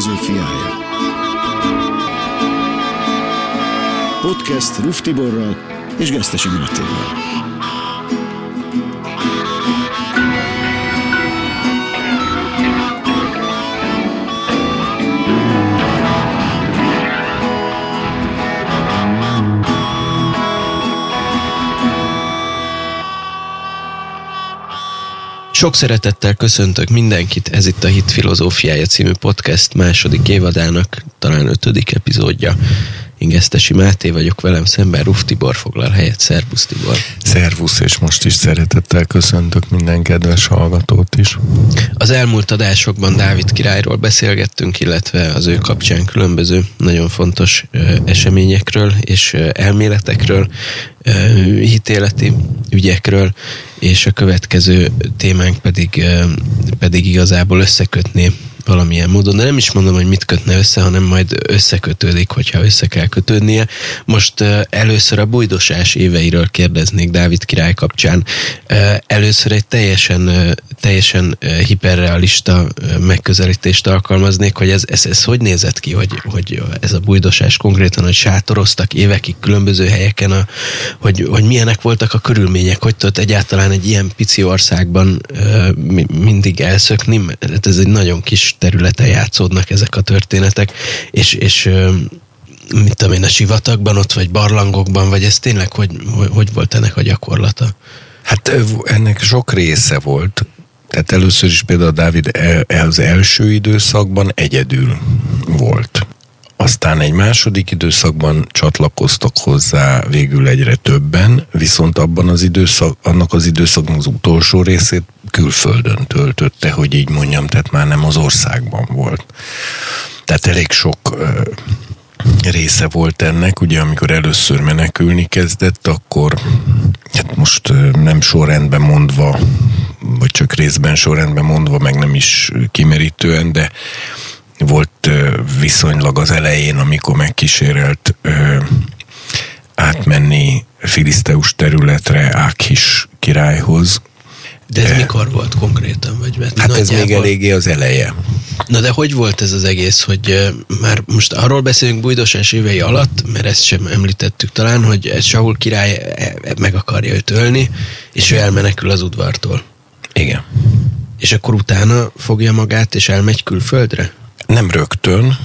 filozófiája. Podcast Ruf Tiborral és Gesztesi Mátéval. Sok szeretettel köszöntök mindenkit, ez itt a Hit Filozófiája című podcast második évadának, talán ötödik epizódja. Én Gesztesi Máté vagyok, velem szemben Ruf Tibor foglal helyet. Szervusz Tibor! Szervusz, és most is szeretettel köszöntök minden kedves hallgatót is. Az elmúlt adásokban Dávid királyról beszélgettünk, illetve az ő kapcsán különböző nagyon fontos eseményekről és elméletekről, hitéleti ügyekről, és a következő témánk pedig, pedig igazából összekötné valamilyen módon, de nem is mondom, hogy mit kötne össze, hanem majd összekötődik, hogyha össze kell kötődnie. Most először a bujdosás éveiről kérdeznék Dávid király kapcsán. Először egy teljesen, teljesen hiperrealista megközelítést alkalmaznék, hogy ez, ez, ez hogy nézett ki, hogy, hogy ez a bujdosás konkrétan, hogy sátoroztak évekig különböző helyeken, a, hogy, hogy milyenek voltak a körülmények, hogy tudott egyáltalán egy ilyen pici országban mindig elszökni, mert ez egy nagyon kis területen játszódnak ezek a történetek, és, és mit tudom én, a sivatagban ott, vagy barlangokban, vagy ez tényleg hogy, hogy, volt ennek a gyakorlata? Hát ennek sok része volt. Tehát először is például Dávid az első időszakban egyedül volt. Aztán egy második időszakban csatlakoztak hozzá végül egyre többen, viszont abban az időszak, annak az időszaknak az utolsó részét külföldön töltötte, hogy így mondjam, tehát már nem az országban volt. Tehát elég sok ö, része volt ennek, ugye amikor először menekülni kezdett, akkor hát most nem sorrendben mondva, vagy csak részben sorrendben mondva, meg nem is kimerítően, de volt viszonylag az elején, amikor megkísérelt átmenni Filiszteus területre Ákhis királyhoz. De ez de, mikor volt konkrétan? Vagy mert hát nagyjából... ez még eléggé az eleje. Na de hogy volt ez az egész, hogy már most arról beszélünk Bújdosás évei alatt, mert ezt sem említettük talán, hogy Saul király e, e, meg akarja őt ölni, és ő elmenekül az udvartól. Igen. És akkor utána fogja magát, és elmegy külföldre? Nem rögtön,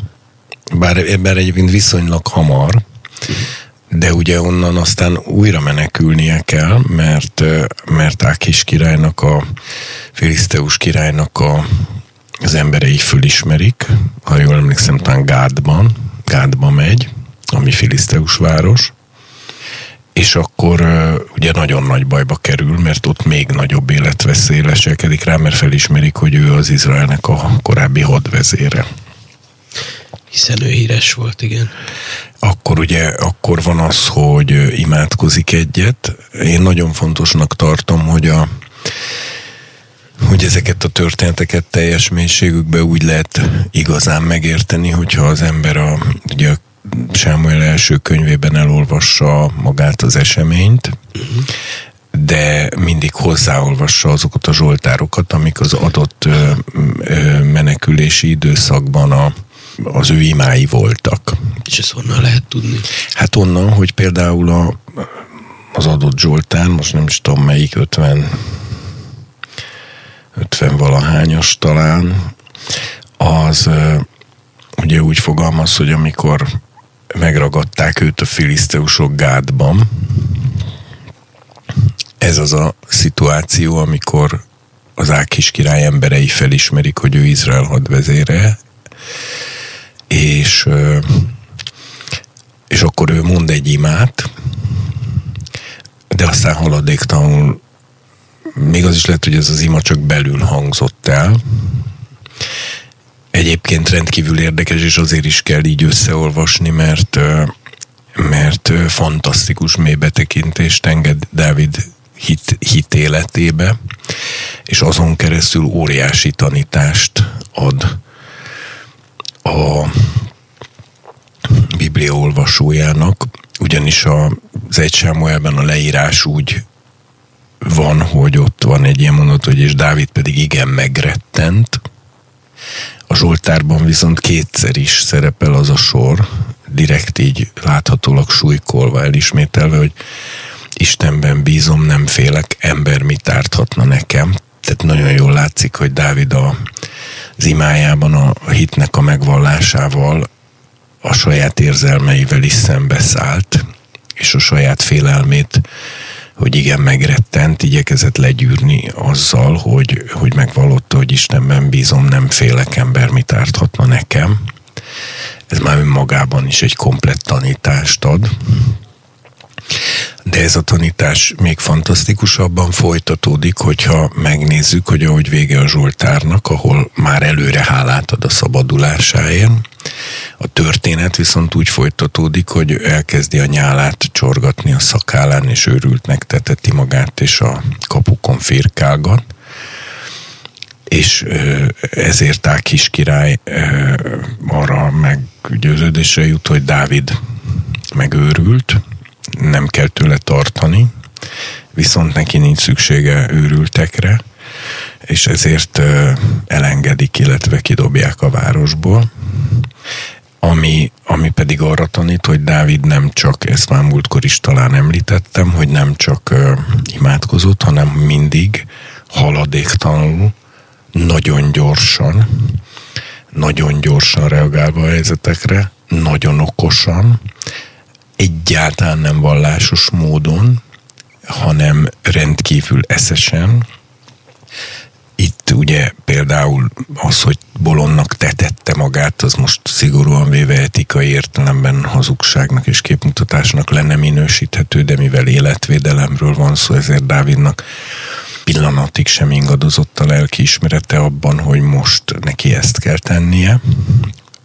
bár ebben egyébként viszonylag hamar, de ugye onnan aztán újra menekülnie kell, mert, mert Ákis királynak, a Filiszteus királynak a, az emberei fölismerik, ha jól emlékszem, talán Gádban, Gádba megy, ami Filiszteus város, és akkor ugye nagyon nagy bajba kerül, mert ott még nagyobb életveszély leselkedik rá, mert felismerik, hogy ő az Izraelnek a korábbi hadvezére. Hiszen ő híres volt, igen. Akkor ugye, akkor van az, hogy imádkozik egyet. Én nagyon fontosnak tartom, hogy a hogy ezeket a történeteket teljes mélységükbe úgy lehet igazán megérteni, hogyha az ember a, ugye a Sámuel első könyvében elolvassa magát az eseményt, de mindig hozzáolvassa azokat a zsoltárokat, amik az adott ö, ö, menekülési időszakban a, az ő imái voltak. És ezt honnan lehet tudni? Hát onnan, hogy például a, az adott Zsoltán, most nem is tudom melyik, 50 50 valahányos talán, az ugye úgy fogalmaz, hogy amikor megragadták őt a filiszteusok gádban. Ez az a szituáció, amikor az Ákis király emberei felismerik, hogy ő Izrael hadvezére, és, és akkor ő mond egy imát, de aztán haladéktalanul még az is lehet, hogy ez az ima csak belül hangzott el, egyébként rendkívül érdekes, és azért is kell így összeolvasni, mert mert fantasztikus mélybetekintést enged Dávid hit, hit életébe, és azon keresztül óriási tanítást ad a Biblia olvasójának, ugyanis az egy a leírás úgy van, hogy ott van egy ilyen mondat, hogy és Dávid pedig igen megrettent, A Zsoltárban viszont kétszer is szerepel az a sor, direkt így láthatólag súlykolva, elismételve, hogy Istenben bízom, nem félek, ember mit árthatna nekem. Tehát nagyon jól látszik, hogy Dávid a, az imájában a hitnek a megvallásával a saját érzelmeivel is szembeszállt, és a saját félelmét, hogy igen, megrettent, igyekezett legyűrni azzal, hogy, hogy megvallotta, hogy Istenben bízom, nem félek ember, mit árthatna nekem. Ez már önmagában is egy komplett tanítást ad. De ez a tanítás még fantasztikusabban folytatódik, hogyha megnézzük, hogy ahogy vége a Zsoltárnak, ahol már előre hálát ad a szabadulásáért, a történet viszont úgy folytatódik, hogy elkezdi a nyálát csorgatni a szakállán, és őrültnek teteti magát, és a kapukon firkálgat és ezért Ákis király arra meggyőződésre jut, hogy Dávid megőrült, nem kell tőle tartani, viszont neki nincs szüksége őrültekre, és ezért elengedik, illetve kidobják a városból. Ami, ami pedig arra tanít, hogy Dávid nem csak, ezt már múltkor is talán említettem, hogy nem csak uh, imádkozott, hanem mindig haladéktalanul, nagyon gyorsan, nagyon gyorsan reagálva a helyzetekre, nagyon okosan, egyáltalán nem vallásos módon, hanem rendkívül eszesen. Itt ugye például az, hogy bolondnak tetette magát, az most szigorúan véve etikai értelemben hazugságnak és képmutatásnak lenne minősíthető, de mivel életvédelemről van szó, ezért Dávidnak pillanatig sem ingadozott a lelkiismerete abban, hogy most neki ezt kell tennie,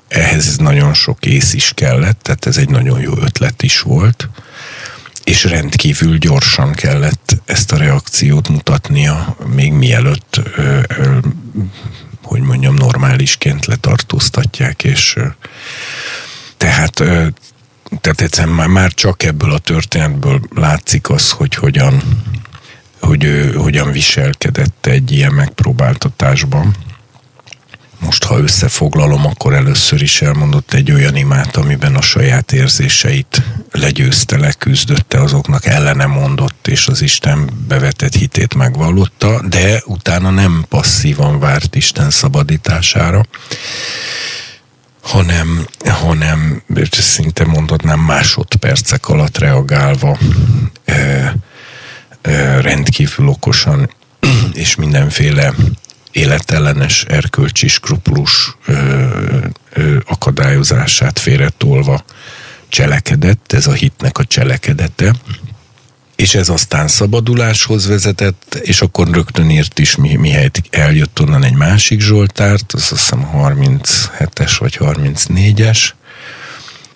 ehhez nagyon sok ész is kellett, tehát ez egy nagyon jó ötlet is volt, és rendkívül gyorsan kellett ezt a reakciót mutatnia, még mielőtt, ö, ö, hogy mondjam, normálisként letartóztatják, és ö, tehát ö, tehát egyszerűen már, már csak ebből a történetből látszik az, hogy hogyan, hogy ő hogyan viselkedett egy ilyen megpróbáltatásban most ha összefoglalom, akkor először is elmondott egy olyan imát, amiben a saját érzéseit legyőzte, leküzdötte, azoknak ellene mondott, és az Isten bevetett hitét megvallotta, de utána nem passzívan várt Isten szabadítására, hanem, hanem szinte mondhatnám másodpercek alatt reagálva e, e, rendkívül okosan és mindenféle életellenes erkölcsi skrupulus akadályozását félretolva cselekedett, ez a hitnek a cselekedete, és ez aztán szabaduláshoz vezetett, és akkor rögtön írt is, mi, mihelyt eljött onnan egy másik Zsoltárt, az azt hiszem 37-es vagy 34-es,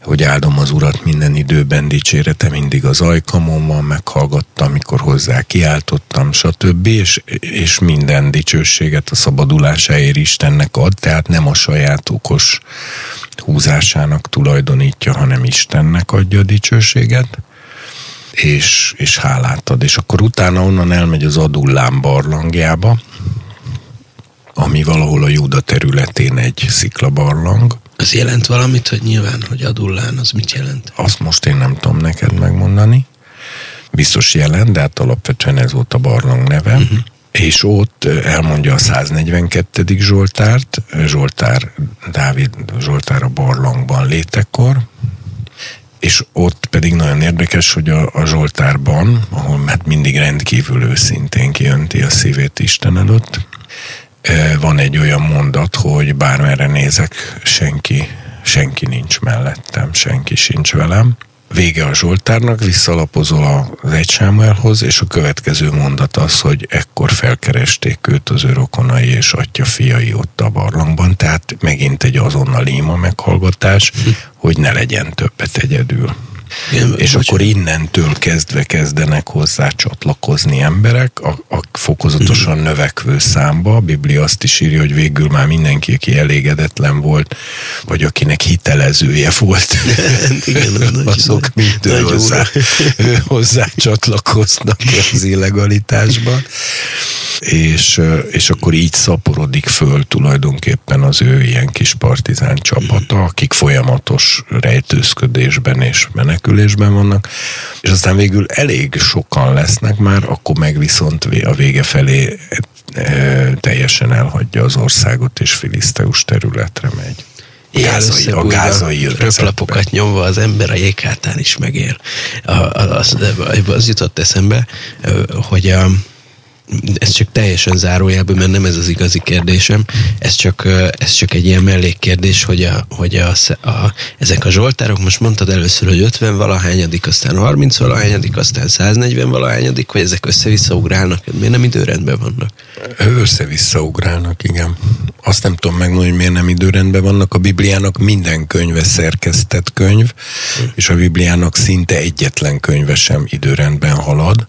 hogy áldom az Urat minden időben, dicsérete mindig az ajkamon van, meghallgattam, amikor hozzá kiáltottam, stb. És, és minden dicsőséget a szabadulásáért Istennek ad, tehát nem a saját okos húzásának tulajdonítja, hanem Istennek adja a dicsőséget és, és hálát ad. És akkor utána onnan elmegy az Adullám barlangjába, ami valahol a Júda területén egy sziklabarlang, az jelent valamit, hogy nyilván, hogy adullán, az mit jelent? Azt most én nem tudom neked megmondani. Biztos jelent, de hát alapvetően ez volt a barlang neve. Uh-huh. És ott elmondja a 142. Zsoltárt, Zsoltár, Dávid Zsoltár a barlangban létekor, és ott pedig nagyon érdekes, hogy a, a Zsoltárban, ahol hát mindig rendkívül őszintén kijönti a szívét Isten előtt, van egy olyan mondat, hogy bármerre nézek, senki, senki nincs mellettem, senki sincs velem. Vége a Zsoltárnak, visszalapozol az egy Sámuelhoz, és a következő mondat az, hogy ekkor felkeresték őt az ő rokonai és atya fiai ott a barlangban, tehát megint egy azonnali ima meghallgatás, hogy ne legyen többet egyedül. Igen, és bocsánat. akkor innentől kezdve kezdenek hozzá csatlakozni emberek, a, a fokozatosan mm. növekvő számba. A Biblia azt is írja, hogy végül már mindenki, aki elégedetlen volt, vagy akinek hitelezője volt, Igen, azok mind hozzá, hozzá csatlakoznak az illegalitásban. és, és akkor így szaporodik föl tulajdonképpen az ő ilyen kis partizán csapata, akik folyamatos rejtőzködésben és menekülésben vannak, és aztán végül elég sokan lesznek már, akkor meg viszont a vége felé teljesen elhagyja az országot, és filiszteus területre megy. Gázai, a gázai röplapokat nyomva az ember a jéghátán is megél. Az, az, az jutott eszembe, hogy a, ez csak teljesen zárójelben, mert nem ez az igazi kérdésem, ez csak, ez csak egy ilyen mellékkérdés, hogy, a, hogy a, a, ezek a zsoltárok, most mondtad először, hogy 50 valahányadik, aztán 30 valahányadik, aztán 140 valahányadik, hogy ezek össze-vissza ugrálnak, miért nem időrendben vannak? Össze-vissza ugrálnak, igen. Azt nem tudom megmondani, hogy miért nem időrendben vannak. A Bibliának minden könyve szerkesztett könyv, és a Bibliának szinte egyetlen könyve sem időrendben halad.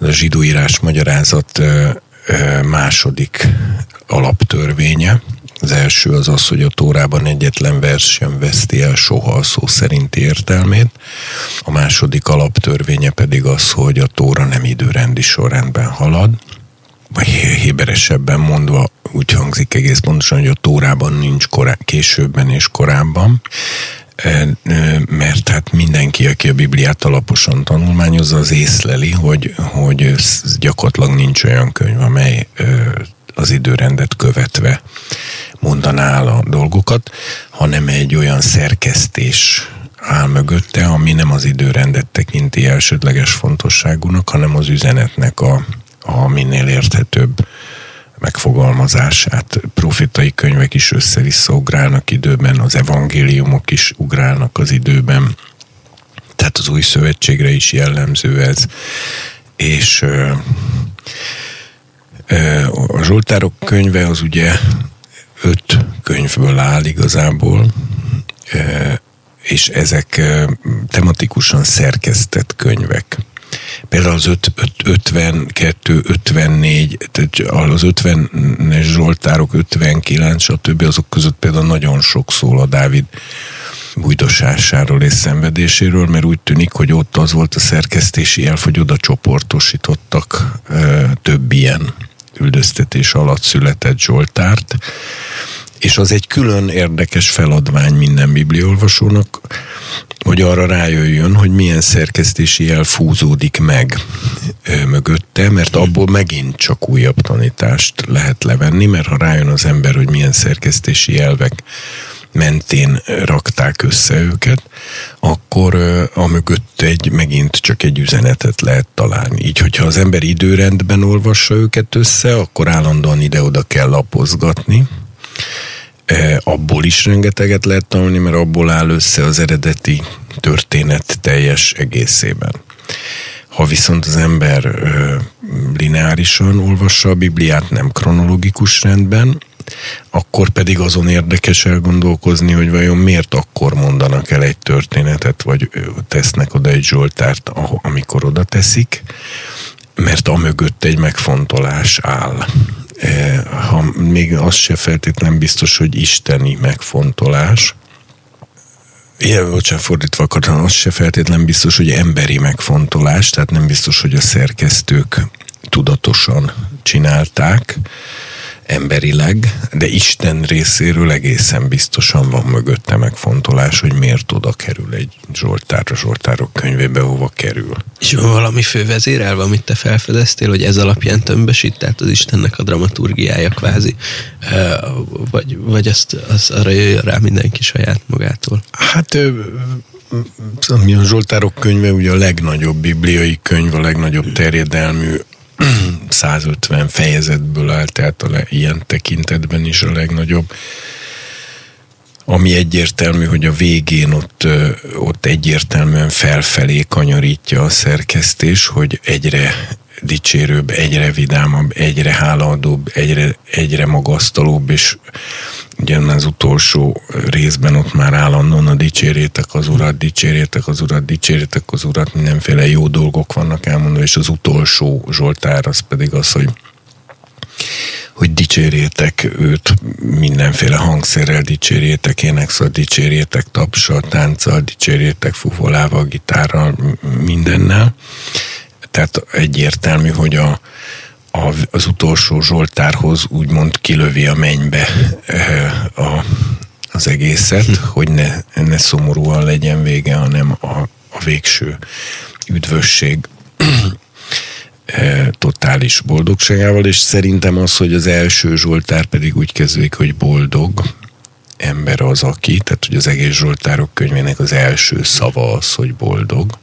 Ez a zsidóírás magyarázat második alaptörvénye. Az első az az, hogy a Tórában egyetlen vers sem veszti el soha a szó szerinti értelmét. A második alaptörvénye pedig az, hogy a Tóra nem időrendi sorrendben halad vagy héberesebben mondva úgy hangzik egész pontosan, hogy a Tórában nincs korá, későbben és korábban, e, e, mert hát mindenki, aki a Bibliát alaposan tanulmányozza, az észleli, hogy, hogy gyakorlatilag nincs olyan könyv, amely e, az időrendet követve mondaná el a dolgokat, hanem egy olyan szerkesztés áll mögötte, ami nem az időrendet tekinti elsődleges fontosságúnak, hanem az üzenetnek a, a minél érthetőbb megfogalmazását. Profitai könyvek is össze-vissza ugrálnak időben, az evangéliumok is ugrálnak az időben, tehát az új szövetségre is jellemző ez. És ö, ö, a Zsoltárok könyve az ugye öt könyvből áll igazából, ö, és ezek tematikusan szerkesztett könyvek. Például az 52, 54, tehát az 50-es Zsoltárok, 59, stb. azok között például nagyon sok szól a Dávid bújdosásáról és szenvedéséről, mert úgy tűnik, hogy ott az volt a szerkesztési elf, hogy oda csoportosítottak ö, több ilyen üldöztetés alatt született Zsoltárt, és az egy külön érdekes feladvány minden bibliolvasónak, hogy arra rájöjjön, hogy milyen szerkesztési jel fúzódik meg ö, mögötte, mert abból megint csak újabb tanítást lehet levenni, mert ha rájön az ember, hogy milyen szerkesztési jelvek mentén rakták össze őket, akkor a mögött egy, megint csak egy üzenetet lehet találni. Így, hogyha az ember időrendben olvassa őket össze, akkor állandóan ide-oda kell lapozgatni, abból is rengeteget lehet tanulni, mert abból áll össze az eredeti történet teljes egészében. Ha viszont az ember lineárisan olvassa a Bibliát, nem kronológikus rendben, akkor pedig azon érdekes elgondolkozni, hogy vajon miért akkor mondanak el egy történetet, vagy tesznek oda egy Zsoltárt, amikor oda teszik, mert amögött egy megfontolás áll. E, ha még az se feltétlen biztos, hogy isteni megfontolás, igen, bocsánat, fordítva akartam, az se feltétlen biztos, hogy emberi megfontolás, tehát nem biztos, hogy a szerkesztők tudatosan csinálták, emberileg, de Isten részéről egészen biztosan van mögötte megfontolás, hogy miért oda kerül egy Zsoltár a Zsoltárok könyvébe, hova kerül. És van valami fővezérelve, amit te felfedeztél, hogy ez alapján tömbösít, tehát az Istennek a dramaturgiája kvázi, vagy, vagy azt, az arra jöjjön rá mindenki saját magától? Hát ami a Zsoltárok könyve ugye a legnagyobb bibliai könyv, a legnagyobb terjedelmű 150 fejezetből áll, tehát a le, ilyen tekintetben is a legnagyobb. Ami egyértelmű, hogy a végén ott, ott egyértelműen felfelé kanyarítja a szerkesztés, hogy egyre dicsérőbb, egyre vidámabb, egyre hálaadóbb, egyre, egyre magasztalóbb, és ugye az utolsó részben ott már állandóan a dicsérjétek az urat, dicsérjétek az urat, dicsérjétek az urat, mindenféle jó dolgok vannak elmondva, és az utolsó Zsoltár az pedig az, hogy hogy dicsérjétek őt mindenféle hangszerrel, dicsérjétek énekszal, dicsérjétek tapsal, tánccal, dicsérjétek fuvolával, gitárral, mindennel. Tehát egyértelmű, hogy a, az utolsó Zsoltárhoz úgymond kilövi a mennybe a, az egészet, hm. hogy ne, ne szomorúan legyen vége, hanem a, a végső üdvösség totális boldogságával, és szerintem az, hogy az első Zsoltár pedig úgy kezdődik, hogy boldog ember az, aki, tehát hogy az egész Zsoltárok könyvének az első szava az, hogy boldog,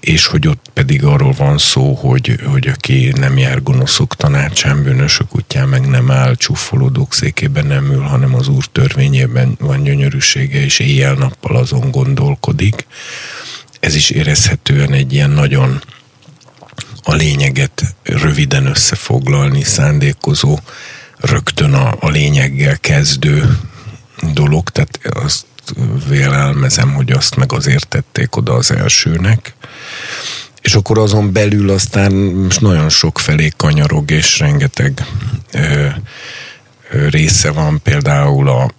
és hogy ott pedig arról van szó, hogy, hogy aki nem jár gonoszok tanácsán, bűnösök útján meg nem áll, csúfolódók székében nem ül, hanem az úr törvényében van gyönyörűsége, és éjjel-nappal azon gondolkodik. Ez is érezhetően egy ilyen nagyon a lényeget röviden összefoglalni szándékozó, rögtön a, a lényeggel kezdő dolog, tehát azt vélelmezem, hogy azt meg azért tették oda az elsőnek. És akkor azon belül aztán nagyon sok felé kanyarog, és rengeteg ö, ö, része van, például a,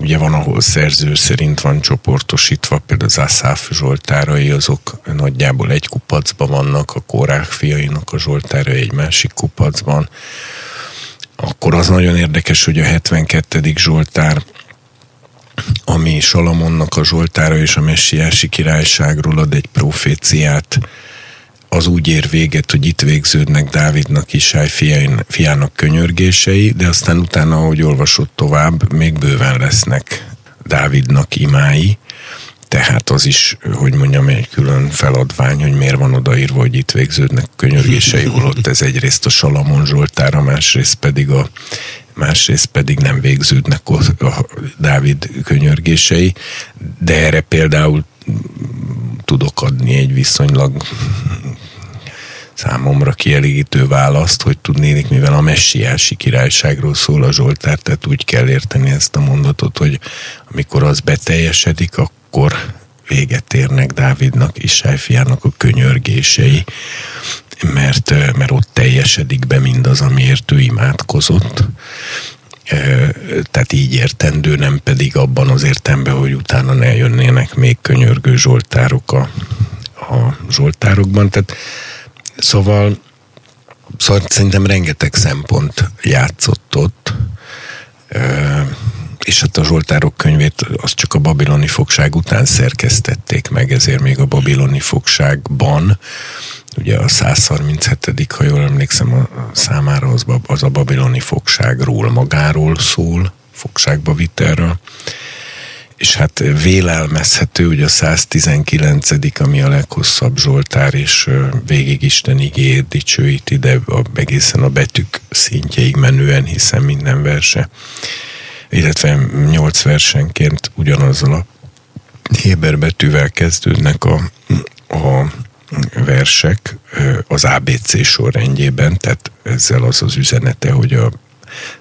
ugye van, ahol szerző szerint van csoportosítva, például az Asszáf Zsoltárai, azok nagyjából egy kupacban vannak, a Kórák fiainak a Zsoltárai egy másik kupacban. Akkor az nagyon érdekes, hogy a 72. Zsoltár ami Salamonnak a Zsoltára és a messiási királyságról ad egy proféciát, az úgy ér véget, hogy itt végződnek Dávidnak is fiának könyörgései, de aztán utána, ahogy olvasott tovább, még bőven lesznek Dávidnak imái, tehát az is, hogy mondjam, egy külön feladvány, hogy miért van odaírva, hogy itt végződnek könyörgései, holott ez egyrészt a Salamon Zsoltára, másrészt pedig a másrészt pedig nem végződnek a Dávid könyörgései, de erre például tudok adni egy viszonylag számomra kielégítő választ, hogy tudnélik, mivel a messiási királyságról szól a Zsoltár, tehát úgy kell érteni ezt a mondatot, hogy amikor az beteljesedik, akkor véget érnek Dávidnak, Isai fiának a könyörgései, mert, mert ott teljesedik be mindaz, amiért ő imádkozott. Tehát így értendő, nem pedig abban az értemben, hogy utána ne jönnének még könyörgő zsoltárok a, a zsoltárokban. Tehát szóval, szóval szerintem rengeteg szempont játszott ott és hát a Zsoltárok könyvét azt csak a babiloni fogság után szerkesztették meg, ezért még a babiloni fogságban, ugye a 137. ha jól emlékszem a számára, az, az a babiloni fogságról magáról szól, fogságba vitelről, és hát vélelmezhető, hogy a 119. ami a leghosszabb Zsoltár, és végig Isten igéjét dicsőíti, de a, egészen a betűk szintjeig menően, hiszen minden verse illetve nyolc versenként ugyanazzal a Héber betűvel kezdődnek a, a versek az ABC sorrendjében, tehát ezzel az az üzenete, hogy a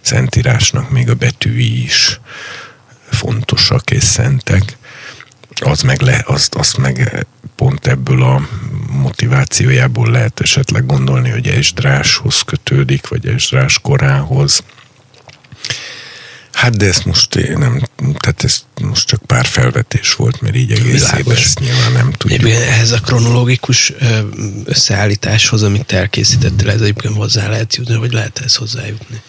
Szentírásnak még a betűi is fontosak és szentek. Az meg le, azt, azt meg pont ebből a motivációjából lehet esetleg gondolni, hogy Esdráshoz kötődik, vagy Esdrás korához, Hát de ezt most én nem, tehát ez most csak pár felvetés volt, mert így egészében ezt nyilván nem tudjuk. Egyébként ehhez a kronológikus összeállításhoz, amit elkészítettél, ez egyébként hozzá lehet jutni, vagy lehet ez hozzájutni?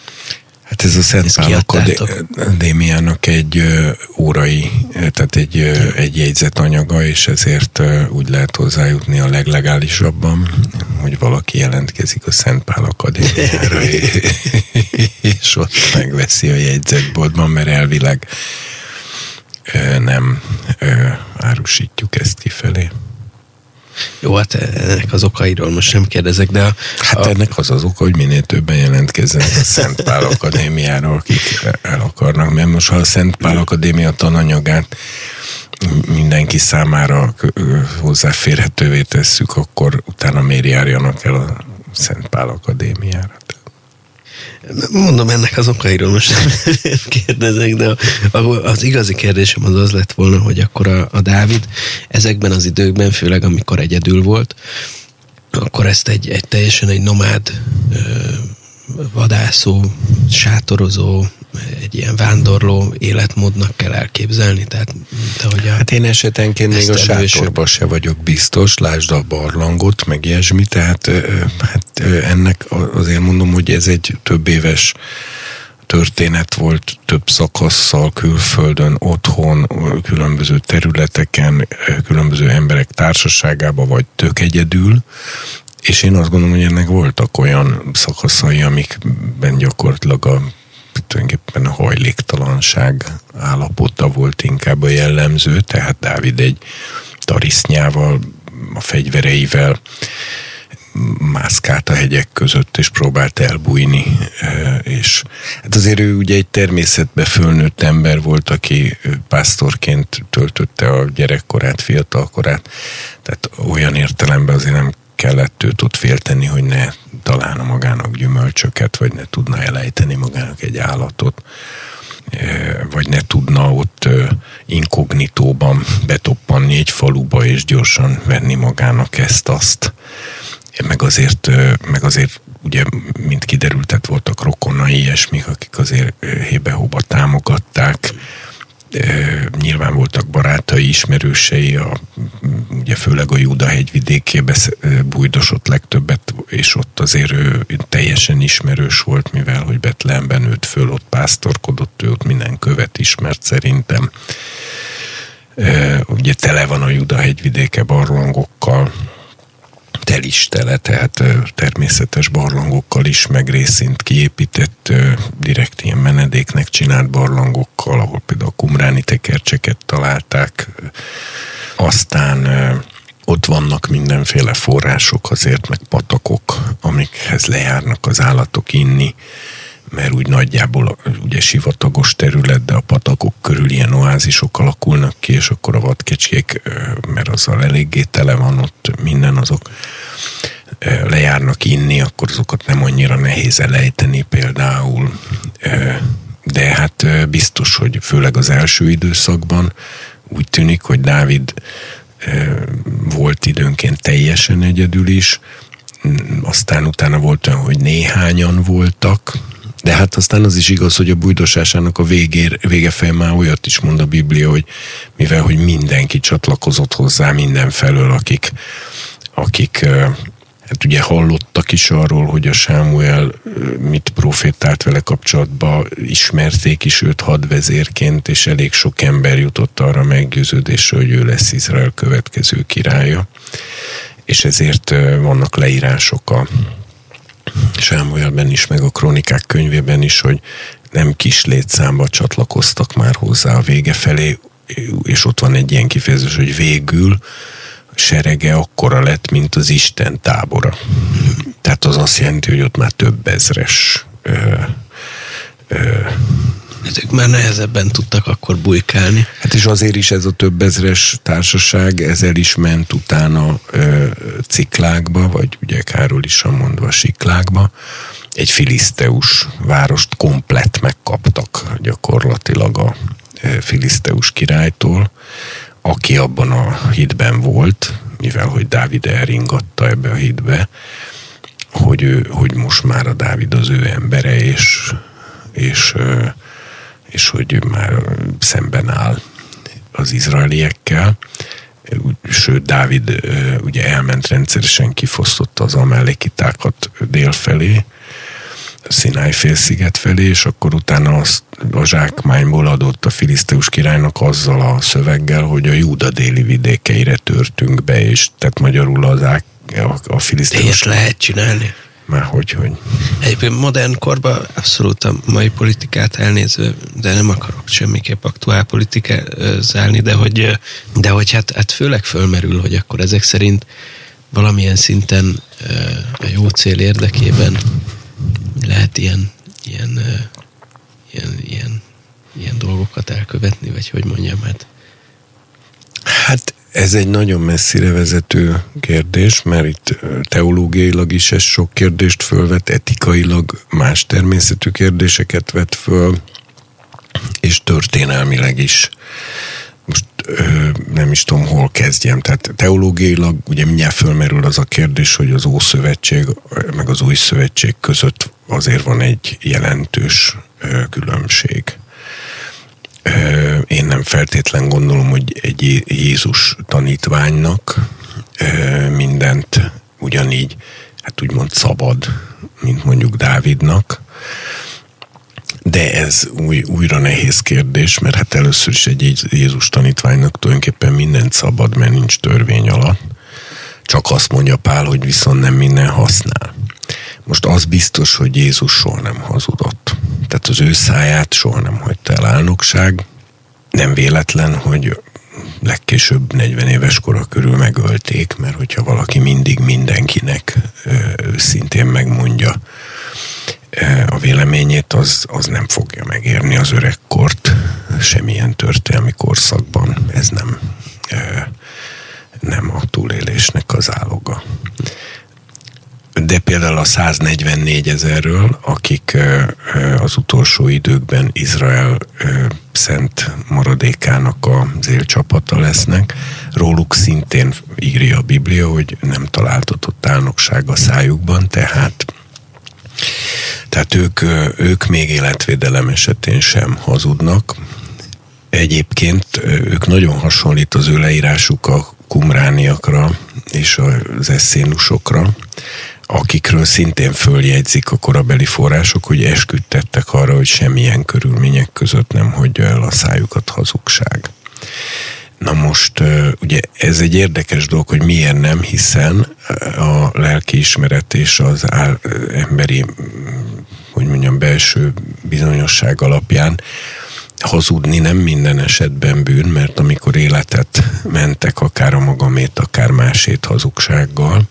Hát ez a Szent Pál Akadémiának egy órai, tehát egy, egy jegyzet anyaga, és ezért úgy lehet hozzájutni a leglegálisabban, hogy valaki jelentkezik a Szent Pál Akadémiára, és ott megveszi a jegyzetboltban, mert elvileg nem árusítjuk ezt kifelé. Jó, hát ennek az okairól most nem kérdezek, de... A, hát a... ennek az az oka, hogy minél többen jelentkezzenek a Szent Pál Akadémiáról, akik el akarnak, mert most ha a Szent Pál Akadémia tananyagát mindenki számára hozzáférhetővé tesszük, akkor utána miért járjanak el a Szent Pál Akadémiára? Mondom, ennek az okairól most nem kérdezek, de az igazi kérdésem az az lett volna, hogy akkor a, a Dávid ezekben az időkben, főleg amikor egyedül volt, akkor ezt egy, egy teljesen egy nomád vadászó, sátorozó, egy ilyen vándorló életmódnak kell elképzelni, tehát mint ahogy a... Hát én esetenként még a sátorba se vagyok biztos, lásd a barlangot, meg ilyesmi, tehát hát ennek azért mondom, hogy ez egy több éves történet volt több szakasszal, külföldön, otthon, különböző területeken, különböző emberek társaságában, vagy tök egyedül, és én azt gondolom, hogy ennek voltak olyan szakaszai, amikben gyakorlatilag a tulajdonképpen a hajléktalanság állapota volt inkább a jellemző, tehát Dávid egy tarisznyával, a fegyvereivel mászkált a hegyek között, és próbált elbújni, és hát azért ő ugye egy természetbe fölnőtt ember volt, aki pásztorként töltötte a gyerekkorát, fiatalkorát, tehát olyan értelemben azért nem kellett őt ott félteni, hogy ne találna magának gyümölcsöket, vagy ne tudna elejteni magának egy állatot, vagy ne tudna ott inkognitóban betoppanni egy faluba, és gyorsan venni magának ezt-azt. Meg azért, meg azért ugye, mint kiderült, tehát voltak rokonai ilyesmik, akik azért hébe-hóba támogatták, nyilván voltak barátai, ismerősei, a, ugye főleg a Júda hegyvidékébe bújdosott legtöbbet, és ott azért ő teljesen ismerős volt, mivel hogy Betlehemben nőtt föl, ott pásztorkodott, ő ott minden követ ismert szerintem. Ugye tele van a Júda hegyvidéke barlangokkal, is tele, tehát természetes barlangokkal is, meg részint kiépített, direkt ilyen menedéknek csinált barlangokkal, ahol például a kumráni tekercseket találták. Aztán ott vannak mindenféle források azért, meg patakok, amikhez lejárnak az állatok inni mert úgy nagyjából ugye sivatagos terület, de a patakok körül ilyen oázisok alakulnak ki, és akkor a vadkecskék, mert azzal eléggé tele van ott minden, azok lejárnak inni, akkor azokat nem annyira nehéz elejteni például. De hát biztos, hogy főleg az első időszakban úgy tűnik, hogy Dávid volt időnként teljesen egyedül is, aztán utána volt olyan, hogy néhányan voltak, de hát aztán az is igaz, hogy a bújdosásának a végér, vége fel már olyat is mond a Biblia, hogy mivel, hogy mindenki csatlakozott hozzá mindenfelől, akik, akik hát ugye hallottak is arról, hogy a Sámuel mit profétált vele kapcsolatban, ismerték is őt hadvezérként, és elég sok ember jutott arra meggyőződésre, hogy ő lesz Izrael következő királya. És ezért vannak leírások a, Sámuelben is, meg a kronikák könyvében is, hogy nem kis létszámba csatlakoztak már hozzá a vége felé, és ott van egy ilyen kifejezés, hogy végül serege akkora lett, mint az Isten tábora. Tehát az azt jelenti, hogy ott már több ezres ö, ö, ezek már nehezebben tudtak akkor bujkálni. Hát és azért is ez a több ezres társaság, ezzel is ment utána ö, ciklákba, vagy ugye Károly is mondva siklákba, egy filiszteus várost komplett megkaptak gyakorlatilag a filiszteus királytól, aki abban a hídben volt, mivel hogy Dávid elringatta ebbe a hídbe, hogy, ő, hogy most már a Dávid az ő embere, és, és és hogy már szemben áll az izraeliekkel. Sőt, Dávid ugye elment rendszeresen, kifosztotta az amellekitákat délfelé, Sinai félsziget felé, és akkor utána azt a zsákmányból adott a filiszteus királynak azzal a szöveggel, hogy a Júda déli vidékeire törtünk be, és tehát magyarul az a, a filiszteus... Ilyet lehet csinálni? Már hogy, hogy. Egyébként modern korban abszolút a mai politikát elnézve, de nem akarok semmiképp aktuál politikázálni, de hogy, de hogy hát, hát főleg fölmerül, hogy akkor ezek szerint valamilyen szinten a jó cél érdekében lehet ilyen, ilyen, ilyen, ilyen, ilyen dolgokat elkövetni, vagy hogy mondjam, hát Hát ez egy nagyon messzire vezető kérdés, mert itt teológiailag is ez sok kérdést fölvet, etikailag más természetű kérdéseket vet föl, és történelmileg is. Most ö, nem is tudom, hol kezdjem. Tehát teológiailag ugye mindjárt fölmerül az a kérdés, hogy az Ószövetség meg az Új Szövetség között azért van egy jelentős ö, különbség Én nem feltétlen gondolom, hogy egy Jézus tanítványnak mindent ugyanígy, hát úgymond szabad, mint mondjuk Dávidnak. De ez új, újra nehéz kérdés, mert hát először is egy Jézus tanítványnak tulajdonképpen mindent szabad, mert nincs törvény alatt. Csak azt mondja Pál, hogy viszont nem minden használ. Most az biztos, hogy Jézus soha nem hazudott. Tehát az ő száját soha nem hagyta el álnokság. Nem véletlen, hogy legkésőbb 40 éves kora körül megölték, mert hogyha valaki mindig mindenkinek szintén megmondja a véleményét, az, az nem fogja megérni az öregkort semmilyen történelmi korszakban. Ez nem, nem a túlélésnek az áloga de például a 144 ezerről, akik az utolsó időkben Izrael szent maradékának az élcsapata lesznek, róluk szintén írja a Biblia, hogy nem találtatott álnokság a szájukban, tehát tehát ők, ők még életvédelem esetén sem hazudnak. Egyébként ők nagyon hasonlít az ő leírásuk a kumrániakra és az eszénusokra, akikről szintén följegyzik a korabeli források, hogy esküdtettek arra, hogy semmilyen körülmények között nem hagyja el a szájukat hazugság. Na most ugye ez egy érdekes dolog, hogy miért nem, hiszen a lelkiismeret és az emberi, hogy mondjam, belső bizonyosság alapján hazudni nem minden esetben bűn, mert amikor életet mentek, akár a magamét, akár másét hazugsággal,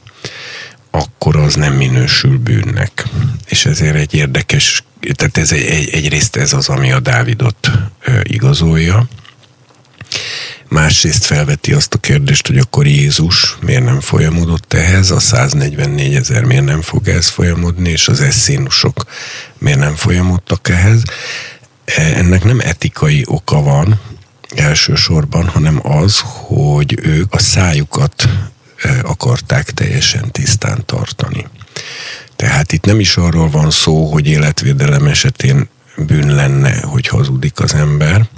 akkor az nem minősül bűnnek. És ezért egy érdekes, tehát ez egy, egy, egyrészt ez az, ami a Dávidot ö, igazolja, másrészt felveti azt a kérdést, hogy akkor Jézus miért nem folyamodott ehhez, a 144 ezer miért nem fog ez folyamodni, és az eszénusok miért nem folyamodtak ehhez. E, ennek nem etikai oka van elsősorban, hanem az, hogy ők a szájukat akarták teljesen tisztán tartani. Tehát itt nem is arról van szó, hogy életvédelem esetén bűn lenne, hogy hazudik az ember,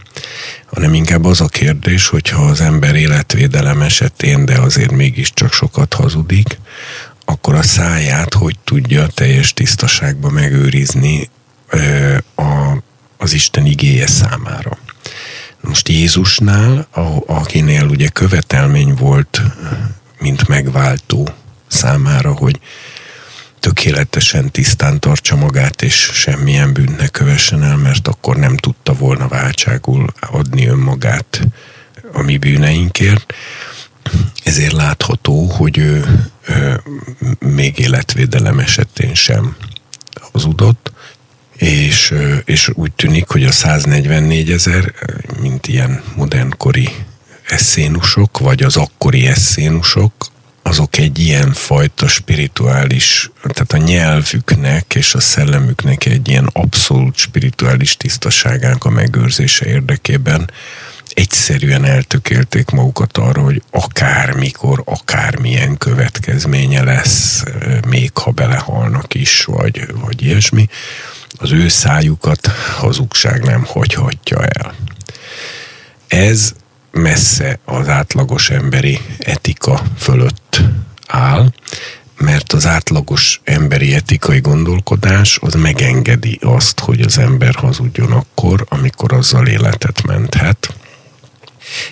hanem inkább az a kérdés, hogyha az ember életvédelem esetén, de azért mégiscsak sokat hazudik, akkor a száját hogy tudja teljes tisztaságba megőrizni a, az Isten igéje számára. Most Jézusnál, akinél ugye követelmény volt mint megváltó számára, hogy tökéletesen tisztán tartsa magát, és semmilyen bűn ne kövessen el, mert akkor nem tudta volna váltságul adni önmagát a mi bűneinkért. Ezért látható, hogy ő, ő még életvédelem esetén sem hazudott, és, és úgy tűnik, hogy a 144 ezer, mint ilyen modernkori eszénusok, vagy az akkori eszénusok, azok egy ilyen fajta spirituális, tehát a nyelvüknek és a szellemüknek egy ilyen abszolút spirituális tisztaságának a megőrzése érdekében egyszerűen eltökélték magukat arra, hogy akármikor, akármilyen következménye lesz, még ha belehalnak is, vagy, vagy ilyesmi, az ő szájukat hazugság nem hagyhatja el. Ez messze az átlagos emberi etika fölött áll, mert az átlagos emberi etikai gondolkodás az megengedi azt, hogy az ember hazudjon akkor, amikor azzal életet menthet.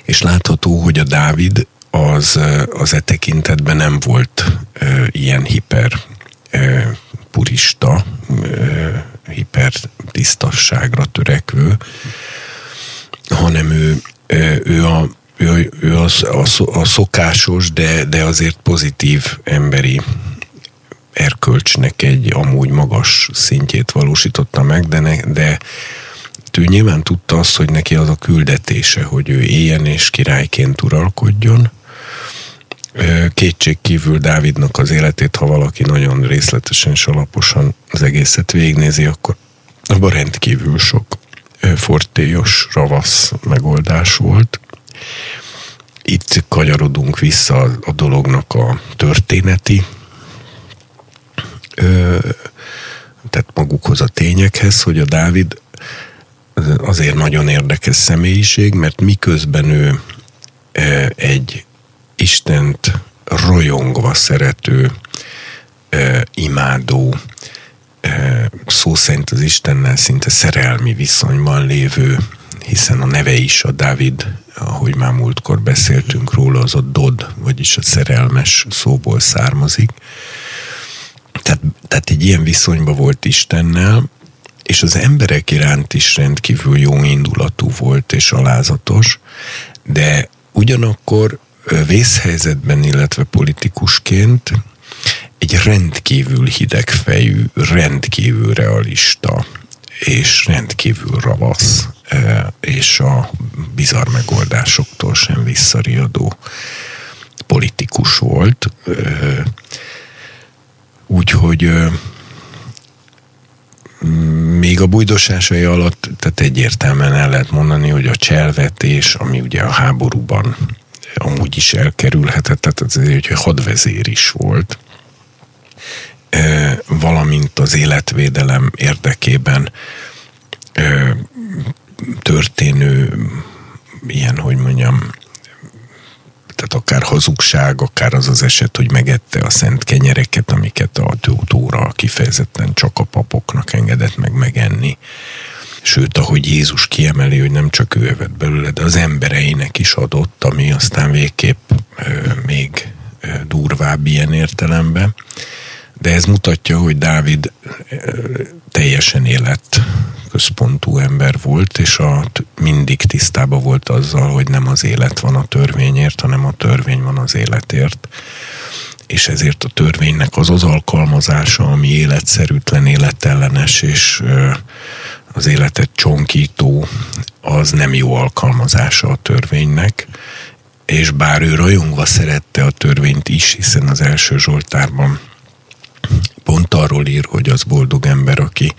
És látható, hogy a Dávid az, az e tekintetben nem volt ö, ilyen hiper ö, purista, ö, hiper tisztasságra törekvő, hanem ő ő a, ő, ő a, a, a szokásos, de, de azért pozitív emberi erkölcsnek egy amúgy magas szintjét valósította meg, de, ne, de ő nyilván tudta azt, hogy neki az a küldetése, hogy ő éljen és királyként uralkodjon. Kétség kívül Dávidnak az életét, ha valaki nagyon részletesen és alaposan az egészet végignézi, akkor abban rendkívül sok fortélyos, ravasz megoldás volt. Itt kanyarodunk vissza a dolognak a történeti, tehát magukhoz a tényekhez, hogy a Dávid azért nagyon érdekes személyiség, mert miközben ő egy Istent royongva szerető, imádó, szó szerint az Istennel szinte szerelmi viszonyban lévő, hiszen a neve is a Dávid, ahogy már múltkor beszéltünk róla, az a Dod, vagyis a szerelmes szóból származik. Tehát, tehát egy ilyen viszonyban volt Istennel, és az emberek iránt is rendkívül jó indulatú volt és alázatos, de ugyanakkor vészhelyzetben, illetve politikusként egy rendkívül hidegfejű, rendkívül realista és rendkívül ravasz és a bizarr megoldásoktól sem visszariadó politikus volt. Úgyhogy még a bújdosásai alatt, tehát egyértelműen el lehet mondani, hogy a cselvetés, ami ugye a háborúban amúgy is elkerülhetett, tehát ez egy hadvezér is volt, valamint az életvédelem érdekében történő ilyen, hogy mondjam, tehát akár hazugság, akár az az eset, hogy megette a szent kenyereket, amiket a Tóra kifejezetten csak a papoknak engedett meg megenni. Sőt, ahogy Jézus kiemeli, hogy nem csak ő evett belőle, de az embereinek is adott, ami aztán végképp még ö, durvább ilyen értelemben. De ez mutatja, hogy Dávid teljesen élet központú ember volt, és a, mindig tisztában volt azzal, hogy nem az élet van a törvényért, hanem a törvény van az életért. És ezért a törvénynek az az alkalmazása, ami életszerűtlen, életellenes, és az életet csonkító, az nem jó alkalmazása a törvénynek, és bár ő rajongva szerette a törvényt is, hiszen az első Zsoltárban pont arról ír, hogy az boldog ember, aki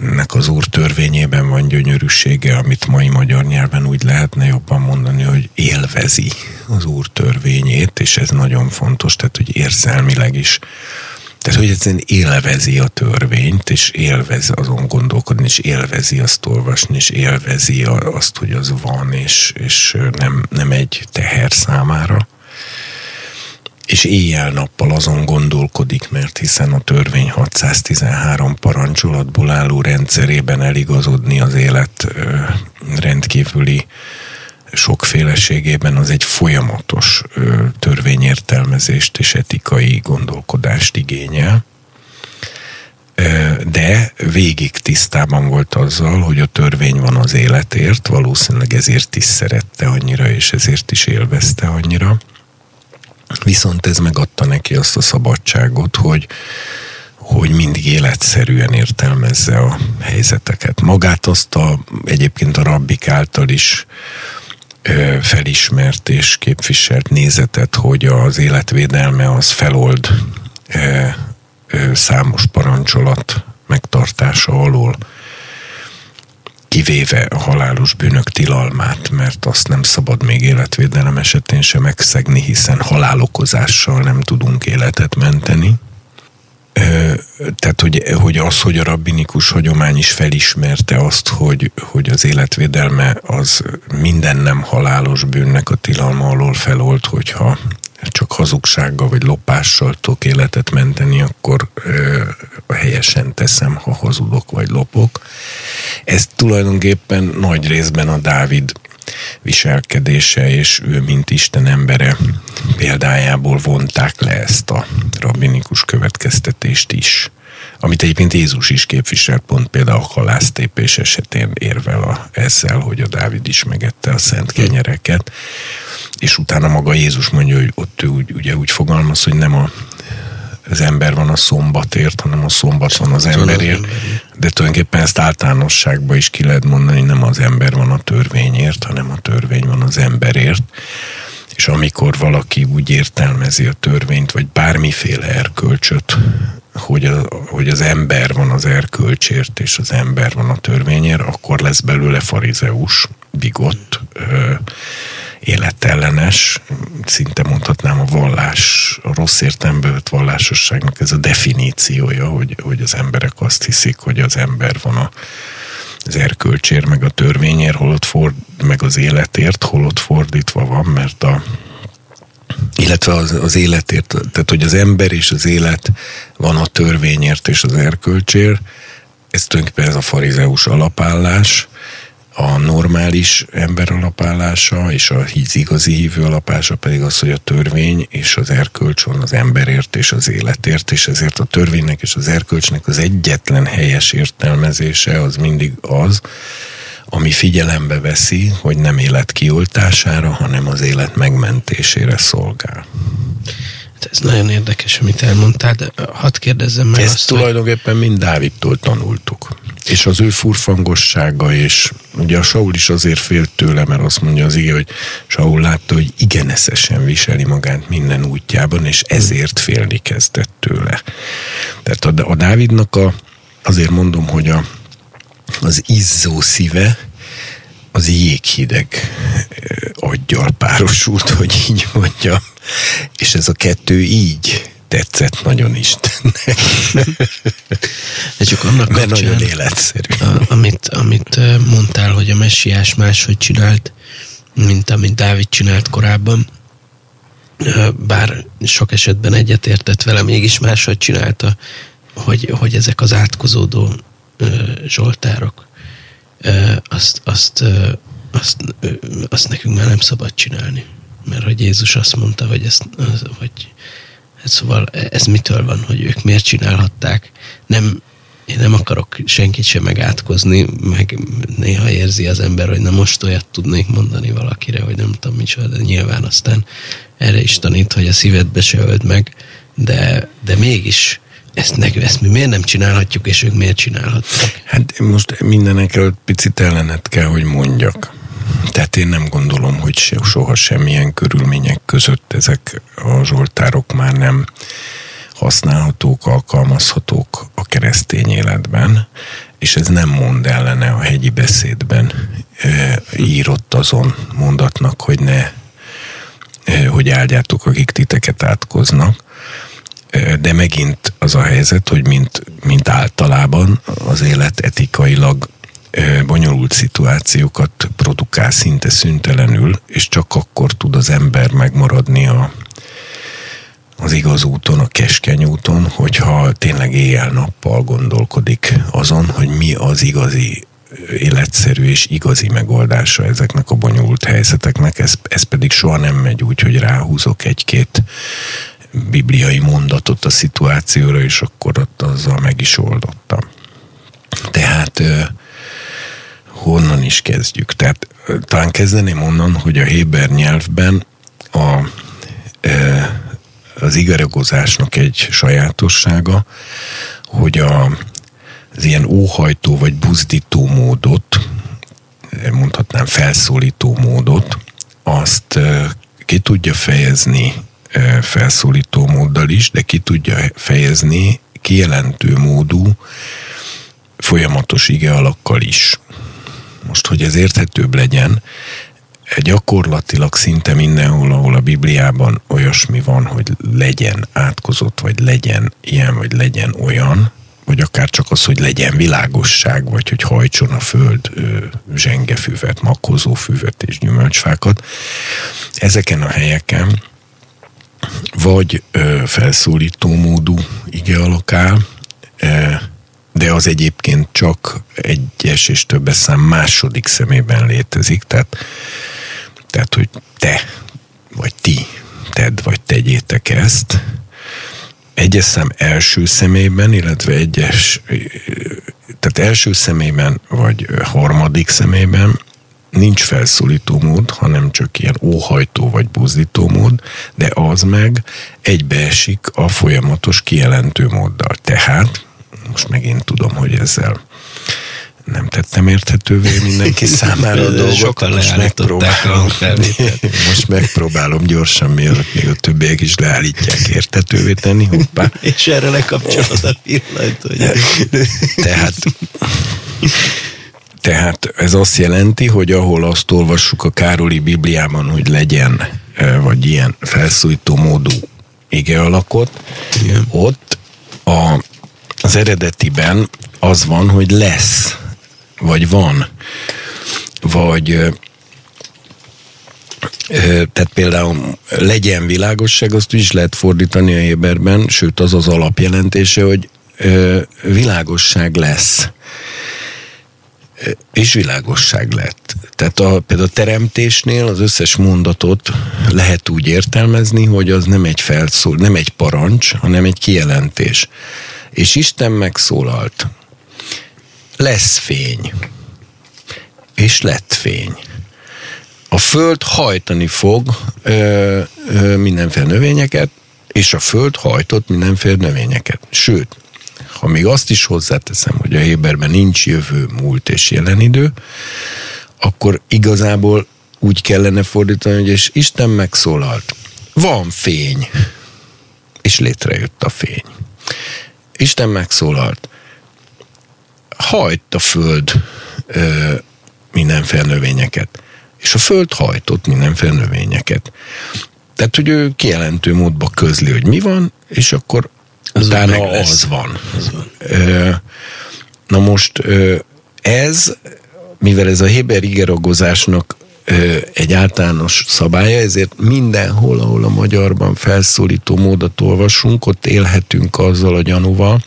nek az úr törvényében van gyönyörűsége, amit mai magyar nyelven úgy lehetne jobban mondani, hogy élvezi az úr törvényét, és ez nagyon fontos, tehát hogy érzelmileg is. Tehát, hogy egyszerűen élvezi a törvényt, és élvezi azon gondolkodni, és élvezi azt olvasni, és élvezi azt, hogy az van, és, és nem, nem egy teher számára és éjjel-nappal azon gondolkodik, mert hiszen a törvény 613 parancsolatból álló rendszerében eligazodni az élet rendkívüli sokféleségében az egy folyamatos törvényértelmezést és etikai gondolkodást igényel. De végig tisztában volt azzal, hogy a törvény van az életért, valószínűleg ezért is szerette annyira, és ezért is élvezte annyira Viszont ez megadta neki azt a szabadságot, hogy, hogy mindig életszerűen értelmezze a helyzeteket. Magát azt a, egyébként a rabbik által is ö, felismert és képviselt nézetet, hogy az életvédelme az felold ö, ö, számos parancsolat megtartása alól kivéve a halálos bűnök tilalmát, mert azt nem szabad még életvédelem esetén sem megszegni, hiszen halálokozással nem tudunk életet menteni. Tehát, hogy, hogy az, hogy a rabbinikus hagyomány is felismerte azt, hogy, hogy az életvédelme az minden nem halálos bűnnek a tilalma alól felolt, hogyha csak hazugsággal vagy lopással tudok életet menteni, akkor ö, helyesen teszem, ha hazudok vagy lopok. Ez tulajdonképpen nagy részben a Dávid viselkedése, és ő, mint Isten embere példájából vonták le ezt a rabbinikus következtetést is amit egyébként Jézus is képviselt, pont például a halásztépés esetén érvel a, ezzel, hogy a Dávid is megette a szent kenyereket, és utána maga Jézus mondja, hogy ott ő úgy, ugye úgy fogalmaz, hogy nem a, az ember van a szombatért, hanem a szombat van az emberért. De tulajdonképpen ezt általánosságban is ki lehet mondani, nem az ember van a törvényért, hanem a törvény van az emberért. És amikor valaki úgy értelmezi a törvényt, vagy bármiféle erkölcsöt, hogy, a, hogy az ember van az erkölcsért, és az ember van a törvényért, akkor lesz belőle farizeus, bigott, ö, életellenes, szinte mondhatnám a vallás, a rossz értelemben vett vallásosságnak ez a definíciója, hogy, hogy az emberek azt hiszik, hogy az ember van a az erkölcsér, meg a törvényért, holott ford, meg az életért, holott fordítva van, mert a illetve az, az életért, tehát hogy az ember és az élet van a törvényért és az erkölcsért, ez tulajdonképpen ez a farizeus alapállás, a normális ember alapállása és a híz igazi hívő alapása pedig az, hogy a törvény és az erkölcs van az emberért és az életért, és ezért a törvénynek és az erkölcsnek az egyetlen helyes értelmezése az mindig az, ami figyelembe veszi, hogy nem élet kioltására, hanem az élet megmentésére szolgál. Hát ez nagyon érdekes, amit elmondtál, de hadd kérdezzem meg Ezt azt, tulajdonképpen hogy... mind Dávidtól tanultuk. És az ő furfangossága, és ugye a Saul is azért félt tőle, mert azt mondja az ige, hogy Saul látta, hogy igen eszesen viseli magát minden útjában, és ezért félni kezdett tőle. Tehát a, a Dávidnak a, azért mondom, hogy a, az izzó szíve, az jéghideg aggyal párosult, hogy így mondjam. És ez a kettő így tetszett nagyon Istennek. De csak annak Mert nagyon életszerű. A, amit, amit mondtál, hogy a messiás máshogy csinált, mint amit Dávid csinált korábban, bár sok esetben egyetértett vele, mégis máshogy csinálta, hogy, hogy ezek az átkozódó zsoltárok, azt, azt, azt, azt nekünk már nem szabad csinálni. Mert hogy Jézus azt mondta, hogy, ezt, hogy hát szóval ez mitől van, hogy ők miért csinálhatták. Nem, én nem akarok senkit sem megátkozni, meg néha érzi az ember, hogy na most olyat tudnék mondani valakire, hogy nem tudom micsoda, de nyilván aztán erre is tanít, hogy a szívedbe se öld meg, de, de mégis ezt, ne, ezt mi miért nem csinálhatjuk, és ők miért csinálhatják? Hát most mindenek előtt picit ellenet kell, hogy mondjak. Tehát én nem gondolom, hogy soha semmilyen körülmények között ezek a zsoltárok már nem használhatók, alkalmazhatók a keresztény életben, és ez nem mond ellene a hegyi beszédben e, írott azon mondatnak, hogy ne, e, hogy áldjátok, akik titeket átkoznak, de megint az a helyzet, hogy mint, mint általában az élet etikailag bonyolult szituációkat produkál szinte szüntelenül, és csak akkor tud az ember megmaradni a, az igaz úton, a keskeny úton, hogyha tényleg éjjel-nappal gondolkodik azon, hogy mi az igazi életszerű és igazi megoldása ezeknek a bonyolult helyzeteknek, ez, ez pedig soha nem megy úgy, hogy ráhúzok egy-két bibliai mondatot a szituációra, és akkor ott azzal meg is oldottam. Tehát honnan is kezdjük? Tehát talán kezdeném onnan, hogy a Héber nyelvben a, az igaragozásnak egy sajátossága, hogy a, az ilyen óhajtó vagy buzdító módot, mondhatnám felszólító módot, azt ki tudja fejezni felszólító móddal is, de ki tudja fejezni kijelentő módú folyamatos ige alakkal is. Most, hogy ez érthetőbb legyen, gyakorlatilag szinte mindenhol, ahol a Bibliában olyasmi van, hogy legyen átkozott, vagy legyen ilyen, vagy legyen olyan, vagy akár csak az, hogy legyen világosság, vagy hogy hajtson a föld zsengefüvet, makozófüvet és gyümölcsfákat. Ezeken a helyeken vagy ö, felszólító módú ige alakál, e, de az egyébként csak egyes és többes szám második szemében létezik, tehát, tehát hogy te, vagy ti, tedd, vagy tegyétek ezt, egyes szám első szemében, illetve egyes, tehát első szemében, vagy harmadik szemében, nincs felszólító mód, hanem csak ilyen óhajtó vagy buzdító mód, de az meg egybeesik a folyamatos kijelentő móddal. Tehát, most megint tudom, hogy ezzel nem tettem érthetővé mindenki számára a dolgot. Sokan most megpróbálom, most megpróbálom gyorsan, mielőtt még a többiek is leállítják érthetővé tenni. Hoppá. És erre lekapcsolod a pillanat, hogy... Tehát tehát ez azt jelenti, hogy ahol azt olvassuk a Károli Bibliában, hogy legyen, vagy ilyen felszújtó módú ige alakot, Igen. ott a, az eredetiben az van, hogy lesz vagy van, vagy tehát például legyen világosság, azt is lehet fordítani a Héberben, sőt az az alapjelentése, hogy világosság lesz és világosság lett. Tehát a, például a teremtésnél az összes mondatot lehet úgy értelmezni, hogy az nem egy felszól, nem egy parancs, hanem egy kijelentés. És Isten megszólalt. Lesz fény. És lett fény. A föld hajtani fog ö, ö, mindenféle növényeket, és a föld hajtott mindenféle növényeket. Sőt, ha még azt is hozzáteszem, hogy a Héberben nincs jövő, múlt és jelen idő, akkor igazából úgy kellene fordítani, hogy és Isten megszólalt. Van fény, és létrejött a fény. Isten megszólalt. Hajt a föld ö, mindenféle növényeket. És a föld hajtott mindenféle növényeket. Tehát, hogy ő kijelentő módba közli, hogy mi van, és akkor az utána az van. az van. Na most ez, mivel ez a Héber igeragozásnak egy általános szabálya, ezért mindenhol, ahol a magyarban felszólító módot olvasunk, ott élhetünk azzal a gyanúval,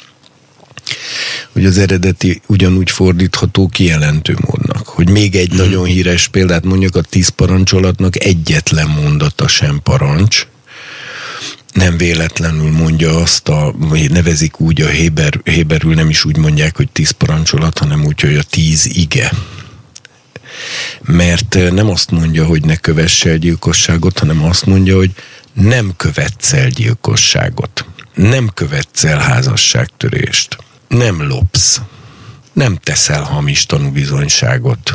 hogy az eredeti ugyanúgy fordítható kijelentő módnak. Hogy még egy hmm. nagyon híres példát mondjuk a tíz parancsolatnak egyetlen mondata sem parancs, nem véletlenül mondja azt, a, nevezik úgy a Héber, Héberül, nem is úgy mondják, hogy tíz parancsolat, hanem úgy, hogy a tíz ige. Mert nem azt mondja, hogy ne kövess el gyilkosságot, hanem azt mondja, hogy nem követsz el gyilkosságot. Nem követsz el házasságtörést. Nem lopsz. Nem teszel hamis tanúbizonyságot.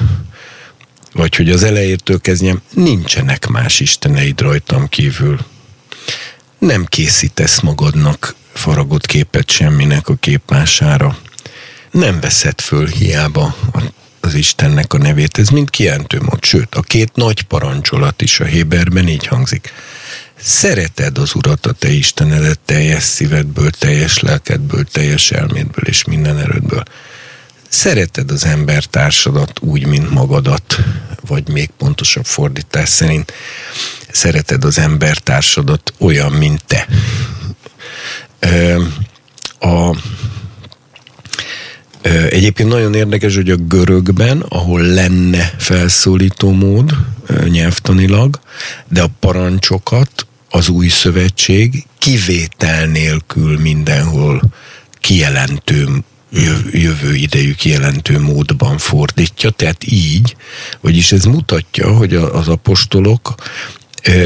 Vagy hogy az elejétől kezdjem, nincsenek más isteneid rajtam kívül nem készítesz magadnak faragott képet semminek a képmására. Nem veszed föl hiába az Istennek a nevét. Ez mind kijelentő mód. Sőt, a két nagy parancsolat is a Héberben így hangzik. Szereted az Urat, a te Istenedet teljes szívedből, teljes lelkedből, teljes elmédből és minden erődből. Szereted az embertársadat úgy, mint magadat, vagy még pontosabb fordítás szerint szereted az embertársadat olyan, mint te. A, Egyébként nagyon érdekes, hogy a görögben, ahol lenne felszólító mód nyelvtanilag, de a parancsokat az új szövetség kivétel nélkül mindenhol kijelentő jövő idejű kijelentő módban fordítja, tehát így, vagyis ez mutatja, hogy az apostolok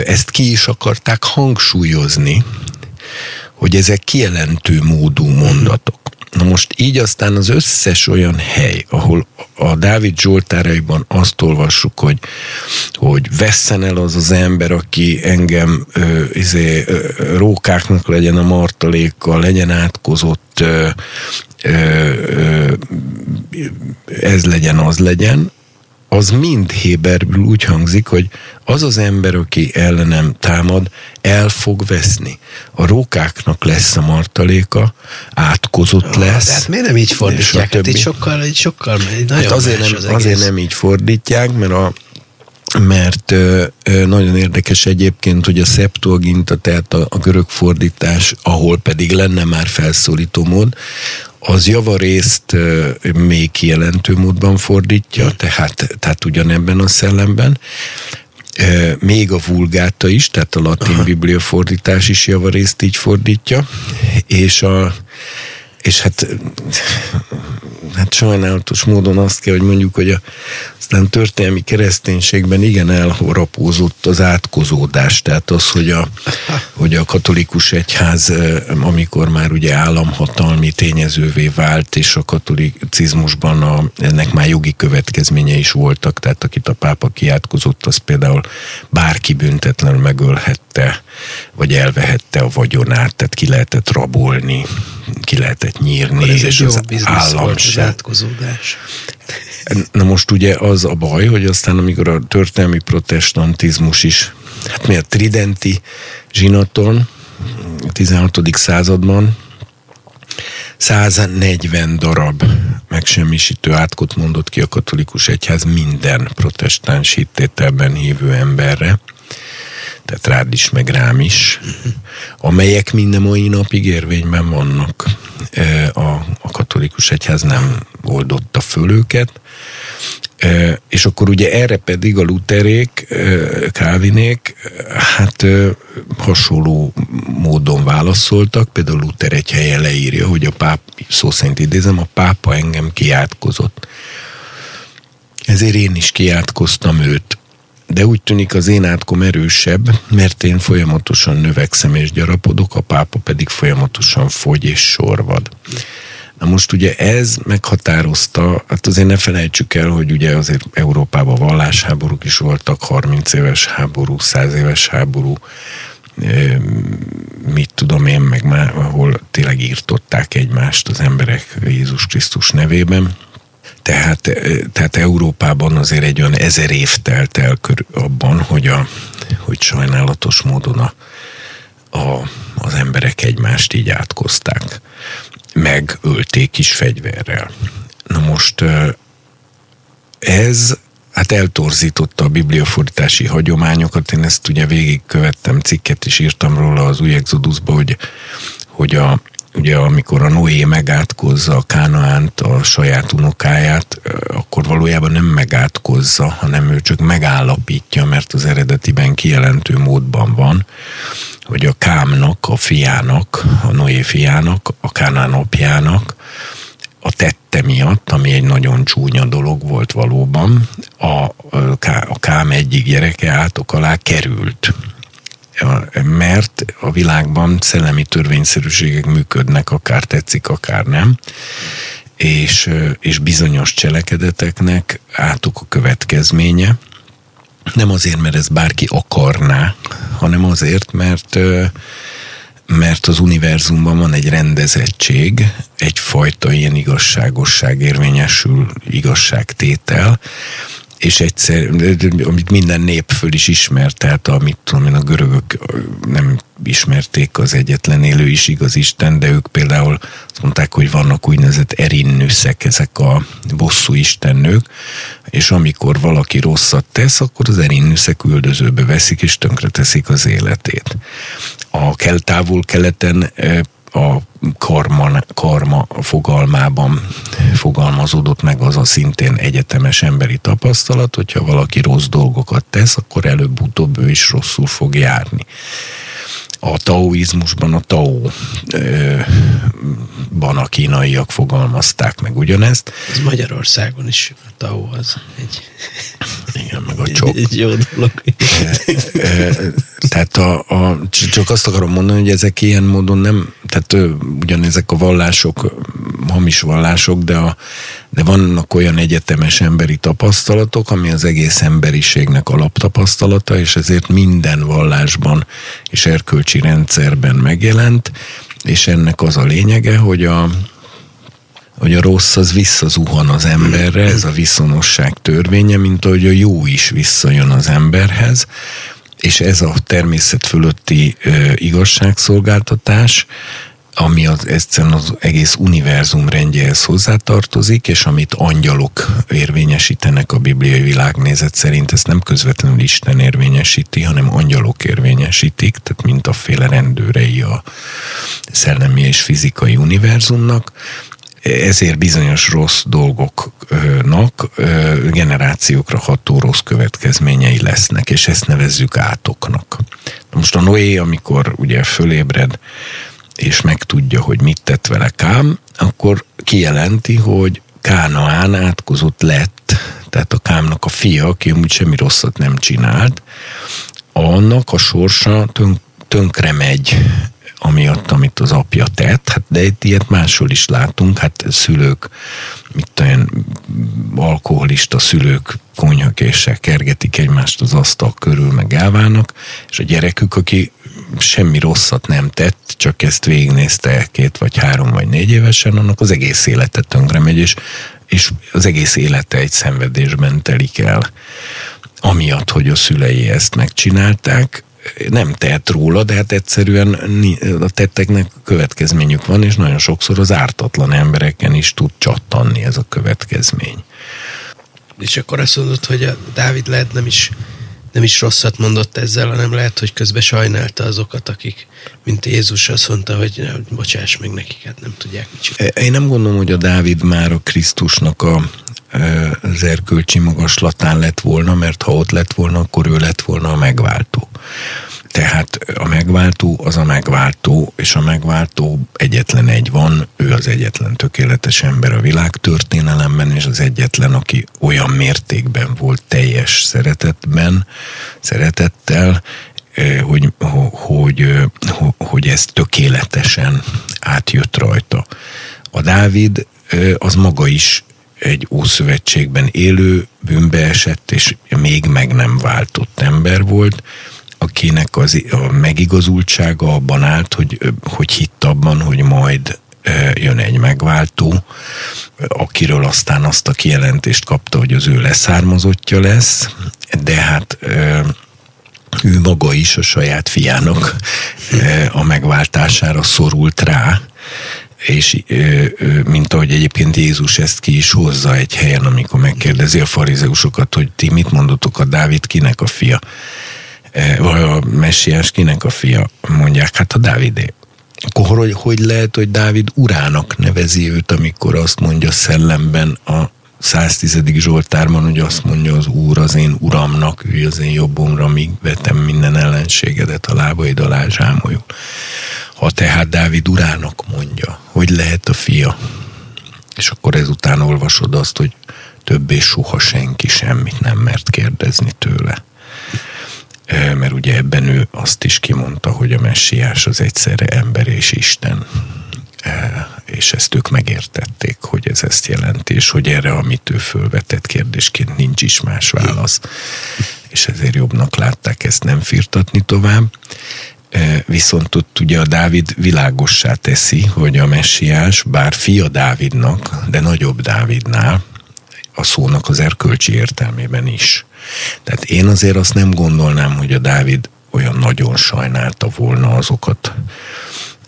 ezt ki is akarták hangsúlyozni, hogy ezek kijelentő módú mondatok. Na most így aztán az összes olyan hely, ahol a Dávid Zsoltáraiban azt olvassuk, hogy, hogy vesszen el az az ember, aki engem ö, izé, ö, rókáknak legyen a martalékkal, legyen átkozott, ö, ö, ez legyen, az legyen, az mind Héberből úgy hangzik, hogy az az ember, aki ellenem támad, el fog veszni. A rókáknak lesz a martaléka, átkozott oh, lesz. Tehát miért nem így fordítják? Hát itt sokkal, itt sokkal nagyon hát azért, nem, az azért nem így fordítják, mert a mert ö, ö, nagyon érdekes egyébként, hogy a Septuaginta, tehát a, a görög fordítás, ahol pedig lenne már felszólító mód, az javarészt még kijelentő módban fordítja, tehát, tehát ugyanebben a szellemben, még a vulgáta is, tehát a latin biblia fordítás is javarészt így fordítja, és a és hát, hát sajnálatos módon azt kell, hogy mondjuk, hogy a, aztán történelmi kereszténységben igen elharapózott az átkozódás, tehát az, hogy a, hogy a katolikus egyház, amikor már ugye államhatalmi tényezővé vált, és a katolicizmusban a, ennek már jogi következménye is voltak, tehát akit a pápa kiátkozott, az például bárki büntetlenül megölhette, vagy elvehette a vagyonát, tehát ki lehetett rabolni, ki lehetett nyírni, Akkor ez és az állam volt, az átkozódás. Na most ugye az a baj, hogy aztán amikor a történelmi protestantizmus is, hát mi a tridenti zsinaton, a 16. században, 140 darab megsemmisítő átkot mondott ki a katolikus egyház minden protestáns hittételben hívő emberre tehát rád is, meg rám is, amelyek minden mai napig érvényben vannak. E, a, a katolikus egyház nem oldotta föl őket, e, és akkor ugye erre pedig a luterék, e, kávinék, hát hasonló módon válaszoltak, például Luther egy helyen leírja, hogy a páp, szó szerint idézem, a pápa engem kiátkozott. Ezért én is kiátkoztam őt de úgy tűnik az én átkom erősebb, mert én folyamatosan növekszem és gyarapodok, a pápa pedig folyamatosan fogy és sorvad. Na most ugye ez meghatározta, hát azért ne felejtsük el, hogy ugye azért Európában vallásháborúk is voltak, 30 éves háború, 100 éves háború, mit tudom én, meg már, ahol tényleg írtották egymást az emberek Jézus Krisztus nevében tehát, eh, tehát Európában azért egy olyan ezer év telt el abban, hogy, a, hogy sajnálatos módon a, a, az emberek egymást így átkozták, meg ölték is fegyverrel. Na most eh, ez hát eltorzította a bibliafordítási hagyományokat. Én ezt ugye végigkövettem, cikket is írtam róla az új Exodusba, hogy, hogy a, ugye amikor a Noé megátkozza a Kánaánt, a saját unokáját, akkor valójában nem megátkozza, hanem ő csak megállapítja, mert az eredetiben kijelentő módban van, hogy a Kámnak, a fiának, a Noé fiának, a Kánán apjának a tette miatt, ami egy nagyon csúnya dolog volt valóban, a, a Kám egyik gyereke átok alá került mert a világban szellemi törvényszerűségek működnek, akár tetszik, akár nem, és, és bizonyos cselekedeteknek átok a következménye, nem azért, mert ez bárki akarná, hanem azért, mert mert az univerzumban van egy rendezettség, egyfajta ilyen igazságosság érvényesül, igazságtétel, és egyszer, amit minden nép föl is ismert, tehát amit tudom én, a görögök nem ismerték az egyetlen élő is igaz Isten, de ők például azt mondták, hogy vannak úgynevezett erinnőszek, ezek a bosszú istennők, és amikor valaki rosszat tesz, akkor az erinnőszek üldözőbe veszik, és tönkre teszik az életét. A keltávol keleten a karma, karma fogalmában fogalmazódott meg az a szintén egyetemes emberi tapasztalat, hogyha valaki rossz dolgokat tesz, akkor előbb-utóbb ő is rosszul fog járni a taoizmusban a tao ban a kínaiak fogalmazták meg ugyanezt. Ez Magyarországon is a tao az egy... Igen, meg a csok. Egy jó dolog. tehát a, a, csak azt akarom mondani, hogy ezek ilyen módon nem, tehát ugyanezek a vallások, hamis vallások, de, a, de vannak olyan egyetemes emberi tapasztalatok, ami az egész emberiségnek alaptapasztalata, és ezért minden vallásban és erkölcsi rendszerben megjelent, és ennek az a lényege, hogy a, hogy a rossz az visszazuhan az emberre, ez a viszonosság törvénye, mint ahogy a jó is visszajön az emberhez, és ez a természet fölötti ö, igazságszolgáltatás, ami az, egyszerűen az egész univerzum rendjehez hozzátartozik, és amit angyalok érvényesítenek a bibliai világnézet szerint, ezt nem közvetlenül Isten érvényesíti, hanem angyalok érvényesítik, tehát mint a féle rendőrei a szellemi és fizikai univerzumnak, ezért bizonyos rossz dolgoknak generációkra ható rossz következményei lesznek, és ezt nevezzük átoknak. Most a Noé, amikor ugye fölébred, és megtudja, hogy mit tett vele Kám, akkor kijelenti, hogy Kánaán átkozott lett, tehát a Kámnak a fia, aki amúgy semmi rosszat nem csinált, annak a sorsa tönk, tönkre megy amiatt, amit az apja tett, hát de itt ilyet máshol is látunk, hát szülők, mit olyan alkoholista szülők konyhakéssel kergetik egymást az asztal körül, meg elválnak, és a gyerekük, aki semmi rosszat nem tett, csak ezt végignézte két vagy három vagy négy évesen, annak az egész élete tönkre megy, és, és az egész élete egy szenvedésben telik el. Amiatt, hogy a szülei ezt megcsinálták, nem tehet róla, de hát egyszerűen a tetteknek következményük van, és nagyon sokszor az ártatlan embereken is tud csattanni ez a következmény. És akkor azt mondod, hogy a Dávid lehet nem is nem is rosszat mondott ezzel, hanem lehet, hogy közben sajnálta azokat, akik, mint Jézus azt mondta, hogy bocsáss meg nekik, hát nem tudják mit csinálni. Én nem gondolom, hogy a Dávid már a Krisztusnak a, az erkölcsi magaslatán lett volna, mert ha ott lett volna, akkor ő lett volna a megváltó. Tehát a megváltó az a megváltó, és a megváltó egyetlen egy van, ő az egyetlen tökéletes ember a világ történelemben, és az egyetlen, aki olyan mértékben volt teljes szeretetben, szeretettel, eh, hogy, hogy, eh, hogy ez tökéletesen átjött rajta. A Dávid eh, az maga is egy ószövetségben élő, bűnbeesett és még meg nem váltott ember volt, akinek az, a megigazultsága abban állt, hogy, hogy hitt abban, hogy majd jön egy megváltó, akiről aztán azt a kijelentést kapta, hogy az ő leszármazottja lesz, de hát ő maga is a saját fiának a megváltására szorult rá, és mint ahogy egyébként Jézus ezt ki is hozza egy helyen, amikor megkérdezi a farizeusokat, hogy ti mit mondotok a Dávid kinek a fia vagy a messiás kinek a fia? Mondják, hát a Dávidé. Akkor hogy, hogy lehet, hogy Dávid urának nevezi őt, amikor azt mondja szellemben a 110. Zsoltárban, hogy azt mondja az Úr az én uramnak, ülj az én jobbomra, míg vetem minden ellenségedet a lábaid alá zsámolyul. Ha tehát Dávid urának mondja, hogy lehet a fia, és akkor ezután olvasod azt, hogy többé soha senki semmit nem mert kérdezni tőle mert ugye ebben ő azt is kimondta, hogy a messiás az egyszerre ember és Isten és ezt ők megértették, hogy ez ezt jelenti, és hogy erre, amit ő fölvetett kérdésként nincs is más válasz, és ezért jobbnak látták ezt nem firtatni tovább. Viszont ott ugye a Dávid világossá teszi, hogy a messiás, bár fia Dávidnak, de nagyobb Dávidnál, a szónak az erkölcsi értelmében is. Tehát én azért azt nem gondolnám, hogy a Dávid olyan nagyon sajnálta volna azokat,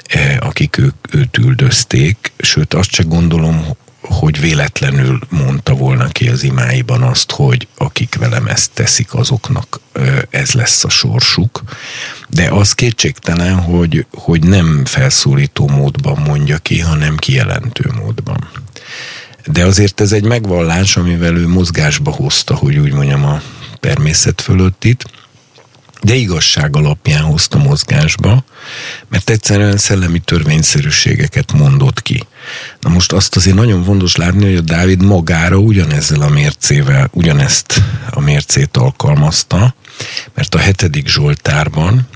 eh, akik ők, őt üldözték, sőt azt se gondolom, hogy véletlenül mondta volna ki az imáiban azt, hogy akik velem ezt teszik, azoknak eh, ez lesz a sorsuk. De az kétségtelen, hogy, hogy nem felszólító módban mondja ki, hanem kijelentő módban. De azért ez egy megvallás, amivel ő mozgásba hozta, hogy úgy mondjam, a természet fölöttit, de igazság alapján hozta mozgásba, mert egyszerűen szellemi törvényszerűségeket mondott ki. Na most azt azért nagyon fontos látni, hogy a Dávid magára ugyanezzel a mércével, ugyanezt a mércét alkalmazta, mert a hetedik Zsoltárban,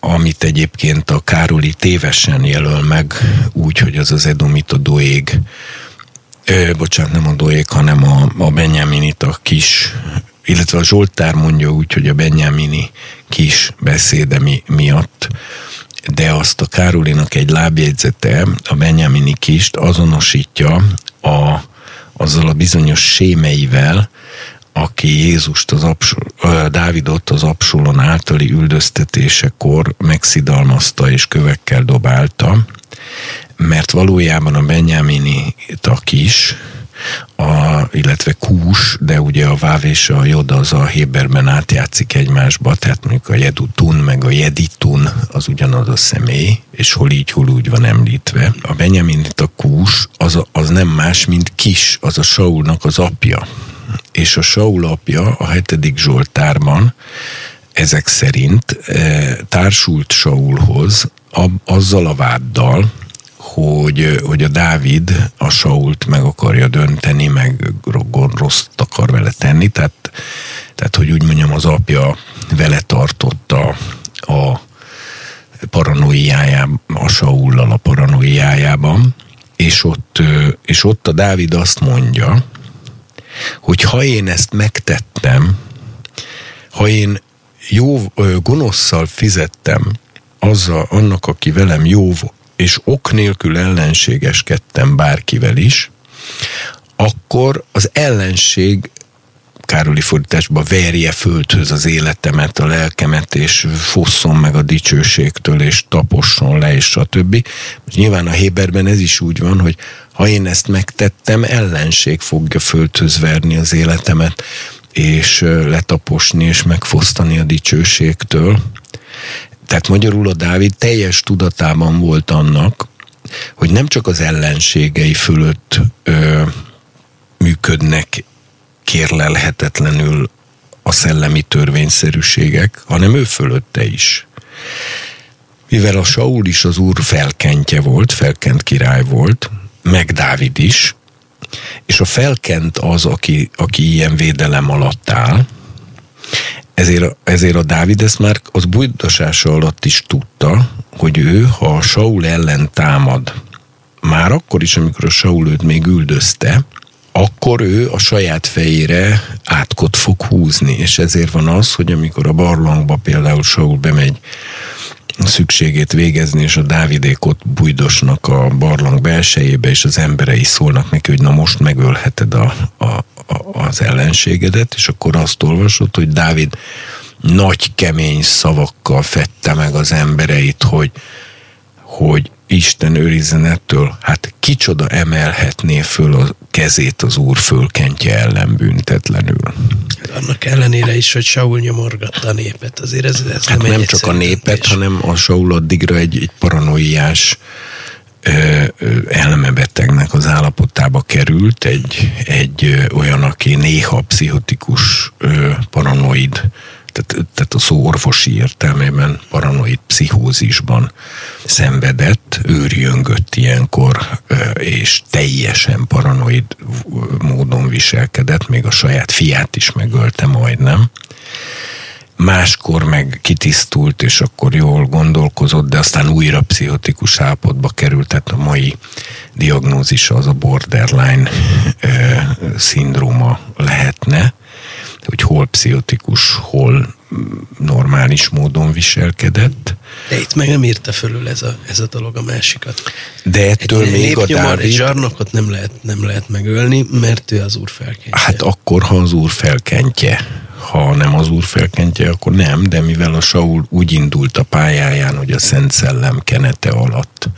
amit egyébként a Károli tévesen jelöl meg, úgy, hogy az az Edomita Doég Ö, bocsánat, nem a Doék, hanem a, a Benjaminit, a kis, illetve a Zsoltár mondja úgy, hogy a Benjamini kis beszéde mi, miatt, de azt a Károlinak egy lábjegyzete, a Benjamini kist azonosítja a, azzal a bizonyos sémeivel, aki Jézust az Absul, Dávidot az Absulon általi üldöztetésekor megszidalmazta és kövekkel dobálta, mert valójában a Benyámini a kis, a, illetve kús, de ugye a váv és a jod az a Héberben átjátszik egymásba, tehát mondjuk a jedutun meg a jeditun az ugyanaz a személy, és hol így, hol úgy van említve. A Benjaminit a kús az, az nem más, mint kis, az a Saulnak az apja. És a Saul apja a hetedik Zsoltárban ezek szerint e, társult Saulhoz a, azzal a váddal, hogy, hogy a Dávid a Sault meg akarja dönteni, meg rossz akar vele tenni, tehát, tehát hogy úgy mondjam, az apja vele tartotta a paranoiájában, a Saullal a paranoiájában, és ott, és ott a Dávid azt mondja, hogy ha én ezt megtettem, ha én jó, gonoszszal fizettem azzal, annak, aki velem jó és ok nélkül ellenségeskedtem bárkivel is, akkor az ellenség Károli fordításban verje földhöz az életemet, a lelkemet, és fosszon meg a dicsőségtől, és taposson le, és stb. Most nyilván a Héberben ez is úgy van, hogy ha én ezt megtettem, ellenség fogja földhöz verni az életemet, és letaposni, és megfosztani a dicsőségtől. Tehát magyarul a Dávid teljes tudatában volt annak, hogy nem csak az ellenségei fölött ö, működnek kérlelhetetlenül a szellemi törvényszerűségek, hanem ő fölötte is. Mivel a Saul is az úr felkentje volt, felkent király volt, meg Dávid is, és a felkent az, aki, aki ilyen védelem alatt áll, ezért, ezért a Dávid ezt már az bújdasása alatt is tudta, hogy ő, ha a Saul ellen támad, már akkor is, amikor a Saul őt még üldözte, akkor ő a saját fejére átkot fog húzni, és ezért van az, hogy amikor a barlangba például Saul bemegy szükségét végezni, és a Dávidék ott bujdosnak a barlang belsejébe, és az emberei szólnak neki, hogy na most megölheted a, a, az ellenségedet, és akkor azt olvasod, hogy Dávid nagy kemény szavakkal fette meg az embereit, hogy, hogy Isten őrizzen ettől, hát kicsoda emelhetné föl a kezét az úr fölkentje ellen büntetlenül. Annak ellenére is, hogy Saul nyomorgatta a népet, azért ez, ez hát nem, nem csak a népet, hanem a Saul addigra egy, egy paranoiás elmebetegnek az állapotába került, egy, egy olyan, aki néha pszichotikus paranoid tehát, tehát a szó orvosi értelmében paranoid pszichózisban szenvedett, őrjöngött ilyenkor, és teljesen paranoid módon viselkedett, még a saját fiát is megölte majdnem. Máskor meg kitisztult, és akkor jól gondolkozott, de aztán újra pszichotikus állapotba került, tehát a mai diagnózisa az a borderline szindróma lehetne hogy hol pszichotikus, hol normális módon viselkedett. De itt meg nem írta fölül ez a, ez a dolog a másikat. De ettől egy még a Dávid... Egy zsarnokot nem lehet, nem lehet megölni, mert ő az úr felkentje. Hát akkor, ha az úr felkentje. Ha nem az úr felkentje, akkor nem, de mivel a Saul úgy indult a pályáján, hogy a Szent Szellem kenete alatt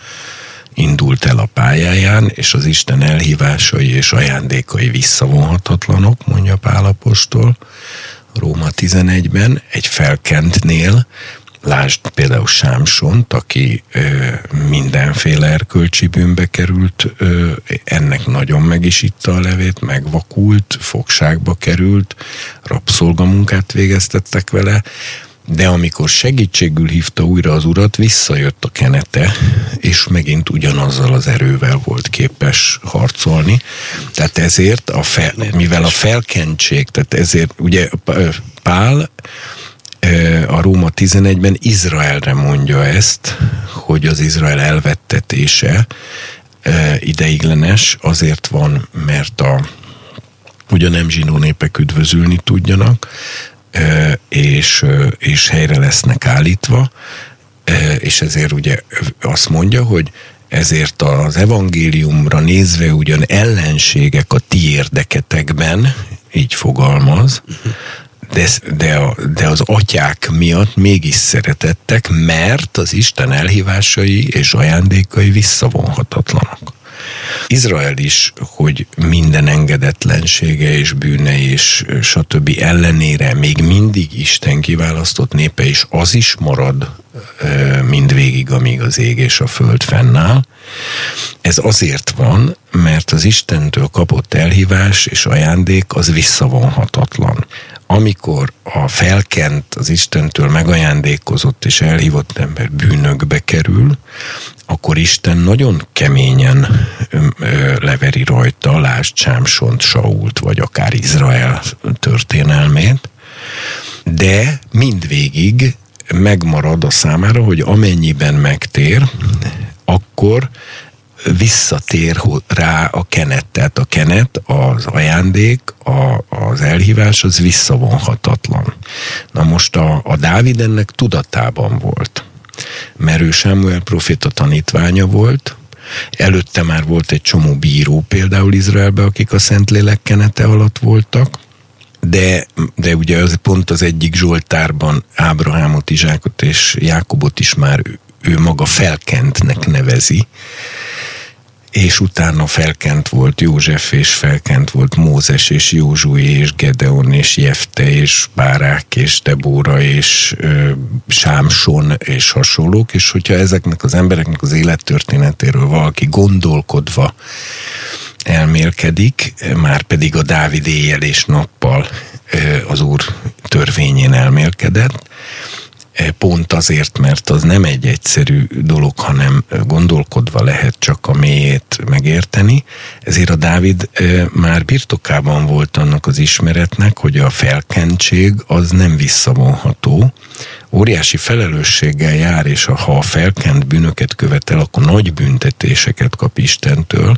indult el a pályáján, és az Isten elhívásai és ajándékai visszavonhatatlanok, mondja Pálapostól, Róma 11-ben, egy felkentnél, lásd például Sámsont, aki ö, mindenféle erkölcsi bűnbe került, ö, ennek nagyon meg is itta a levét, megvakult, fogságba került, rabszolgamunkát végeztettek vele, de amikor segítségül hívta újra az urat, visszajött a kenete, és megint ugyanazzal az erővel volt képes harcolni. Tehát ezért, a fel, mivel a felkentség, tehát ezért ugye Pál a Róma 11-ben Izraelre mondja ezt, hogy az Izrael elvettetése ideiglenes, azért van, mert a ugye nem zsinó népek üdvözülni tudjanak, és, és helyre lesznek állítva, és ezért ugye azt mondja, hogy ezért az evangéliumra nézve ugyan ellenségek a ti érdeketekben, így fogalmaz, de, de, a, de az atyák miatt mégis szeretettek, mert az Isten elhívásai és ajándékai visszavonhatatlanak. Izrael is, hogy minden engedetlensége és bűne és stb. ellenére még mindig Isten kiválasztott népe, és az is marad mindvégig, amíg az ég és a föld fennáll. Ez azért van, mert az Istentől kapott elhívás és ajándék az visszavonhatatlan. Amikor a felkent, az Istentől megajándékozott és elhívott ember bűnökbe kerül, akkor Isten nagyon keményen leveri rajta, lásd Sámsont, Sault, vagy akár Izrael történelmét, de mindvégig megmarad a számára, hogy amennyiben megtér, akkor visszatér rá a kenet. Tehát a kenet, az ajándék, a, az elhívás, az visszavonhatatlan. Na most a, a Dávid ennek tudatában volt. Mert ő Sámuel proféta tanítványa volt, előtte már volt egy csomó bíró például Izraelbe, akik a Szentlélek kenete alatt voltak, de, de ugye az pont az egyik Zsoltárban Ábrahámot, Izsákot és Jákobot is már ő, ő maga felkentnek nevezi, és utána felkent volt József, és felkent volt Mózes, és Józsué, és Gedeon, és Jefte, és Bárák, és Debóra, és ö, Sámson, és hasonlók, és hogyha ezeknek az embereknek az élettörténetéről valaki gondolkodva elmélkedik, már pedig a Dávid éjjel és nappal az Úr törvényén elmélkedett, pont azért, mert az nem egy egyszerű dolog, hanem gondolkodva lehet csak a mélyét megérteni. Ezért a Dávid már birtokában volt annak az ismeretnek, hogy a felkentség az nem visszavonható. Óriási felelősséggel jár, és ha a felkent bűnöket követel, akkor nagy büntetéseket kap Istentől,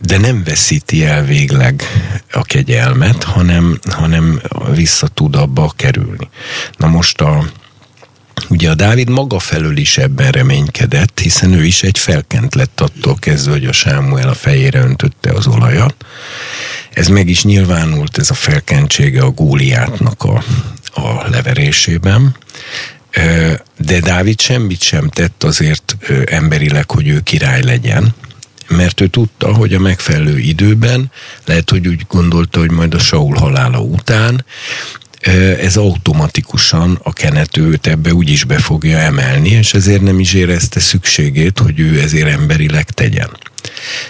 de nem veszíti el végleg a kegyelmet, hanem, hanem vissza tud abba kerülni. Na most a, Ugye a Dávid maga felől is ebben reménykedett, hiszen ő is egy felkent lett attól kezdve, hogy a Sámuel a fejére öntötte az olajat. Ez meg is nyilvánult, ez a felkentsége a Góliátnak a, a leverésében. De Dávid semmit sem tett azért emberileg, hogy ő király legyen, mert ő tudta, hogy a megfelelő időben, lehet, hogy úgy gondolta, hogy majd a Saul halála után ez automatikusan a kenetőt ebbe úgyis be fogja emelni, és ezért nem is érezte szükségét, hogy ő ezért emberileg tegyen.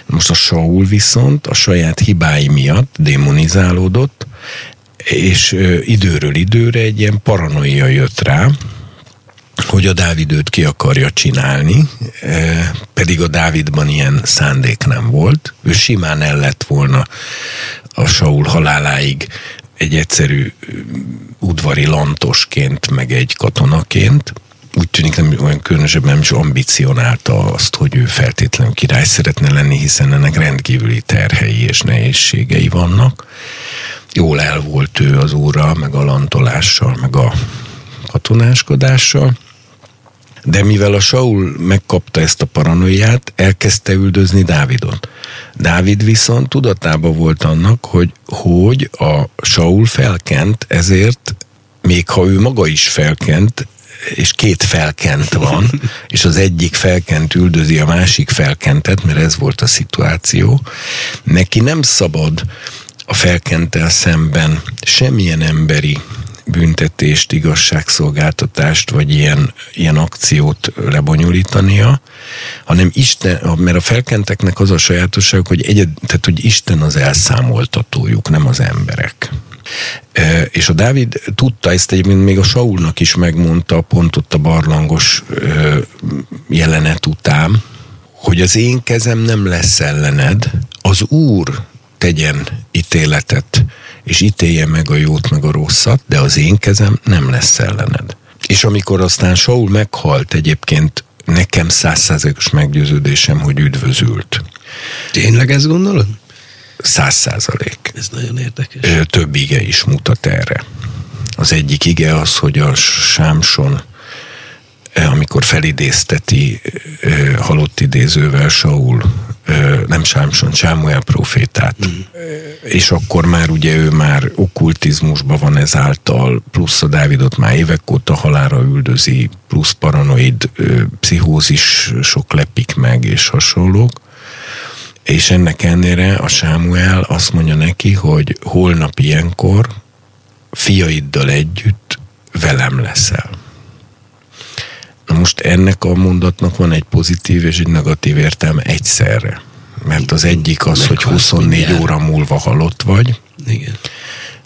Most a Saul viszont a saját hibái miatt démonizálódott, és időről időre egy ilyen paranoia jött rá, hogy a Dávid ki akarja csinálni, pedig a Dávidban ilyen szándék nem volt. Ő simán el lett volna a Saul haláláig egy egyszerű udvari lantosként, meg egy katonaként, úgy tűnik nem olyan különösebben nem is ambicionálta azt, hogy ő feltétlenül király szeretne lenni, hiszen ennek rendkívüli terhei és nehézségei vannak. Jól el volt ő az úrral, meg a lantolással, meg a katonáskodással, de mivel a Saul megkapta ezt a paranoiát, elkezdte üldözni Dávidot. Dávid viszont tudatában volt annak, hogy, hogy a Saul felkent, ezért még ha ő maga is felkent, és két felkent van, és az egyik felkent üldözi a másik felkentet, mert ez volt a szituáció, neki nem szabad a felkentel szemben semmilyen emberi büntetést, igazságszolgáltatást, vagy ilyen, ilyen akciót lebonyolítania, hanem Isten, mert a felkenteknek az a sajátosság, hogy, egyed, tehát, hogy Isten az elszámoltatójuk, nem az emberek. E, és a Dávid tudta ezt egyébként még a Saulnak is megmondta pont ott a barlangos e, jelenet után, hogy az én kezem nem lesz ellened, az Úr tegyen ítéletet és ítélje meg a jót, meg a rosszat, de az én kezem nem lesz ellened. És amikor aztán Saul meghalt egyébként, nekem százszázalékos meggyőződésem, hogy üdvözült. Tényleg ezt gondolod? Száz százalék. Ez nagyon érdekes. Több ige is mutat erre. Az egyik ige az, hogy a Sámson amikor felidézteti halott idézővel Saul nem Sámson, Sámuel profétát. Mm. És akkor már ugye ő már okkultizmusban van ezáltal, plusz a Dávidot már évek óta halára üldözi, plusz paranoid pszichózis sok lepik meg, és hasonlók. És ennek ennére a Sámuel azt mondja neki, hogy holnap ilyenkor fiaiddal együtt velem leszel. Most ennek a mondatnak van egy pozitív és egy negatív értelme egyszerre. Mert az egyik az, hogy 24 mindjárt. óra múlva halott vagy. Igen.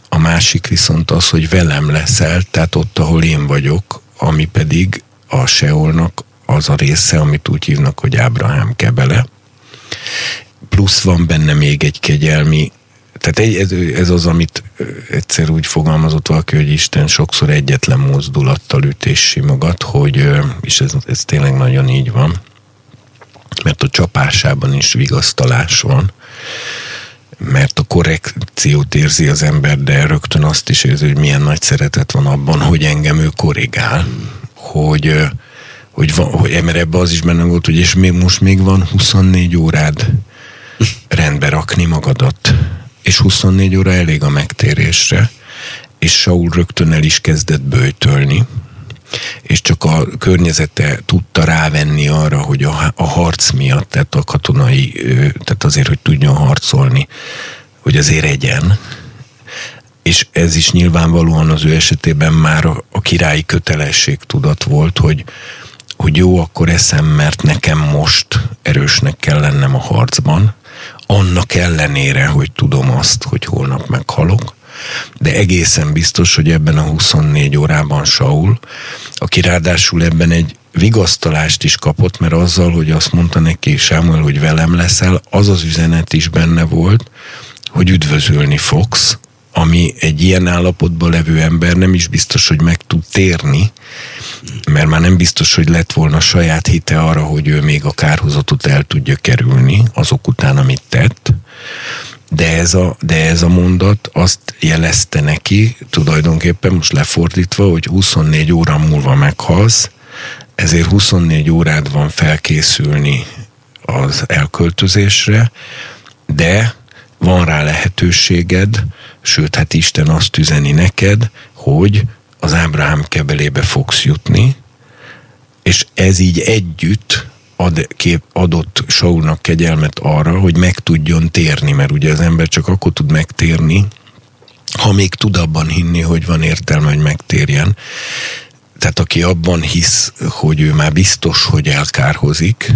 A másik viszont az, hogy velem leszel, tehát ott, ahol én vagyok, ami pedig a Seolnak az a része, amit úgy hívnak, hogy Ábrahám kebele. Plusz van benne még egy kegyelmi tehát egy, ez, ez az, amit egyszer úgy fogalmazott valaki, hogy Isten sokszor egyetlen mozdulattal üt és simogat, hogy, és ez, ez tényleg nagyon így van, mert a csapásában is vigasztalás van, mert a korrekciót érzi az ember, de rögtön azt is érzi, hogy milyen nagy szeretet van abban, hogy engem ő korrigál, hogy, hogy, van, hogy mert ebbe az is benne volt, hogy és még most még van 24 órád rendbe rakni magadat és 24 óra elég a megtérésre. és Saul rögtön el is kezdett bőjtölni, és csak a környezete tudta rávenni arra, hogy a, a harc miatt, tehát a katonai, tehát azért, hogy tudjon harcolni, hogy azért egyen, és ez is nyilvánvalóan az ő esetében már a, a királyi kötelesség tudat volt, hogy, hogy jó, akkor eszem, mert nekem most erősnek kell lennem a harcban, annak ellenére, hogy tudom azt, hogy holnap meghalok, de egészen biztos, hogy ebben a 24 órában Saul, aki ráadásul ebben egy vigasztalást is kapott, mert azzal, hogy azt mondta neki Sámuel, hogy velem leszel, az az üzenet is benne volt, hogy üdvözölni fogsz, ami egy ilyen állapotban levő ember nem is biztos, hogy meg tud térni, mert már nem biztos, hogy lett volna saját hite arra, hogy ő még a kárhozatot el tudja kerülni azok után, amit tett. De ez, a, de ez a mondat azt jelezte neki, tulajdonképpen most lefordítva, hogy 24 óra múlva meghalsz, ezért 24 órád van felkészülni az elköltözésre, de van rá lehetőséged, sőt, hát Isten azt üzeni neked, hogy az Ábrahám kebelébe fogsz jutni, és ez így együtt ad, kép, adott Saulnak kegyelmet arra, hogy meg tudjon térni, mert ugye az ember csak akkor tud megtérni, ha még tud abban hinni, hogy van értelme, hogy megtérjen. Tehát aki abban hisz, hogy ő már biztos, hogy elkárhozik,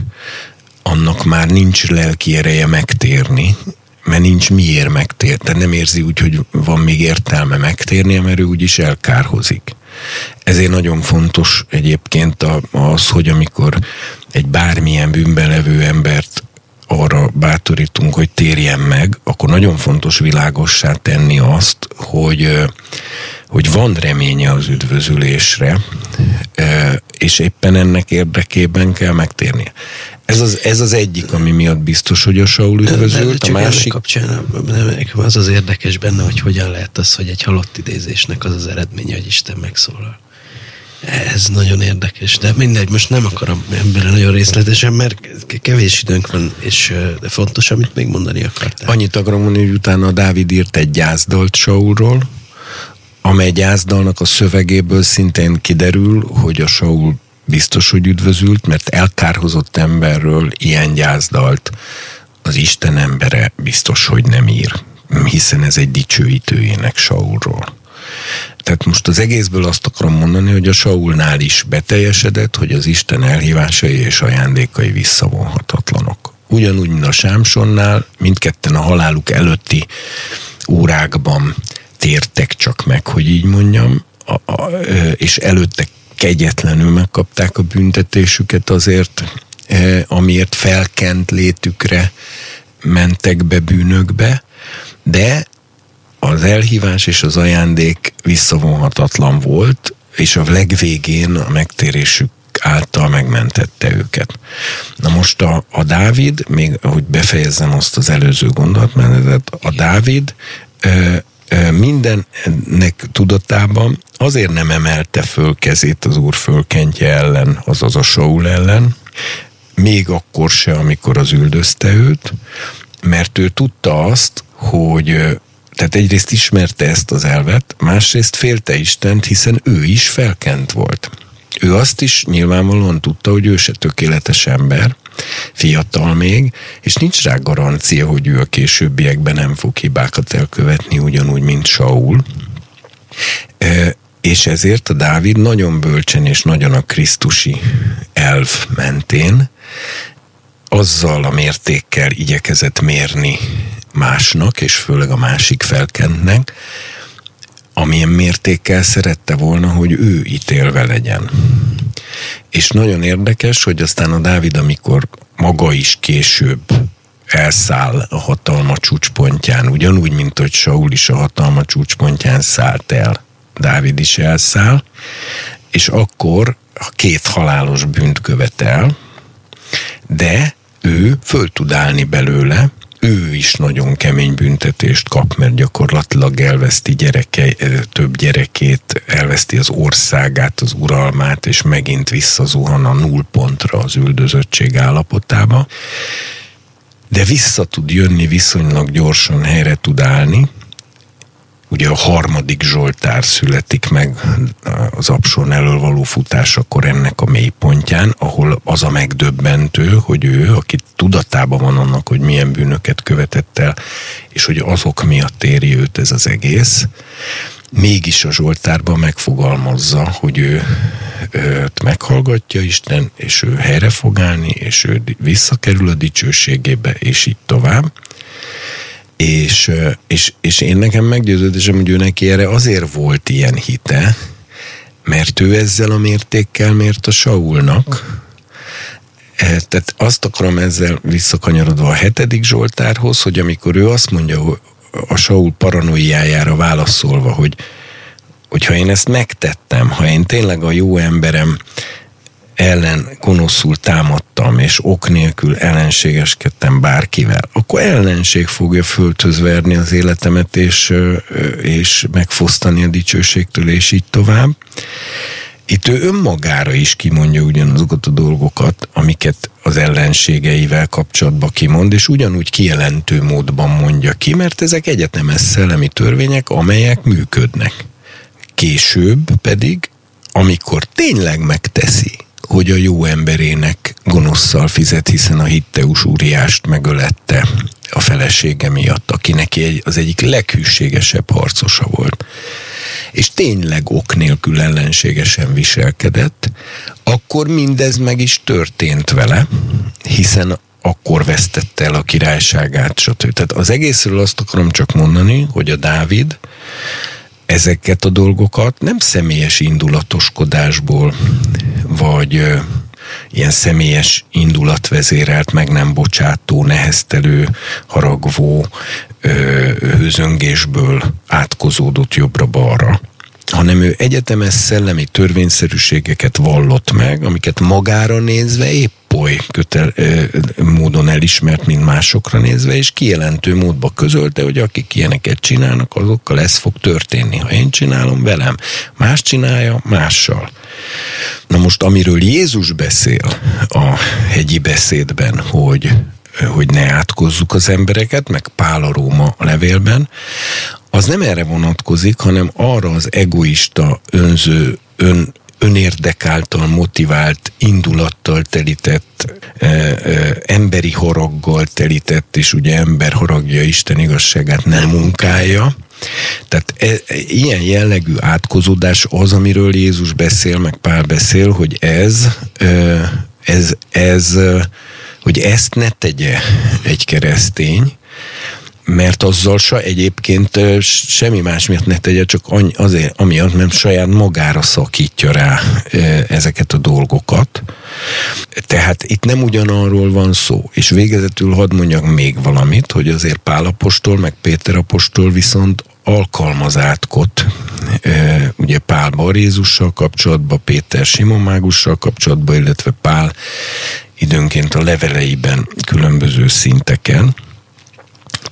annak már nincs lelki ereje megtérni, mert nincs miért megtérni. Tehát nem érzi úgy, hogy van még értelme megtérni, mert ő úgyis elkárhozik. Ezért nagyon fontos egyébként az, hogy amikor egy bármilyen bűnben levő embert arra bátorítunk, hogy térjen meg, akkor nagyon fontos világossá tenni azt, hogy, hogy van reménye az üdvözülésre, és éppen ennek érdekében kell megtérnie. Ez az, ez az egyik, ami miatt biztos, hogy a Saul üdvözült, a másik... Kapcsán, az az érdekes benne, hogy hogyan lehet az, hogy egy halott idézésnek az az eredménye, hogy Isten megszólal. Ez nagyon érdekes, de mindegy, most nem akarom ebben nagyon részletesen, mert kevés időnk van, és fontos, amit még mondani akartál. Annyit akarom mondani, hogy utána Dávid írt egy gyászdalt Saulról, amely gyászdalnak a szövegéből szintén kiderül, hogy a Saul biztos, hogy üdvözült, mert elkárhozott emberről ilyen gyászdalt az Isten embere biztos, hogy nem ír, hiszen ez egy dicsőítőjének Saulról. Tehát most az egészből azt akarom mondani, hogy a Saulnál is beteljesedett, hogy az Isten elhívásai és ajándékai visszavonhatatlanok. Ugyanúgy, mint a Sámsonnál, mindketten a haláluk előtti órákban tértek csak meg, hogy így mondjam, a, a, és előtte kegyetlenül megkapták a büntetésüket azért, amiért felkent létükre mentek be bűnökbe, de az elhívás és az ajándék visszavonhatatlan volt, és a legvégén a megtérésük által megmentette őket. Na most a, a Dávid, még ahogy befejezzem azt az előző gondolatmenetet, a Dávid ö, mindennek tudatában azért nem emelte föl kezét az úr fölkentje ellen, azaz a Saul ellen, még akkor se, amikor az üldözte őt, mert ő tudta azt, hogy tehát egyrészt ismerte ezt az elvet, másrészt félte Istent, hiszen ő is felkent volt. Ő azt is nyilvánvalóan tudta, hogy ő se tökéletes ember, fiatal még, és nincs rá garancia, hogy ő a későbbiekben nem fog hibákat elkövetni, ugyanúgy, mint Saul. És ezért a Dávid nagyon bölcsen és nagyon a Krisztusi elv mentén azzal a mértékkel igyekezett mérni másnak, és főleg a másik felkentnek, amilyen mértékkel szerette volna, hogy ő ítélve legyen. És nagyon érdekes, hogy aztán a Dávid, amikor maga is később elszáll a hatalma csúcspontján, ugyanúgy, mint hogy Saul is a hatalma csúcspontján szállt el, Dávid is elszáll, és akkor a két halálos bűnt követel, de ő föl tud állni belőle, ő is nagyon kemény büntetést kap, mert gyakorlatilag elveszti gyereke, több gyerekét, elveszti az országát, az uralmát, és megint visszazuhan a nullpontra az üldözöttség állapotába. De vissza tud jönni viszonylag gyorsan, helyre tud állni, ugye a harmadik Zsoltár születik meg az Apson elől való futásakor ennek a mélypontján, ahol az a megdöbbentő, hogy ő, aki tudatában van annak, hogy milyen bűnöket követett el, és hogy azok miatt éri őt ez az egész, mégis a Zsoltárban megfogalmazza, hogy ő őt meghallgatja Isten, és ő helyre fog állni, és ő visszakerül a dicsőségébe, és így tovább. És, és, és én nekem meggyőződésem, hogy ő neki erre azért volt ilyen hite, mert ő ezzel a mértékkel mért a Saulnak, e, tehát azt akarom ezzel visszakanyarodva a hetedik Zsoltárhoz, hogy amikor ő azt mondja a Saul paranoiájára válaszolva, hogy hogyha én ezt megtettem, ha én tényleg a jó emberem ellen gonoszul támadtam, és ok nélkül ellenségeskedtem bárkivel, akkor ellenség fogja földhöz verni az életemet, és, és megfosztani a dicsőségtől, és így tovább. Itt ő önmagára is kimondja ugyanazokat a dolgokat, amiket az ellenségeivel kapcsolatban kimond, és ugyanúgy kijelentő módban mondja ki, mert ezek egyetemes szellemi törvények, amelyek működnek. Később pedig, amikor tényleg megteszi, hogy a jó emberének gonoszszal fizet, hiszen a hitteus úriást megölette a felesége miatt, aki neki egy, az egyik leghűségesebb harcosa volt, és tényleg ok nélkül ellenségesen viselkedett, akkor mindez meg is történt vele, hiszen akkor vesztette el a királyságát, stb. Tehát az egészről azt akarom csak mondani, hogy a Dávid ezeket a dolgokat nem személyes indulatoskodásból, vagy ilyen személyes indulatvezérelt, meg nem bocsátó, neheztelő, haragvó hőzöngésből átkozódott jobbra-balra, hanem ő egyetemes szellemi törvényszerűségeket vallott meg, amiket magára nézve épp oly kötel, módon elismert, mint másokra nézve, és kijelentő módba közölte, hogy akik ilyeneket csinálnak, azokkal ez fog történni. Ha én csinálom velem, más csinálja mással. Na most, amiről Jézus beszél a hegyi beszédben, hogy hogy ne átkozzuk az embereket, meg Pál a Róma levélben, az nem erre vonatkozik, hanem arra az egoista, önző, ön, önérdek által motivált, indulattal telített, e, e, emberi haraggal telített, és ugye ember haragja Isten igazságát nem munkálja. Tehát e, e, ilyen jellegű átkozódás az, amiről Jézus beszél, meg Pál beszél, hogy ez, e, ez, ez, hogy ezt ne tegye egy keresztény, mert azzal se egyébként semmi más miatt ne tegye, csak azért, amiatt, mert saját magára szakítja rá ezeket a dolgokat. Tehát itt nem ugyanarról van szó. És végezetül hadd mondjak még valamit, hogy azért Pál apostol, meg Péter apostol viszont alkalmazátkot, ugye Pál Barézussal kapcsolatban, Péter Simon Mágussal kapcsolatban, illetve Pál időnként a leveleiben különböző szinteken,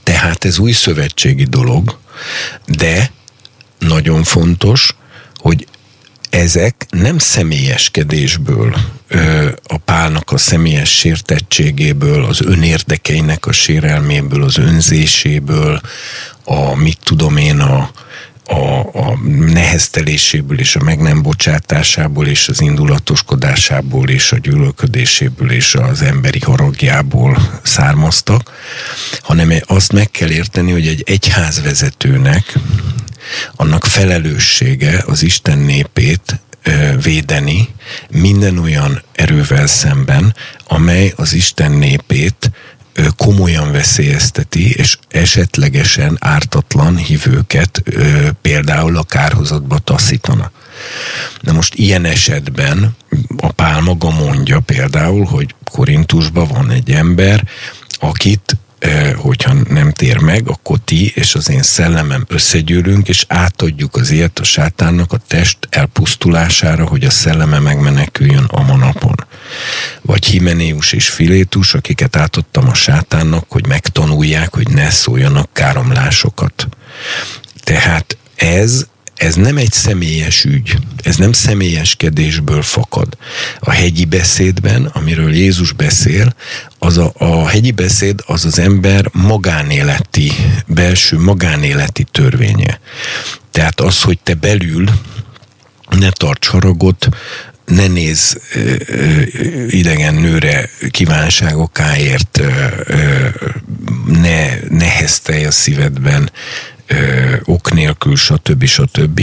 tehát ez új szövetségi dolog, de nagyon fontos, hogy ezek nem személyeskedésből, a pálnak a személyes sértettségéből, az önérdekeinek a sérelméből, az önzéséből, a mit tudom én, a, a, a nehezteléséből és a meg nem bocsátásából és az indulatoskodásából és a gyűlölködéséből és az emberi haragjából származtak, hanem azt meg kell érteni, hogy egy egyházvezetőnek annak felelőssége az Isten népét védeni minden olyan erővel szemben, amely az Isten népét komolyan veszélyezteti, és esetlegesen ártatlan hívőket például a kárhozatba taszítana. Na most ilyen esetben a Pál maga mondja például, hogy Korintusban van egy ember, akit hogyha nem tér meg, akkor ti és az én szellemem összegyűlünk, és átadjuk az ilyet a sátánnak a test elpusztulására, hogy a szelleme megmeneküljön a manapon. Vagy Himenéus és Filétus, akiket átadtam a sátánnak, hogy megtanulják, hogy ne szóljanak káromlásokat. Tehát ez ez nem egy személyes ügy, ez nem személyeskedésből fakad. A hegyi beszédben, amiről Jézus beszél, az a, a hegyi beszéd az az ember magánéleti, belső magánéleti törvénye. Tehát az, hogy te belül ne tarts haragot, ne néz idegen nőre kívánságokáért, ne neheztelj a szívedben, ö, ok nélkül, stb. stb.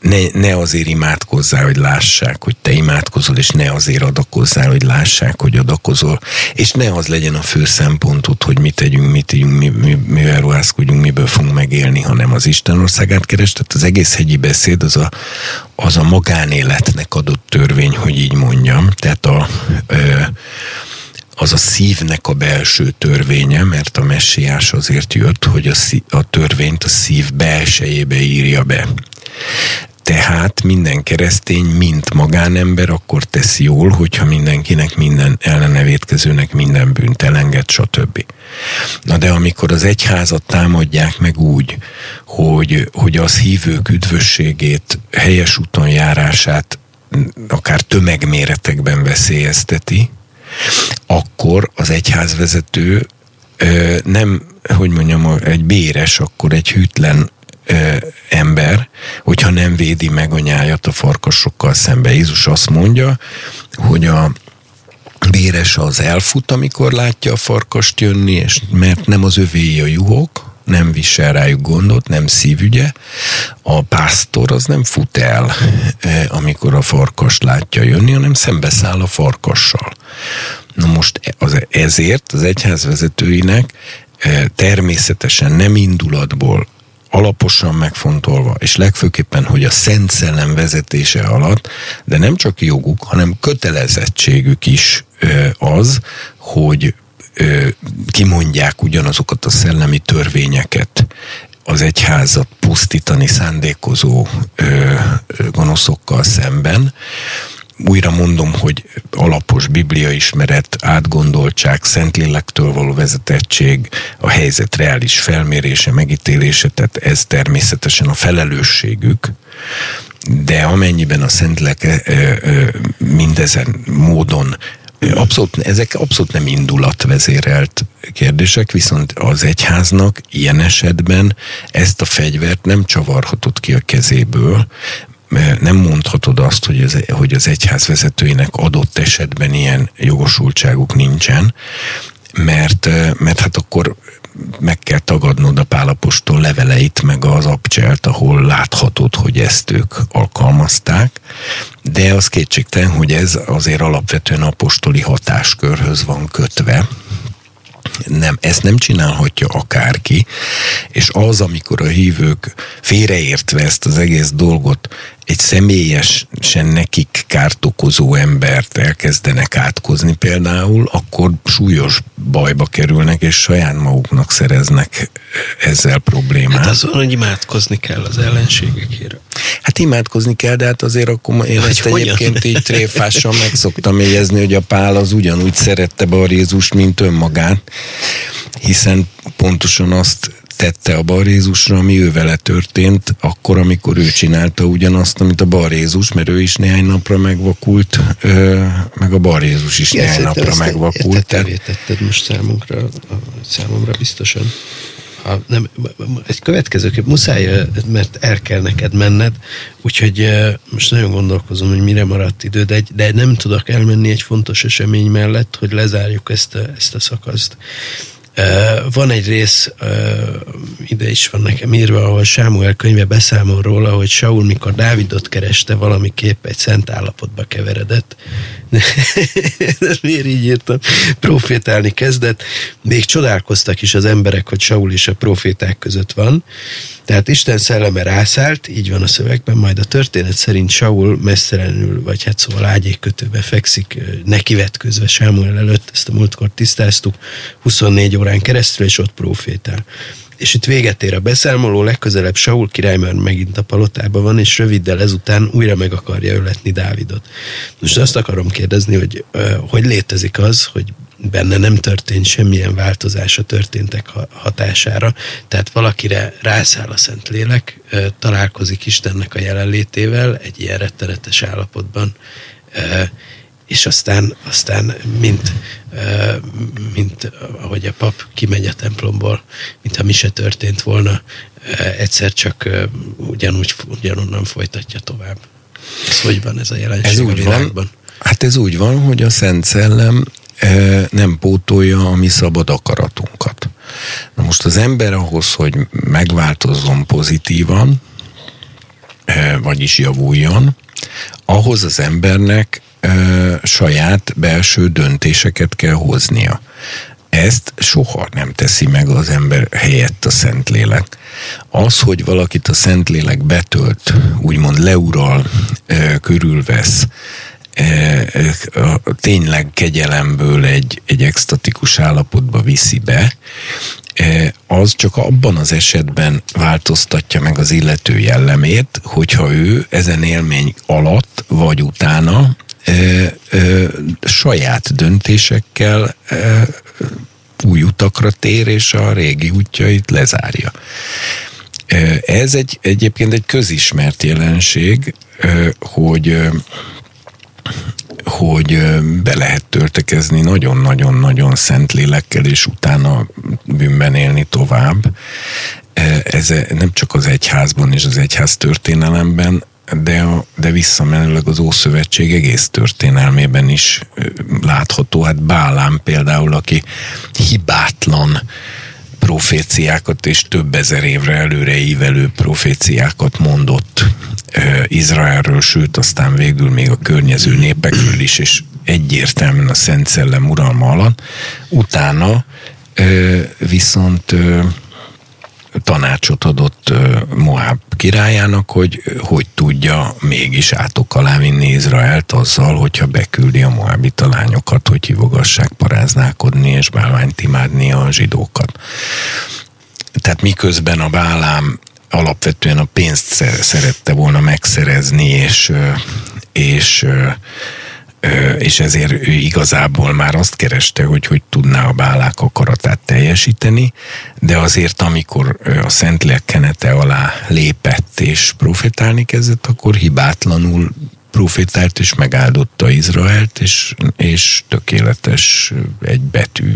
Ne, ne azért imádkozzál, hogy lássák, hogy te imádkozol, és ne azért adakozzál, hogy lássák, hogy adakozol, és ne az legyen a fő szempontod, hogy mit tegyünk, mit tegyünk, mi, mi, mivel ruházkodjunk, miből fogunk megélni, hanem az Isten országát keres. Tehát az egész hegyi beszéd az a, az a magánéletnek adott törvény, hogy így mondjam. Tehát a ö, az a szívnek a belső törvénye, mert a messiás azért jött, hogy a, szív, a törvényt a szív belsejébe írja be. Tehát minden keresztény, mint magánember akkor teszi jól, hogyha mindenkinek minden ellenevétkezőnek minden bűnt elenged, stb. Na de amikor az egyházat támadják meg úgy, hogy, hogy az hívők üdvösségét, helyes úton járását akár tömegméretekben veszélyezteti, akkor az egyházvezető nem, hogy mondjam, egy béres, akkor egy hűtlen ember, hogyha nem védi meg a nyájat a farkasokkal szembe. Jézus azt mondja, hogy a béres az elfut, amikor látja a farkast jönni, és mert nem az övé a juhok, nem visel rájuk gondot, nem szívügye. A pásztor az nem fut el, amikor a farkast látja jönni, hanem szembeszáll a farkassal. Na most az, ezért az egyház vezetőinek természetesen nem indulatból alaposan megfontolva, és legfőképpen, hogy a Szent Szellem vezetése alatt, de nem csak joguk, hanem kötelezettségük is az, hogy kimondják ugyanazokat a szellemi törvényeket, az egyházat pusztítani szándékozó gonoszokkal szemben, újra mondom, hogy alapos bibliaismeret, átgondoltság, szentlélektől való vezetettség, a helyzet reális felmérése, megítélése, tehát ez természetesen a felelősségük, de amennyiben a Szentlek mindezen módon Abszolút, ezek abszolút nem indulatvezérelt kérdések, viszont az egyháznak ilyen esetben ezt a fegyvert nem csavarhatott ki a kezéből, nem mondhatod azt, hogy az, hogy az egyház vezetőinek adott esetben ilyen jogosultságuk nincsen, mert, mert hát akkor meg kell tagadnod a pálapostól leveleit, meg az abcselt, ahol láthatod, hogy ezt ők alkalmazták, de az kétségtelen, hogy ez azért alapvetően apostoli hatáskörhöz van kötve, nem, ezt nem csinálhatja akárki, és az, amikor a hívők félreértve ezt az egész dolgot egy személyesen nekik kárt okozó embert elkezdenek átkozni például, akkor súlyos bajba kerülnek, és saját maguknak szereznek ezzel problémát. Hát azon, hogy imádkozni kell az ellenségekért. Hát imádkozni kell, de hát azért akkor én hogy ezt hogyan? egyébként így tréfásan meg szoktam jegyezni, hogy a Pál az ugyanúgy szerette Bar Jézust, mint önmagát, hiszen pontosan azt tette a Barézusra, ami ő vele történt, akkor, amikor ő csinálta ugyanazt, amit a Barézus, mert ő is néhány napra megvakult, ö, meg a Barézus is Igen, néhány napra megvakult. Tehát... tetted most számunkra, számomra biztosan. Ha nem, egy következő kép, muszáj, mert el kell neked menned, úgyhogy most nagyon gondolkozom, hogy mire maradt idő, de, egy, de nem tudok elmenni egy fontos esemény mellett, hogy lezárjuk ezt a, ezt a szakaszt. Van egy rész, ide is van nekem írva, ahol Sámuel könyve beszámol róla, hogy Saul, mikor Dávidot kereste, valamiképp egy szent állapotba keveredett. Miért így írtam? Profétálni kezdett. Még csodálkoztak is az emberek, hogy Saul is a proféták között van. Tehát Isten szelleme rászállt, így van a szövegben, majd a történet szerint Saul mesztelenül, vagy hát szóval ágyékkötőbe fekszik, nekivetközve Sámuel előtt, ezt a múltkor tisztáztuk, 24 órán keresztül, és ott profétál. és itt véget ér a beszámoló, legközelebb Saul király már megint a palotában van, és röviddel ezután újra meg akarja öletni Dávidot. Most azt akarom kérdezni, hogy hogy létezik az, hogy benne nem történt semmilyen változás a történtek hatására, tehát valakire rászáll a Szentlélek, találkozik Istennek a jelenlétével egy ilyen rettenetes állapotban, és aztán, aztán mint, mint ahogy a pap kimegy a templomból, mintha mi se történt volna, egyszer csak ugyanúgy, ugyanonnan folytatja tovább. Ez hogy van ez a jelenség ez úgy a világban? Van, hát ez úgy van, hogy a Szent Szellem nem pótolja a mi szabad akaratunkat. Na most az ember ahhoz, hogy megváltozzon pozitívan, vagyis javuljon, ahhoz az embernek saját belső döntéseket kell hoznia. Ezt soha nem teszi meg az ember helyett a Szentlélek. Az, hogy valakit a Szentlélek betölt, úgymond leural, körülvesz, tényleg kegyelemből egy, egy extatikus állapotba viszi be, az csak abban az esetben változtatja meg az illető jellemét, hogyha ő ezen élmény alatt vagy utána ö, ö, saját döntésekkel ö, új utakra tér, és a régi útjait lezárja. Ez egy, egyébként egy közismert jelenség, hogy hogy be lehet törtekezni nagyon-nagyon-nagyon szent lélekkel, és utána bűnben élni tovább. Ez nem csak az egyházban és az egyház történelemben, de, a, de visszamenőleg az Ószövetség egész történelmében is látható. Hát Bálám például, aki hibátlan proféciákat és több ezer évre előre ívelő proféciákat mondott Izraelről, sőt aztán végül még a környező népekről is, és egyértelműen a Szent Szellem uralma alatt. Utána viszont tanácsot adott Moab királyának, hogy hogy tudja mégis átok alá vinni Izraelt azzal, hogyha beküldi a moabita lányokat, hogy hívogassák paráználkodni és bálványt imádni a zsidókat. Tehát miközben a Bálám alapvetően a pénzt szerette volna megszerezni, és, és és ezért ő igazából már azt kereste, hogy hogy tudná a bálák akaratát teljesíteni, de azért amikor a Szentlélek kenete alá lépett és profetálni kezdett, akkor hibátlanul profétált és megáldotta Izraelt, és, és tökéletes egy betű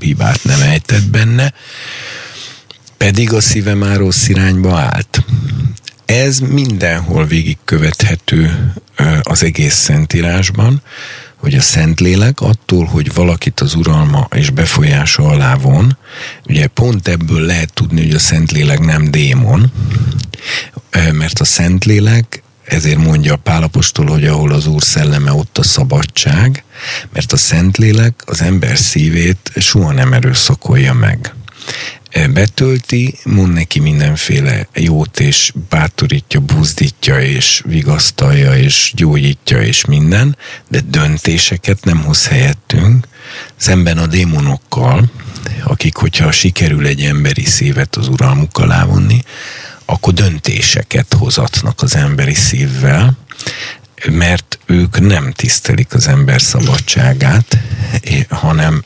hibát nem ejtett benne, pedig a szíve már rossz irányba állt. Ez mindenhol végigkövethető az egész Szentírásban, hogy a Szentlélek attól, hogy valakit az uralma és befolyása alá von, ugye pont ebből lehet tudni, hogy a Szentlélek nem démon, mert a Szentlélek ezért mondja a Pálapostól, hogy ahol az Úr szelleme, ott a szabadság, mert a Szentlélek az ember szívét soha nem erőszakolja meg betölti, mond neki mindenféle jót, és bátorítja, buzdítja, és vigasztalja, és gyógyítja, és minden, de döntéseket nem hoz helyettünk, szemben a démonokkal, akik, hogyha sikerül egy emberi szívet az uralmuk alá vonni, akkor döntéseket hozatnak az emberi szívvel, mert ők nem tisztelik az ember szabadságát, hanem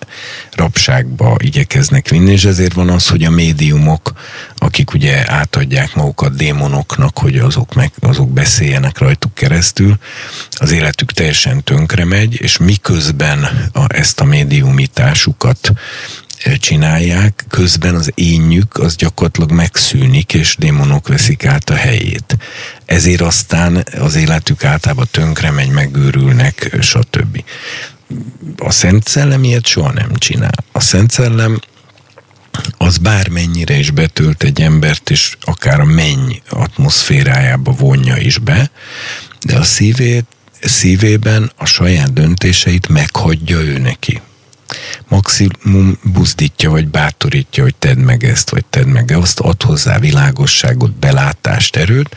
rabságba igyekeznek vinni, és ezért van az, hogy a médiumok, akik ugye átadják magukat démonoknak, hogy azok, meg, azok beszéljenek rajtuk keresztül, az életük teljesen tönkre megy, és miközben a, ezt a médiumitásukat csinálják, közben az énjük az gyakorlatilag megszűnik, és démonok veszik át a helyét. Ezért aztán az életük általában tönkre megy, megőrülnek, stb. A Szent Szellem ilyet soha nem csinál. A Szent Szellem az bármennyire is betölt egy embert, és akár a menny atmoszférájába vonja is be, de a szívét, szívében a saját döntéseit meghagyja ő neki maximum buzdítja, vagy bátorítja, hogy tedd meg ezt, vagy tedd meg azt, ad hozzá világosságot, belátást, erőt,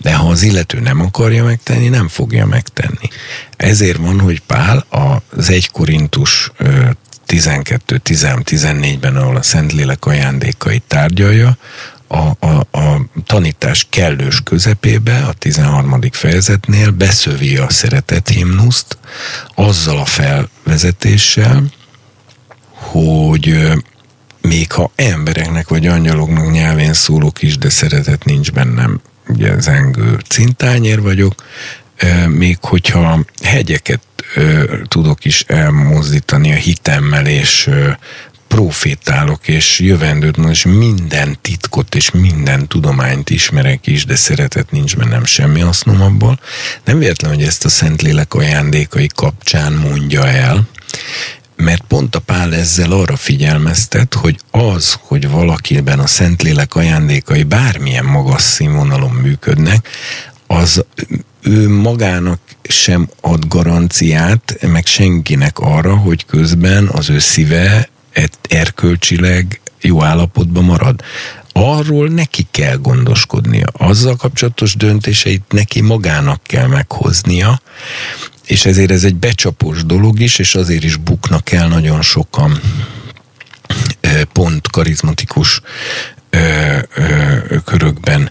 de ha az illető nem akarja megtenni, nem fogja megtenni. Ezért van, hogy Pál az 1 Korintus 12-13-14-ben, ahol a Szentlélek ajándékait tárgyalja, a, a, a tanítás kellős közepébe, a 13. fejezetnél beszövi a szeretet himnuszt azzal a felvezetéssel, hogy még ha embereknek vagy angyaloknak nyelvén szólok is, de szeretet nincs bennem, ugye zengő cintányér vagyok, még hogyha hegyeket tudok is elmozdítani a hitemmel, és profétálok, és jövendőt, és minden titkot és minden tudományt ismerek is, de szeretet nincs bennem semmi hasznom abból. Nem véletlen, hogy ezt a Szentlélek ajándékai kapcsán mondja el, mert pont a Pál ezzel arra figyelmeztet, hogy az, hogy valakiben a Szentlélek ajándékai bármilyen magas színvonalon működnek, az ő magának sem ad garanciát, meg senkinek arra, hogy közben az ő szíve erkölcsileg jó állapotban marad. Arról neki kell gondoskodnia. Azzal kapcsolatos döntéseit neki magának kell meghoznia, és ezért ez egy becsapós dolog is, és azért is buknak el nagyon sokan pont karizmatikus körökben,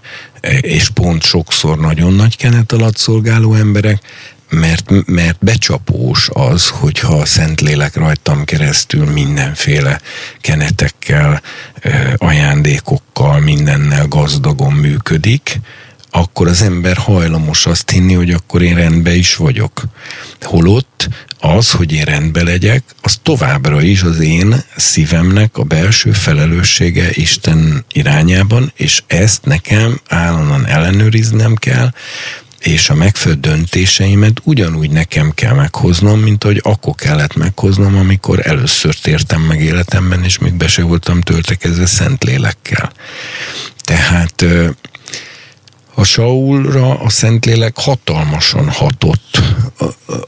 és pont sokszor nagyon nagy kenet alatt szolgáló emberek, mert, mert becsapós az, hogyha a Szentlélek rajtam keresztül mindenféle kenetekkel, ajándékokkal, mindennel gazdagon működik, akkor az ember hajlamos azt hinni, hogy akkor én rendben is vagyok. Holott az, hogy én rendben legyek, az továbbra is az én szívemnek a belső felelőssége Isten irányában, és ezt nekem állandóan ellenőriznem kell, és a megfelelő döntéseimet ugyanúgy nekem kell meghoznom, mint ahogy akkor kellett meghoznom, amikor először tértem meg életemben, és még be se voltam töltekezve szent lélekkel. Tehát a Saulra a Szentlélek hatalmasan hatott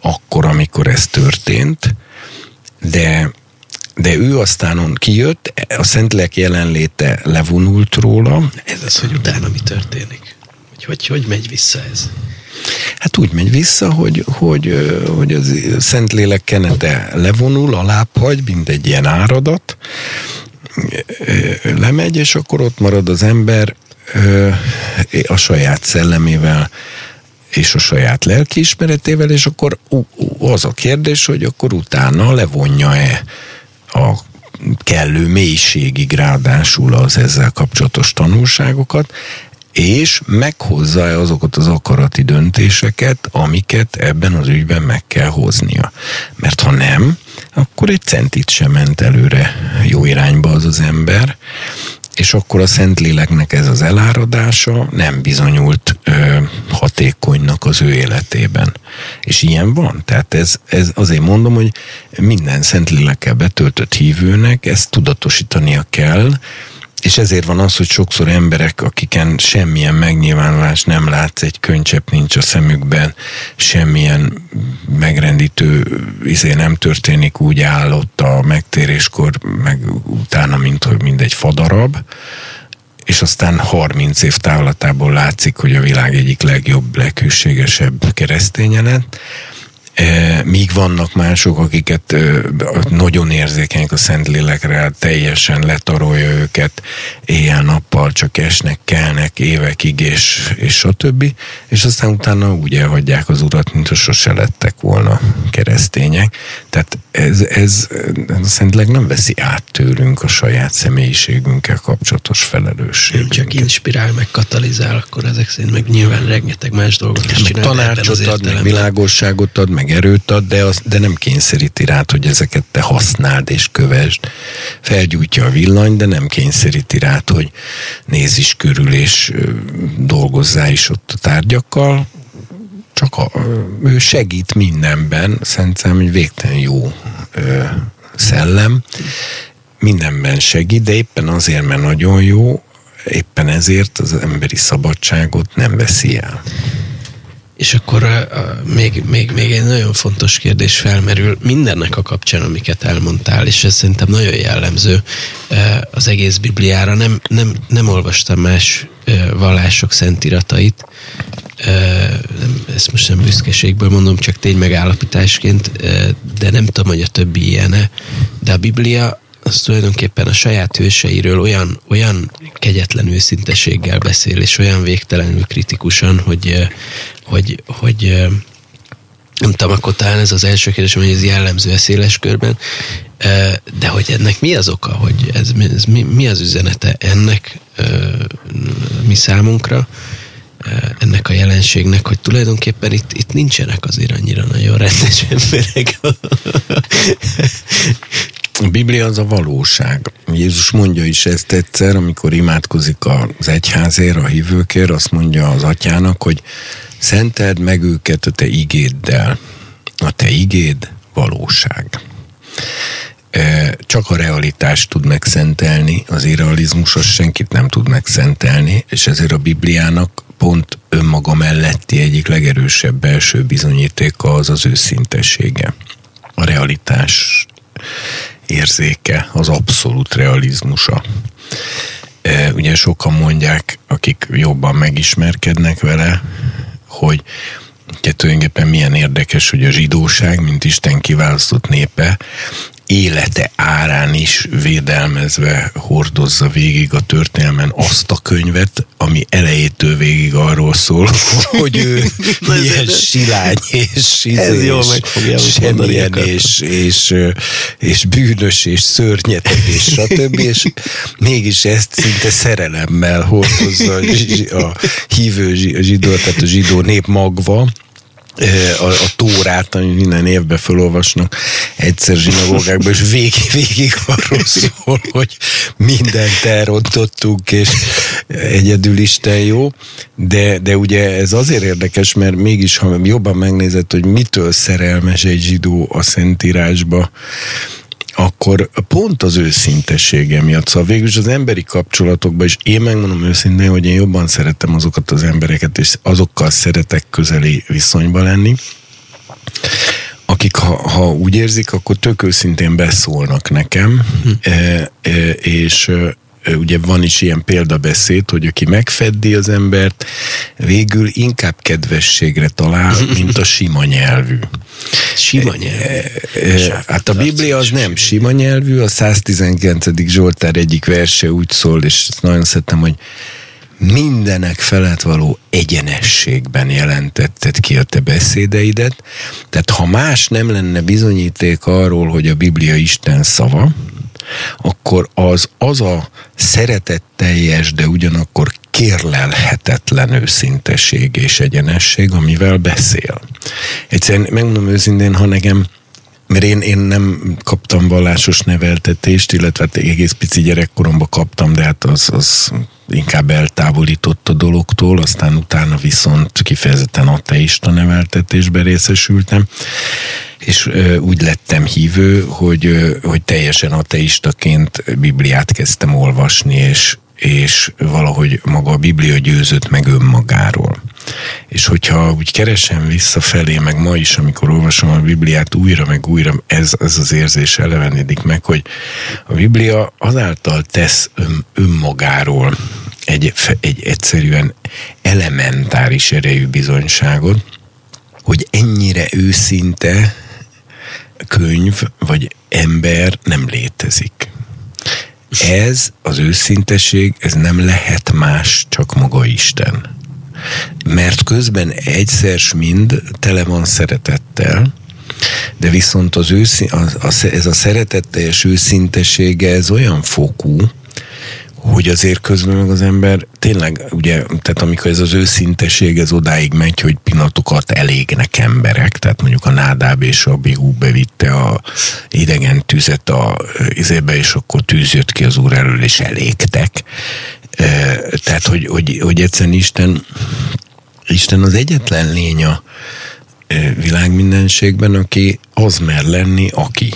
akkor, amikor ez történt, de, de ő aztán kijött, a Szentlélek jelenléte levonult róla. Ez az, hogy utána mi történik? Hogy hogy, hogy megy vissza ez? Hát úgy megy vissza, hogy, hogy, hogy az Szentlélek kenete levonul, alább hagy, mint egy ilyen áradat, lemegy, és akkor ott marad az ember a saját szellemével, és a saját lelkiismeretével, és akkor az a kérdés, hogy akkor utána levonja-e a kellő mélységig ráadásul az ezzel kapcsolatos tanulságokat, és meghozza -e azokat az akarati döntéseket, amiket ebben az ügyben meg kell hoznia. Mert ha nem, akkor egy centit sem ment előre jó irányba az az ember, és akkor a Szentléleknek ez az eláradása nem bizonyult ö, hatékonynak az ő életében. És ilyen van. Tehát ez, ez azért mondom, hogy minden Szentlélekkel betöltött hívőnek ezt tudatosítania kell, és ezért van az, hogy sokszor emberek, akiken semmilyen megnyilvánulás nem látsz, egy könycsepp nincs a szemükben, semmilyen megrendítő izé nem történik, úgy állott a megtéréskor, meg utána, mint hogy mindegy fadarab, és aztán 30 év távlatából látszik, hogy a világ egyik legjobb, leghűségesebb kereszténye lett míg vannak mások, akiket e, nagyon érzékenyek a Szentlélekre, teljesen letarolja őket, éjjel-nappal csak esnek, kelnek évekig, és, és stb. És aztán utána úgy elhagyják az urat, mint hogy sose lettek volna keresztények. Tehát ez, ez a Szentlélek nem veszi át tőlünk a saját személyiségünkkel kapcsolatos felelősséget. Csak inspirál, meg katalizál, akkor ezek szerint meg nyilván rengeteg más dolgot is csinál. Tanácsot ad, meg világosságot ad, meg erőt ad, de, az, de nem kényszeríti rád, hogy ezeket te használd és kövesd. Felgyújtja a villany, de nem kényszeríti rád, hogy nézz is körül, és dolgozzál is ott a tárgyakkal, csak a, ő segít mindenben, szerintem egy végtelen jó ö, szellem, mindenben segít, de éppen azért, mert nagyon jó, éppen ezért az emberi szabadságot nem veszi el. És akkor uh, még, még, még egy nagyon fontos kérdés felmerül mindennek a kapcsán, amiket elmondtál, és ez szerintem nagyon jellemző uh, az egész Bibliára. Nem, nem, nem olvastam más uh, vallások szentiratait, ezt most nem büszkeségből mondom, csak tény megállapításként, de nem tudom, hogy a többi ilyene, de a Biblia az tulajdonképpen a saját hőseiről olyan, olyan kegyetlen őszinteséggel beszél, és olyan végtelenül kritikusan, hogy, hogy, hogy nem tudom, akkor talán ez az első kérdésem, hogy ez jellemző széles körben, de hogy ennek mi az oka, hogy ez, ez mi, mi az üzenete ennek mi számunkra, ennek a jelenségnek, hogy tulajdonképpen itt, itt nincsenek azért annyira nagyon rendes emberek. A Biblia az a valóság. Jézus mondja is ezt egyszer, amikor imádkozik az egyházért, a hívőkért, azt mondja az atyának, hogy szenteld meg őket a te igéddel. A te igéd valóság. Csak a realitást tud megszentelni, az irrealizmus az senkit nem tud megszentelni, és ezért a Bibliának pont önmaga melletti egyik legerősebb belső bizonyítéka az az őszintessége. A realitás érzéke, az abszolút realizmusa. Ugye sokan mondják, akik jobban megismerkednek vele, hogy tulajdonképpen milyen érdekes, hogy a zsidóság, mint Isten kiválasztott népe, élete árán is védelmezve hordozza végig a történelmen azt a könyvet, ami elejétől végig arról szól, hogy ő milyen silány és, ez jól meg fogja semmilyen és, és, és bűnös és szörnyeteg és stb. és mégis ezt szinte szerelemmel hordozza a hívő zsidó, tehát a zsidó nép magva, a, a tórát, amit minden évben felolvasnak egyszer zsinagógákban, és végig, végig arról szól, hogy mindent elrontottunk, és egyedül Isten jó, de, de ugye ez azért érdekes, mert mégis, ha jobban megnézed, hogy mitől szerelmes egy zsidó a Szentírásba, akkor pont az őszintessége miatt, szóval végülis az emberi kapcsolatokban is én megmondom őszintén, hogy én jobban szeretem azokat az embereket, és azokkal szeretek közeli viszonyba lenni, akik ha, ha úgy érzik, akkor tök őszintén beszólnak nekem, hm. e, e, és ugye van is ilyen példabeszéd, hogy aki megfeddi az embert, végül inkább kedvességre talál, mint a sima nyelvű. Sima nyelvű? Hát a Biblia az nem sima nyelvű, a 119. Zsoltár egyik verse úgy szól, és nagyon szeretem, hogy mindenek felett való egyenességben jelentetted ki a te beszédeidet. Tehát ha más nem lenne bizonyíték arról, hogy a Biblia Isten szava, akkor az az a szeretetteljes, de ugyanakkor kérlelhetetlen őszinteség és egyenesség, amivel beszél. Egyszerűen megmondom őszintén, ha nekem mert én, én nem kaptam vallásos neveltetést, illetve hát egész pici gyerekkoromban kaptam, de hát az, az inkább eltávolított a dologtól, aztán utána viszont kifejezetten ateista neveltetésbe részesültem és úgy lettem hívő, hogy, hogy teljesen ateistaként Bibliát kezdtem olvasni, és, és valahogy maga a Biblia győzött meg önmagáról. És hogyha úgy keresem visszafelé, meg ma is, amikor olvasom a Bibliát újra, meg újra, ez, ez az érzés elevenedik meg, hogy a Biblia azáltal tesz ön, önmagáról egy, egy egyszerűen elementáris erejű bizonyságot, hogy ennyire őszinte könyv vagy ember nem létezik. Ez az őszinteség, ez nem lehet más, csak maga Isten. Mert közben egyszer mind tele van szeretettel, de viszont az őszín, az, az, ez a szeretetteljes őszintesége, ez olyan fokú, hogy azért közben meg az ember tényleg, ugye, tehát amikor ez az őszinteség ez odáig megy, hogy pillanatokat elégnek emberek, tehát mondjuk a Nádáb és a Bigú bevitte a idegen tüzet a izébe, és akkor tűz jött ki az úr elől, és elégtek. Tehát, hogy, hogy, hogy egyszerűen Isten, Isten az egyetlen lény a világmindenségben, aki az mer lenni, aki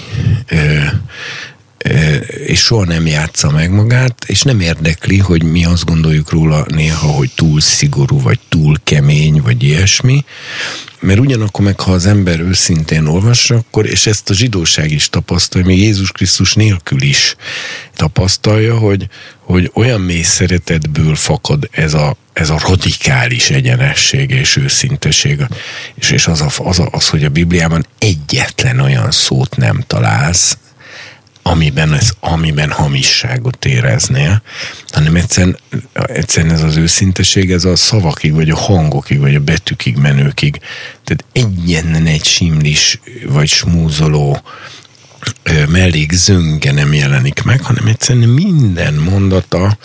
és soha nem játsza meg magát, és nem érdekli, hogy mi azt gondoljuk róla néha, hogy túl szigorú, vagy túl kemény, vagy ilyesmi, mert ugyanakkor meg, ha az ember őszintén olvassa, akkor, és ezt a zsidóság is tapasztalja, még Jézus Krisztus nélkül is tapasztalja, hogy, hogy olyan mély szeretetből fakad ez a ez a radikális egyenesség és őszinteség, és, és az, a, az, a, az, hogy a Bibliában egyetlen olyan szót nem találsz, amiben, ez, amiben hamisságot éreznél, hanem egyszerűen, egyszerűen ez az őszinteség, ez a szavakig, vagy a hangokig, vagy a betűkig menőkig. Tehát egyetlen egy simlis, vagy smúzoló mellék zönge nem jelenik meg, hanem egyszerűen minden mondata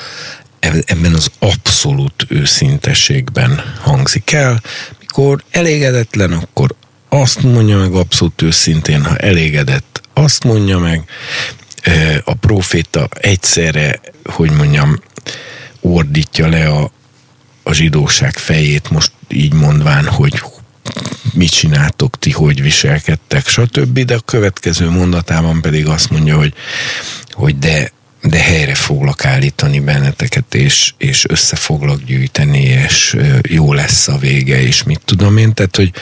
ebben az abszolút őszintességben hangzik el. Mikor elégedetlen, akkor azt mondja meg abszolút őszintén, ha elégedett, azt mondja meg. A proféta egyszerre, hogy mondjam, ordítja le a, a zsidóság fejét, most így mondván, hogy mit csináltok ti, hogy viselkedtek, stb. De a következő mondatában pedig azt mondja, hogy, hogy de de helyre foglak állítani benneteket, és, és össze foglak gyűjteni, és jó lesz a vége, és mit tudom én. Tehát, hogy,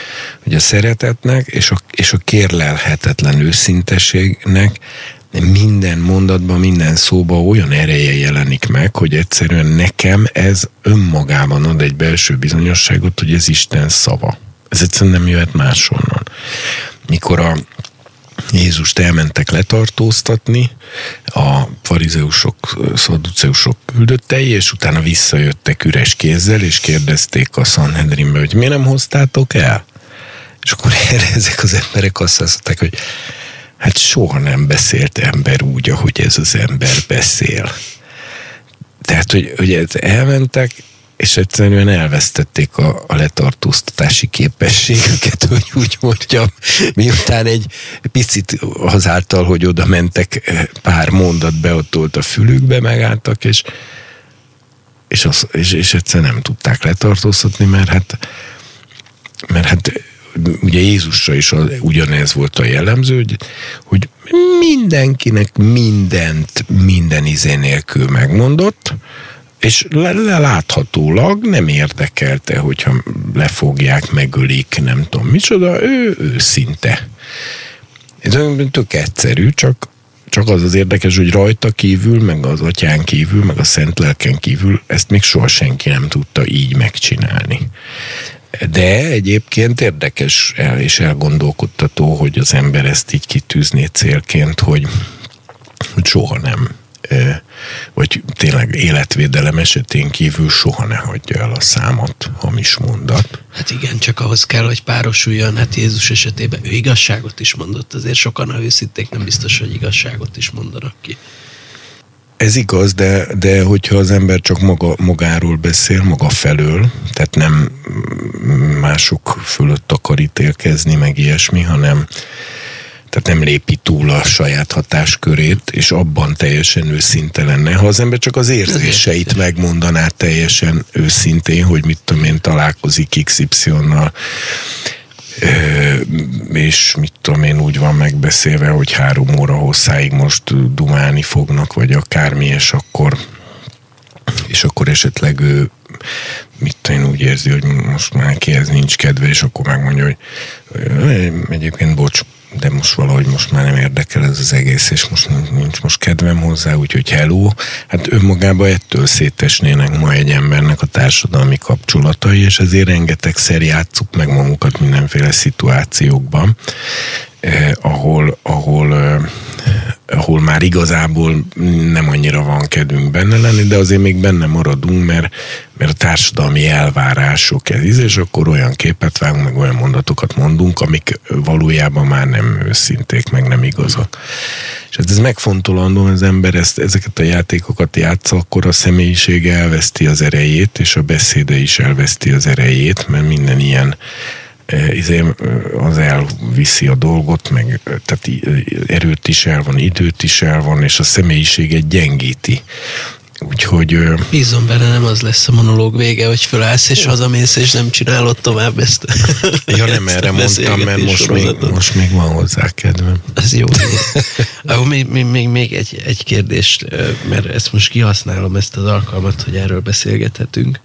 hogy a szeretetnek és a, és a kérlelhetetlen őszinteségnek minden mondatban, minden szóban olyan ereje jelenik meg, hogy egyszerűen nekem ez önmagában ad egy belső bizonyosságot, hogy ez Isten szava. Ez egyszerűen nem jöhet máshonnan. Mikor a Jézust elmentek letartóztatni, a farizeusok, szaduceusok küldöttei, és utána visszajöttek üres kézzel, és kérdezték a Sanhedrinbe, hogy miért nem hoztátok el? És akkor erre ezek az emberek azt mondták, hogy hát soha nem beszélt ember úgy, ahogy ez az ember beszél. Tehát, hogy, hogy elmentek, és egyszerűen elvesztették a, a letartóztatási képességüket, hogy úgy mondjam, miután egy picit azáltal, hogy oda mentek, eh, pár mondat beotolt a fülükbe, megálltak, és, és, az, és, és egyszerűen nem tudták letartóztatni, mert hát, mert hát ugye Jézusra is az, ugyanez volt a jellemző, hogy, hogy mindenkinek mindent minden izé nélkül megmondott, és leláthatólag nem érdekelte, hogyha lefogják, megölik, nem tudom micsoda, ő őszinte. Ez tök egyszerű, csak, csak az az érdekes, hogy rajta kívül, meg az atyán kívül, meg a szent lelken kívül ezt még soha senki nem tudta így megcsinálni. De egyébként érdekes el és elgondolkodtató, hogy az ember ezt így kitűzné célként, hogy, hogy soha nem vagy tényleg életvédelem esetén kívül soha ne hagyja el a számot, hamis mondat. Hát igen, csak ahhoz kell, hogy párosuljon. Hát Jézus esetében ő igazságot is mondott, azért sokan, ha őszinték, nem biztos, hogy igazságot is mondanak ki. Ez igaz, de, de hogyha az ember csak maga, magáról beszél, maga felől, tehát nem mások fölött akar ítélkezni, meg ilyesmi, hanem tehát nem lépi túl a saját hatáskörét, és abban teljesen őszinte lenne. Ha az ember csak az érzéseit megmondaná teljesen őszintén, hogy mit tudom én, találkozik XY-nal, és mit tudom én, úgy van megbeszélve, hogy három óra hosszáig most dumálni fognak, vagy akármi, és akkor és akkor esetleg ő mit én úgy érzi, hogy most már kihez nincs kedve, és akkor megmondja, hogy egyébként bocs, de most valahogy most már nem érdekel ez az egész, és most nincs most kedvem hozzá, úgyhogy hello. Hát önmagában ettől szétesnének ma egy embernek a társadalmi kapcsolatai, és ezért rengetegszer játsszuk meg magunkat mindenféle szituációkban, eh, ahol, ahol eh, ahol már igazából nem annyira van kedvünk benne lenni, de azért még benne maradunk, mert, mert a társadalmi elvárások ez, és akkor olyan képet vágunk, meg olyan mondatokat mondunk, amik valójában már nem őszinték, meg nem igazak. És hát ez megfontolandó, az ember ezt, ezeket a játékokat játsza, akkor a személyisége elveszti az erejét, és a beszéde is elveszti az erejét, mert minden ilyen izé, az elviszi a dolgot, meg tehát erőt is el van, időt is el van, és a személyiséget gyengíti. Úgyhogy... Bízom benne, nem az lesz a monológ vége, hogy fölállsz és hazamész, és nem csinálod tovább ezt. Ja, nem erre mondtam, mert most még, most még van hozzá kedvem. Ez jó. Ahol még, még, még, még egy, egy kérdést, mert ezt most kihasználom, ezt az alkalmat, hogy erről beszélgethetünk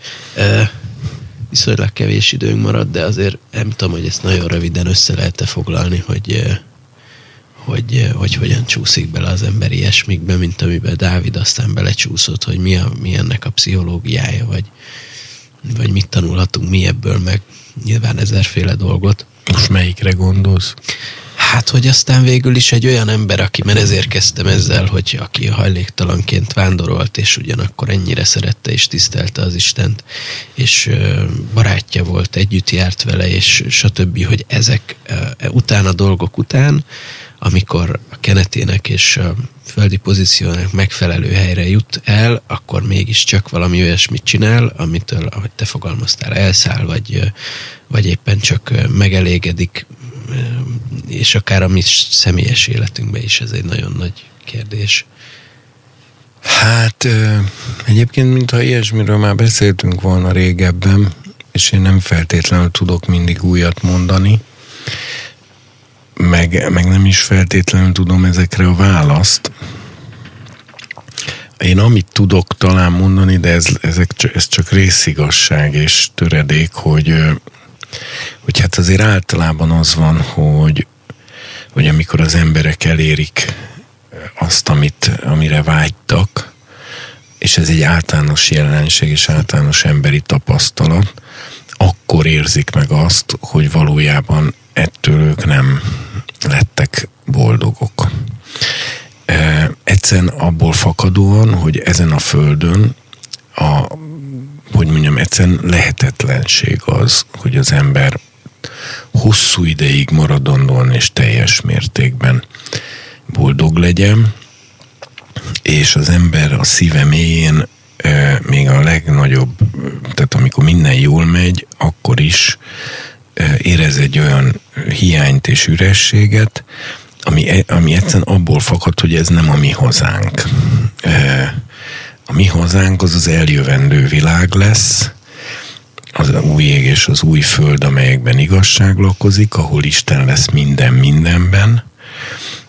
viszonylag kevés időnk maradt, de azért nem tudom, hogy ezt nagyon röviden össze lehet foglalni, hogy, hogy, eh, hogy hogyan csúszik bele az ember ilyesmikbe, mint amiben Dávid aztán belecsúszott, hogy mi, a, mi ennek a pszichológiája, vagy, vagy mit tanulhatunk mi ebből, meg nyilván ezerféle dolgot. Most melyikre gondolsz? Hát, hogy aztán végül is egy olyan ember, aki, mert ezért kezdtem ezzel, hogy aki hajléktalanként vándorolt, és ugyanakkor ennyire szerette és tisztelte az Istent, és barátja volt, együtt járt vele, és stb., hogy ezek után a dolgok után, amikor a kenetének és a földi pozíciónak megfelelő helyre jut el, akkor mégiscsak valami olyasmit csinál, amitől, ahogy te fogalmaztál, elszáll, vagy, vagy éppen csak megelégedik és akár a mi személyes életünkben is ez egy nagyon nagy kérdés. Hát egyébként, mintha ilyesmiről már beszéltünk volna régebben, és én nem feltétlenül tudok mindig újat mondani, meg, meg nem is feltétlenül tudom ezekre a választ. Én amit tudok talán mondani, de ez, ezek, ez csak részigasság és töredék, hogy hogy hát azért általában az van, hogy, hogy amikor az emberek elérik azt, amit, amire vágytak, és ez egy általános jelenség és általános emberi tapasztalat, akkor érzik meg azt, hogy valójában ettől ők nem lettek boldogok. E, egyszerűen abból fakadóan, hogy ezen a földön a hogy mondjam, egyszerűen lehetetlenség az, hogy az ember hosszú ideig maradandóan és teljes mértékben boldog legyen, és az ember a szíve mélyén még a legnagyobb, tehát amikor minden jól megy, akkor is érez egy olyan hiányt és ürességet, ami, e, ami egyszerűen abból fakad, hogy ez nem a mi hazánk. A mi hazánk az az eljövendő világ lesz, az új ég és az új föld, amelyekben igazság lakozik, ahol Isten lesz minden mindenben.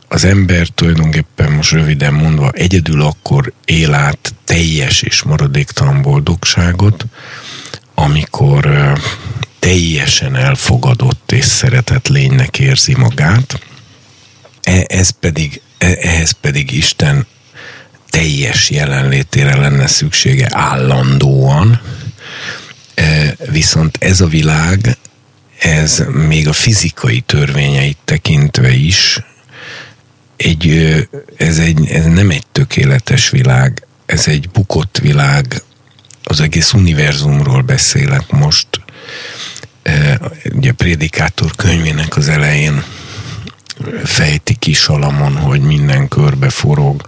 Az ember tulajdonképpen most röviden mondva egyedül akkor él át teljes és maradéktalan boldogságot, amikor teljesen elfogadott és szeretett lénynek érzi magát. E, ez pedig, e, ehhez pedig Isten teljes jelenlétére lenne szüksége állandóan, e, viszont ez a világ, ez még a fizikai törvényeit tekintve is egy, ez, egy, ez nem egy tökéletes világ, ez egy bukott világ, az egész univerzumról beszélek most. Ugye a Prédikátor könyvének az elején fejti ki Salamon, hogy minden körbe forog,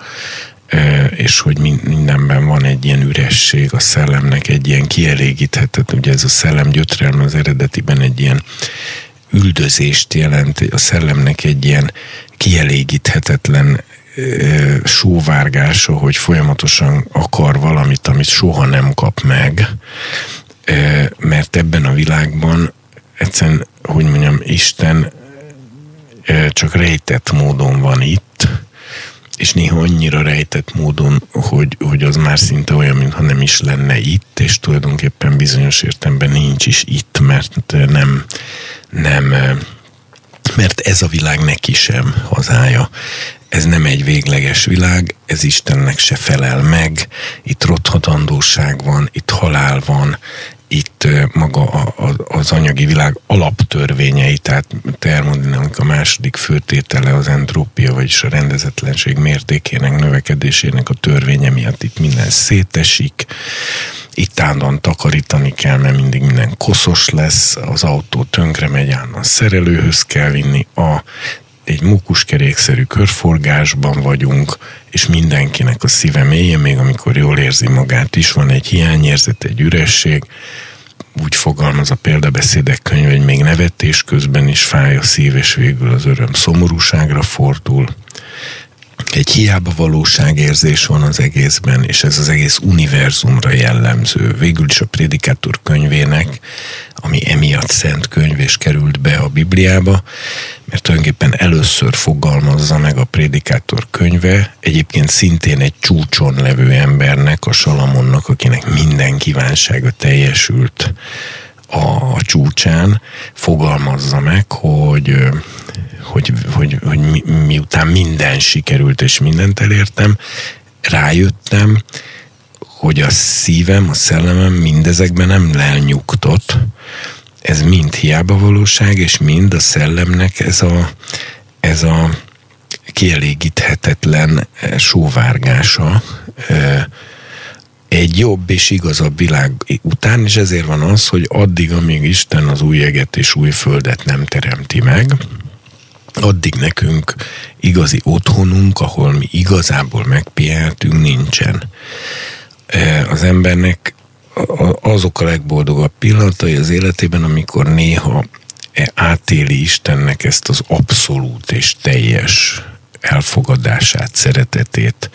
és hogy mindenben van egy ilyen üresség, a szellemnek egy ilyen kielégíthetet, ugye ez a szellem gyötrelme az eredetiben egy ilyen üldözést jelent, a szellemnek egy ilyen kielégíthetetlen sóvárgása, hogy folyamatosan akar valamit, amit soha nem kap meg, mert ebben a világban egyszerűen, hogy mondjam, Isten csak rejtett módon van itt, és néha annyira rejtett módon, hogy, hogy az már szinte olyan, mintha nem is lenne itt, és tulajdonképpen bizonyos értelemben nincs is itt, mert nem, nem mert ez a világ neki sem hazája. Ez nem egy végleges világ, ez Istennek se felel meg, itt rothadandóság van, itt halál van, itt maga az anyagi világ alaptörvényei, tehát termodinamika második főtétele az entrópia, vagyis a rendezetlenség mértékének növekedésének a törvénye miatt itt minden szétesik, itt állandóan takarítani kell, mert mindig minden koszos lesz, az autó tönkre megy, állandóan szerelőhöz kell vinni, a egy mukuskerékszerű körforgásban vagyunk, és mindenkinek a szíve mélye, még amikor jól érzi magát is, van egy hiányérzet, egy üresség, úgy fogalmaz a példabeszédek könyv, hogy még nevetés közben is fáj a szív, és végül az öröm szomorúságra fordul egy hiába valóságérzés van az egészben, és ez az egész univerzumra jellemző. Végül is a Prédikátor könyvének, ami emiatt szent könyv és került be a Bibliába, mert tulajdonképpen először fogalmazza meg a Prédikátor könyve, egyébként szintén egy csúcson levő embernek, a Salamonnak, akinek minden kívánsága teljesült a, csúcsán, fogalmazza meg, hogy hogy, hogy, hogy mi, miután minden sikerült és mindent elértem, rájöttem, hogy a szívem, a szellemem mindezekben nem lelnyugtott. Ez mind hiába valóság, és mind a szellemnek ez a, ez a kielégíthetetlen sóvárgása egy jobb és igazabb világ után, és ezért van az, hogy addig, amíg Isten az új eget és új földet nem teremti meg, addig nekünk igazi otthonunk, ahol mi igazából megpihenhetünk, nincsen. Az embernek azok a legboldogabb pillanatai az életében, amikor néha átéli Istennek ezt az abszolút és teljes elfogadását, szeretetét,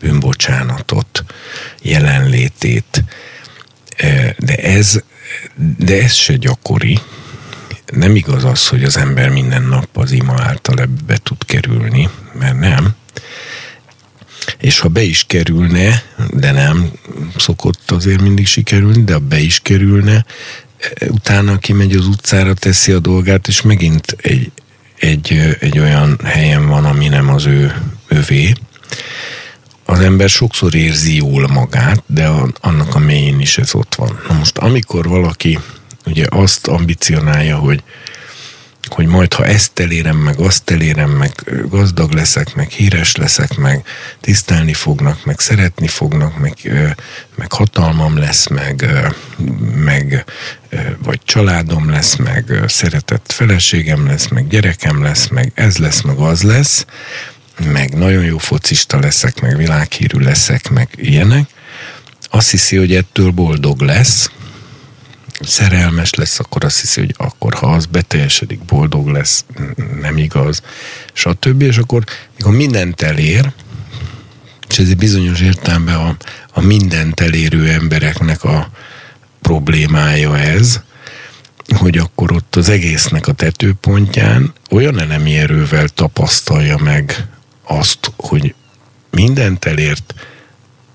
bűnbocsánatot, jelenlétét. De ez, de ez se gyakori. Nem igaz az, hogy az ember minden nap az ima által ebbe tud kerülni, mert nem. És ha be is kerülne, de nem szokott azért mindig sikerülni, de ha be is kerülne, utána kimegy az utcára, teszi a dolgát, és megint egy, egy, egy olyan helyen van, ami nem az ő övé. Az ember sokszor érzi jól magát, de annak a mélyén is ez ott van. Na most, amikor valaki ugye azt ambicionálja, hogy hogy majd ha ezt elérem meg, azt elérem meg, gazdag leszek, meg híres leszek, meg tisztelni fognak, meg szeretni fognak, meg, meg hatalmam lesz, meg, meg vagy családom lesz, meg szeretett feleségem lesz, meg gyerekem lesz, meg ez lesz, meg az lesz, meg nagyon jó focista leszek, meg világhírű leszek, meg ilyenek, azt hiszi, hogy ettől boldog lesz, szerelmes lesz, akkor azt hiszi, hogy akkor, ha az beteljesedik, boldog lesz, nem igaz, stb. És akkor, mikor mindent elér, és ez egy bizonyos értelemben a, a mindent elérő embereknek a problémája ez, hogy akkor ott az egésznek a tetőpontján olyan elemi erővel tapasztalja meg azt, hogy mindent elért,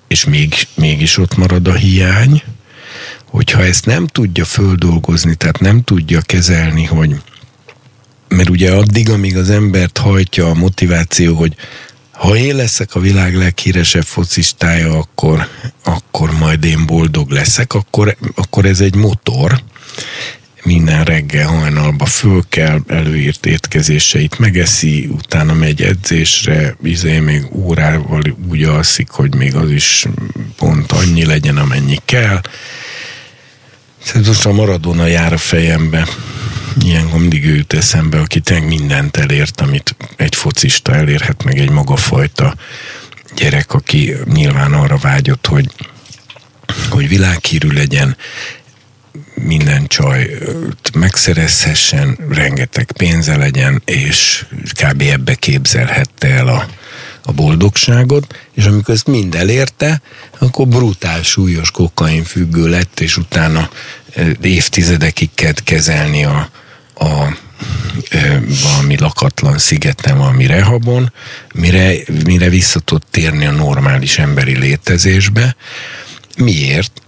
és még, mégis ott marad a hiány, hogyha ezt nem tudja földolgozni, tehát nem tudja kezelni, hogy mert ugye addig, amíg az embert hajtja a motiváció, hogy ha én leszek a világ leghíresebb focistája, akkor, akkor majd én boldog leszek, akkor, akkor ez egy motor, minden reggel hajnalba föl kell, előírt étkezéseit megeszi, utána megy edzésre, izé még órával úgy alszik, hogy még az is pont annyi legyen, amennyi kell, Szerintem a Maradona jár a fejembe. Ilyenkor mindig ő jut eszembe, aki tényleg mindent elért, amit egy focista elérhet, meg egy magafajta gyerek, aki nyilván arra vágyott, hogy, hogy világhírű legyen, minden csaj megszerezhessen, rengeteg pénze legyen, és kb. ebbe képzelhette el a, a boldogságot, és amikor ezt mind elérte, akkor brutál súlyos kokain függő lett, és utána évtizedekig kell kezelni a, a valami lakatlan szigeten, valami rehabon, mire, mire vissza tud térni a normális emberi létezésbe. Miért?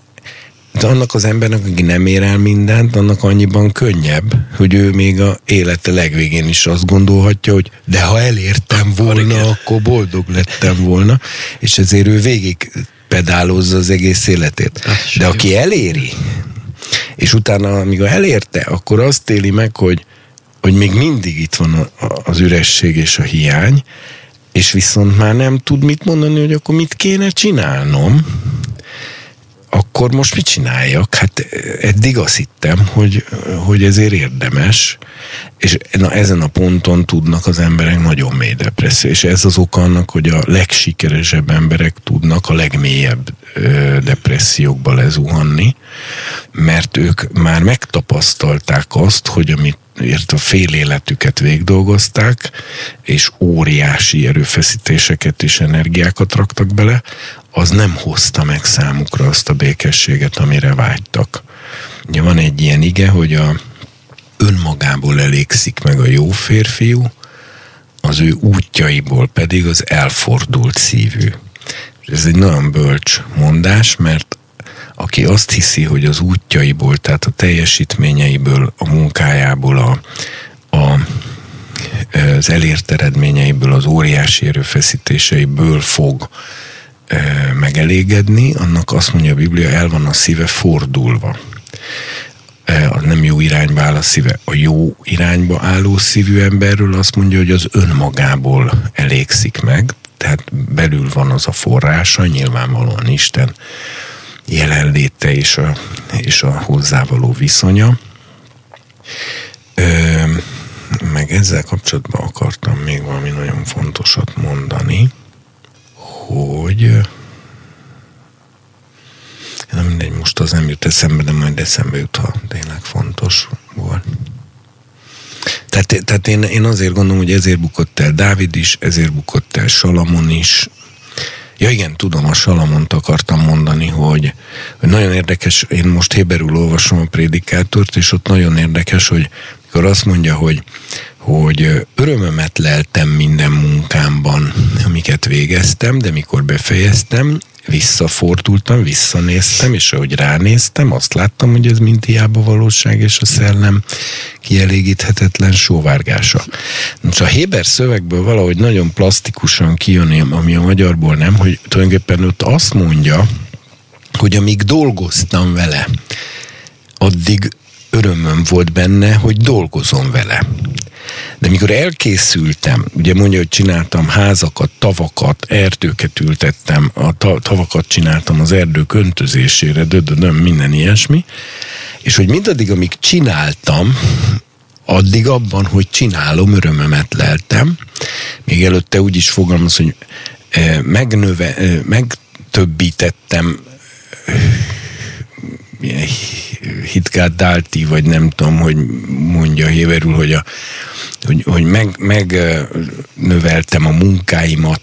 De annak az embernek, aki nem ér el mindent, annak annyiban könnyebb, hogy ő még a élete legvégén is azt gondolhatja, hogy de ha elértem volna, akkor, boldog lettem volna, és ezért ő végig pedálozza az egész életét. De aki eléri, és utána, amíg elérte, akkor azt éli meg, hogy, hogy még mindig itt van az üresség és a hiány, és viszont már nem tud mit mondani, hogy akkor mit kéne csinálnom, akkor most mit csináljak? Hát eddig azt hittem, hogy, hogy ezért érdemes, és na, ezen a ponton tudnak az emberek nagyon mély depresszió, és ez az oka annak, hogy a legsikeresebb emberek tudnak a legmélyebb ö, depressziókba lezuhanni, mert ők már megtapasztalták azt, hogy amit ért a fél életüket végdolgozták, és óriási erőfeszítéseket és energiákat raktak bele, az nem hozta meg számukra azt a békességet, amire vágytak. Ugye van egy ilyen ige, hogy a önmagából elégszik meg a jó férfiú, az ő útjaiból pedig az elfordult szívű. Ez egy nagyon bölcs mondás, mert aki azt hiszi, hogy az útjaiból, tehát a teljesítményeiből, a munkájából, a, a, az elért eredményeiből, az óriási erőfeszítéseiből fog megelégedni, annak azt mondja a Biblia, el van a szíve fordulva. A nem jó irányba áll a szíve. A jó irányba álló szívű emberről azt mondja, hogy az önmagából elégszik meg, tehát belül van az a forrása, nyilvánvalóan Isten jelenléte és a, és a hozzávaló viszonya. Ö, meg ezzel kapcsolatban akartam még valami nagyon fontosat mondani, hogy nem mindegy, most az nem jut eszembe, de majd eszembe jut, ha tényleg fontos volt. Tehát, tehát én, én azért gondolom, hogy ezért bukott el Dávid is, ezért bukott el Salamon is. Ja igen, tudom, a Salamont akartam mondani, hogy, nagyon érdekes, én most Héberül olvasom a prédikátort, és ott nagyon érdekes, hogy mikor azt mondja, hogy, hogy örömömet leltem minden munkámban, amiket végeztem, de mikor befejeztem, visszafordultam, visszanéztem, és ahogy ránéztem, azt láttam, hogy ez mind hiába valóság, és a szellem kielégíthetetlen sóvárgása. Most a Héber szövegből valahogy nagyon plastikusan kijön, ami a magyarból nem, hogy tulajdonképpen ott azt mondja, hogy amíg dolgoztam vele, addig örömöm volt benne, hogy dolgozom vele. De mikor elkészültem, ugye mondja, hogy csináltam házakat, tavakat, erdőket ültettem, a tavakat csináltam az erdők öntözésére, dödödöm, minden ilyesmi, és hogy mindaddig, amíg csináltam, addig abban, hogy csinálom, örömömet leltem. Még előtte úgy is fogalmaz, hogy eh, megnöve, eh, megtöbbítettem Hitkát Dálti, vagy nem tudom, hogy mondja Héverül, hogy, a, hogy, hogy meg, megnöveltem a munkáimat,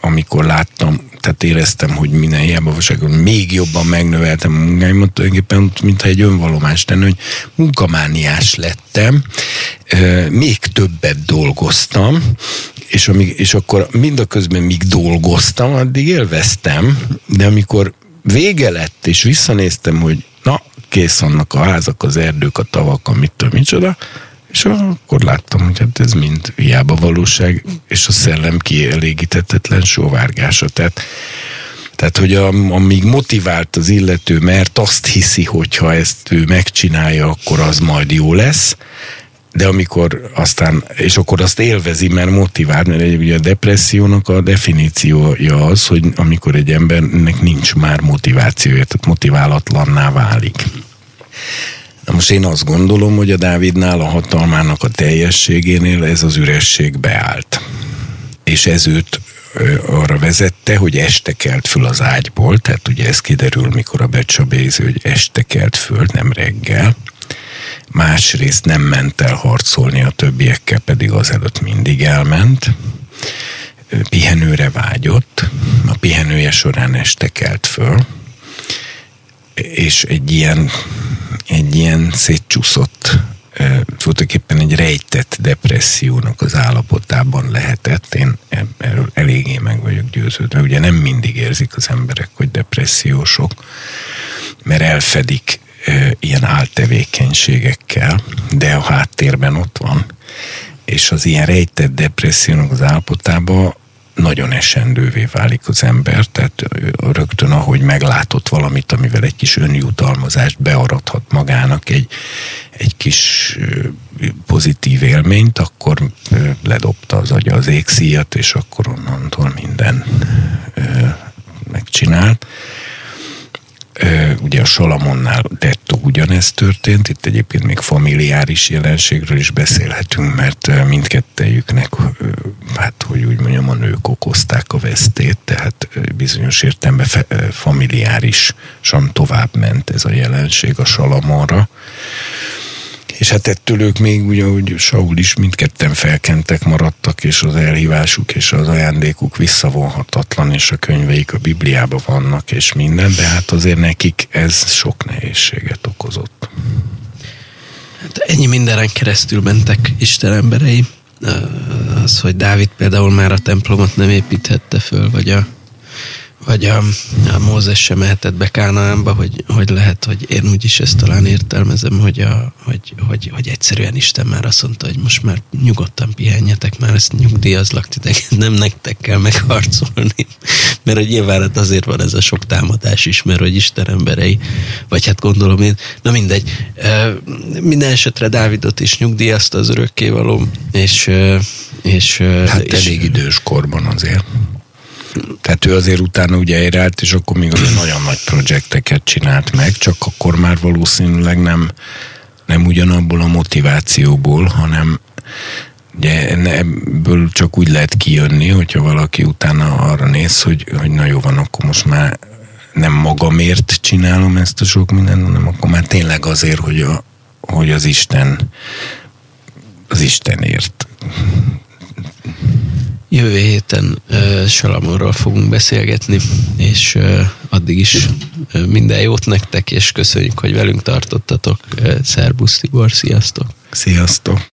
amikor láttam, tehát éreztem, hogy minden hiába valóságban még jobban megnöveltem a munkáimat, tulajdonképpen mintha egy önvalomás tenne, hogy munkamániás lettem, még többet dolgoztam, és, amíg, és akkor mindaközben míg dolgoztam, addig élveztem, de amikor vége lett, és visszanéztem, hogy na, kész vannak a házak, az erdők, a tavak, amit tudom, micsoda, és akkor láttam, hogy hát ez mind hiába valóság, és a szellem kielégítetetlen sóvárgása. Tehát, tehát hogy amíg motivált az illető, mert azt hiszi, hogy ha ezt ő megcsinálja, akkor az majd jó lesz, de amikor aztán, és akkor azt élvezi, mert motivál, mert egy, ugye a depressziónak a definíciója az, hogy amikor egy embernek nincs már motivációja, tehát motiválatlanná válik. Na most én azt gondolom, hogy a Dávidnál a hatalmának a teljességénél ez az üresség beállt. És ez őt arra vezette, hogy este kelt föl az ágyból, tehát ugye ez kiderül, mikor a becsabéző, hogy este kelt föl, nem reggel, másrészt nem ment el harcolni a többiekkel, pedig azelőtt mindig elment, pihenőre vágyott, a pihenője során este kelt föl, és egy ilyen, egy ilyen szétcsúszott tulajdonképpen egy rejtett depressziónak az állapotában lehetett. Én erről eléggé meg vagyok győződve. Ugye nem mindig érzik az emberek, hogy depressziósok, mert elfedik ilyen áltevékenységekkel, de a háttérben ott van, és az ilyen rejtett depressziónak az állapotában nagyon esendővé válik az ember, tehát rögtön, ahogy meglátott valamit, amivel egy kis önjutalmazást bearadhat magának egy, egy kis pozitív élményt, akkor ledobta az agya az égszíjat, és akkor onnantól minden megcsinált ugye a Salamonnál dettó ugyanezt történt, itt egyébként még familiáris jelenségről is beszélhetünk, mert mindkettejüknek, hát hogy úgy mondjam, a nők okozták a vesztét, tehát bizonyos értelemben familiárisan tovább ment ez a jelenség a Salamonra. És hát ettől ők még ugye, hogy Saul is mindketten felkentek maradtak, és az elhívásuk és az ajándékuk visszavonhatatlan, és a könyveik a Bibliában vannak, és minden, de hát azért nekik ez sok nehézséget okozott. Hát ennyi mindenen keresztül mentek Isten emberei. Az, hogy Dávid például már a templomot nem építhette föl, vagy a vagy a, a Mózes sem mehetett be Kánaánba, hogy, hogy lehet, hogy én úgyis ezt talán értelmezem, hogy, a, hogy, hogy, hogy egyszerűen Isten már azt mondta, hogy most már nyugodtan pihenjetek, már ezt nyugdíjazlak titeket, nem nektek kell megharcolni. Mert hogy nyilván hát azért van ez a sok támadás is, mert hogy Isten emberei, vagy hát gondolom én, na mindegy. Minden esetre Dávidot is nyugdíjazta az örökkévaló, és, és Hát és, elég idős korban azért. Tehát ő azért utána ugye helyreállt, és akkor még azért nagyon nagy projekteket csinált meg, csak akkor már valószínűleg nem, nem ugyanabból a motivációból, hanem ugye ebből csak úgy lehet kijönni, hogyha valaki utána arra néz, hogy, hogy na jó van, akkor most már nem magamért csinálom ezt a sok mindent, hanem akkor már tényleg azért, hogy, a, hogy az Isten az Istenért Jövő héten uh, Salamonról fogunk beszélgetni, és uh, addig is uh, minden jót nektek, és köszönjük, hogy velünk tartottatok. Uh, Szerbusz Tibor, sziasztok! Sziasztok!